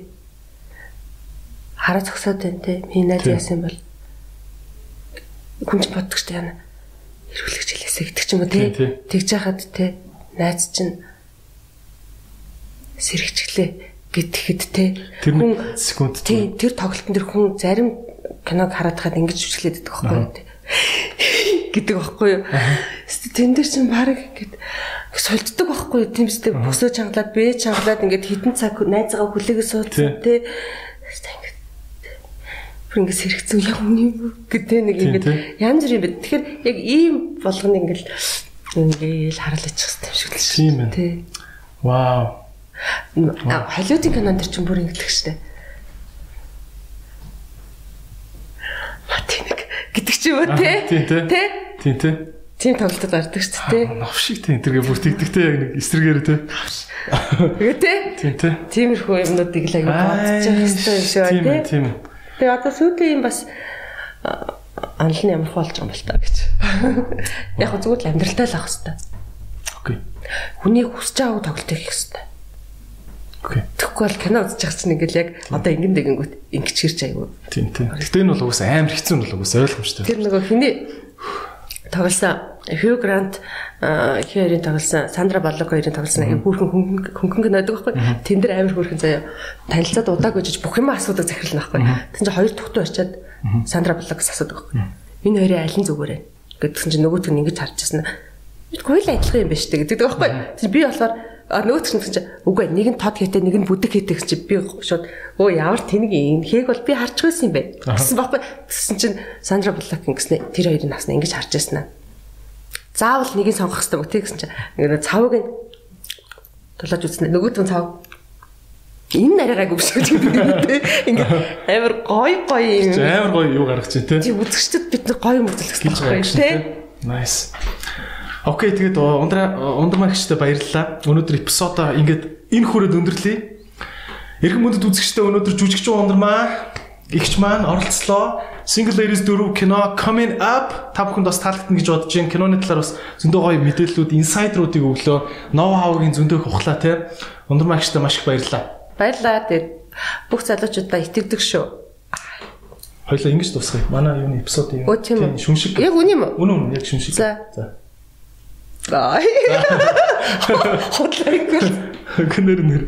Хараа зогсоод байна тий. Миний найз яасан бол хүн ч боддог штэ яана эрүүлэгч хэлээсэ гэдэг ч юм уу Тий, тий. те. Тэгж яхад те найз чинь сэрэгчлээ гэтгэхэд те. Нэг секунд тий тэр тоглолтын тэр хүн зарим киног хараад хаад ингэж жүжиглээд байдаг байхгүй юу гэдэг байхгүй юу. Тэн дээр чинь баг ингээд сулддаг байхгүй юу. Тэмстэй босоо чангалаад бэ чангалаад ингээд хитэн цаг найзгаа хүлээгээ суудсан те. Бүр ингээд сэрэгцэн яг үний гэдэг нэг ингээд янз бүр юм бэ. Тэгэхээр яг ийм болгоно ингээд ингээд харалчих хэвээр шиг л шүү. Тийм ээ. Тий. Вау. Холливуудын кинон дэр чинь бүр ингэдэг штэ. Матинэг гэдэг ч юм уу те? Аа, тий, тий. Тэ? Тийм тий. Тийм тоглолтод гардаг штэ те. Нов шиг тий. Тэргээ бүр тэгдэгтэй яг нэг эсрэгээр тий. Тэгээ те? Тийм тий. Тиймэрхүү юмнуудыг л аягүй бодож явах хэрэгтэй юм шиг Тийм байна те. тийм ээ. Тэгээ одоо сүүлийн юм бас анал нь ямар болж байгаа юм бол та гэж. [LAUGHS] Яг хөө зүгээр л амьдралтай л авах хэрэгтэй. Окей. Хүний хүсэж байгаа тоглолтыг хийх хэрэгтэй. Окей. Тэгэхгүй бол кино үзэж байгаа чинь ингээл яг одоо ингэн дэгэнгүүт ингэж хэрч аягүй. Тийм тий. Гэтэ энэ бол угсаа амар хэцүү нь бол угсаа ойлгомжтой. Тэр нөгөө хиний тоглосон Хью Грант хоёрын тоглосон Сандра Баллок хоёрын тоглосон аяг бүрхэн хөнгөн гэнэдэг байхгүй. Тэн дээр амар хүрхэн заяа танилцаад удааг үжиж бүх юм асуудаг захирлна байхгүй. Чинь хоёр тухтуу очиад Сандра Баллокс асуудаг байхгүй. Энэ хоёрын аль нь зүгээр вэ? Гэдгсэн чинь нөгөөт нь ингэж. Бид хоёул адилхан юм байна шүү дээ гэдэг байхгүй. Тэг би болохоор нөгөөт чинь гэсэн чинь үгүй нэг нь тод хийтэй нэг нь бүдэг хийтэй гэсэн чинь би шууд өө ямар тэнэг юм хээг бол би харж байсан юм бэ гэсэн байхгүй. Тэгсэн чинь Сандра Баллок ингэснэ тэр хоёрын насна ингэж харж ясна. Заавал нэгийг сонгох хэрэгтэй мөг тэгсэн чинь ингээд цавыг нь тулааж үзнэ нөгөөт нь цав энэ нарийгаагүй биш гэж гэдэг ингээд амар гой гой юм Амар гоё юу гаргаж чинь тий. тий үзэгчдэд бид гоё юм үзүүлэх Гилж хэрэгтэй гаргаж байхгүй тий тий. Nice. Окей, тэгээд ундраа ундрмагчтай баярлалаа. Өнөөдөр эпизодоо ингээд энэ хүрээд өндөрлөе. Эрхэм мөндөд үзэгчтэй өнөөдөр жүжигчин ундрмаа игч маань оролцлоо. Single Ladies 4 кино coming up та бүхэнд бас таалагдана гэж бодож байна. Киноны талаар бас зөндөө гоё мэдээллүүд, инсайдруудыг өглөө, ноу хавгийн зөндөө их ухлаа те. Ундрмагчтай маш их баярлалаа. Баярлаа тий бүх залуучуудаа итгэдэг шүү Хоёлаа ингэж дуусгая. Манай юуны эпизод юм. Тийм? Шүншиг. яг үний юм уу Үнэн үнэн яг шүншиг. За. За. Бай. [LAUGHS] Хотлайг. Гэнэр нэр.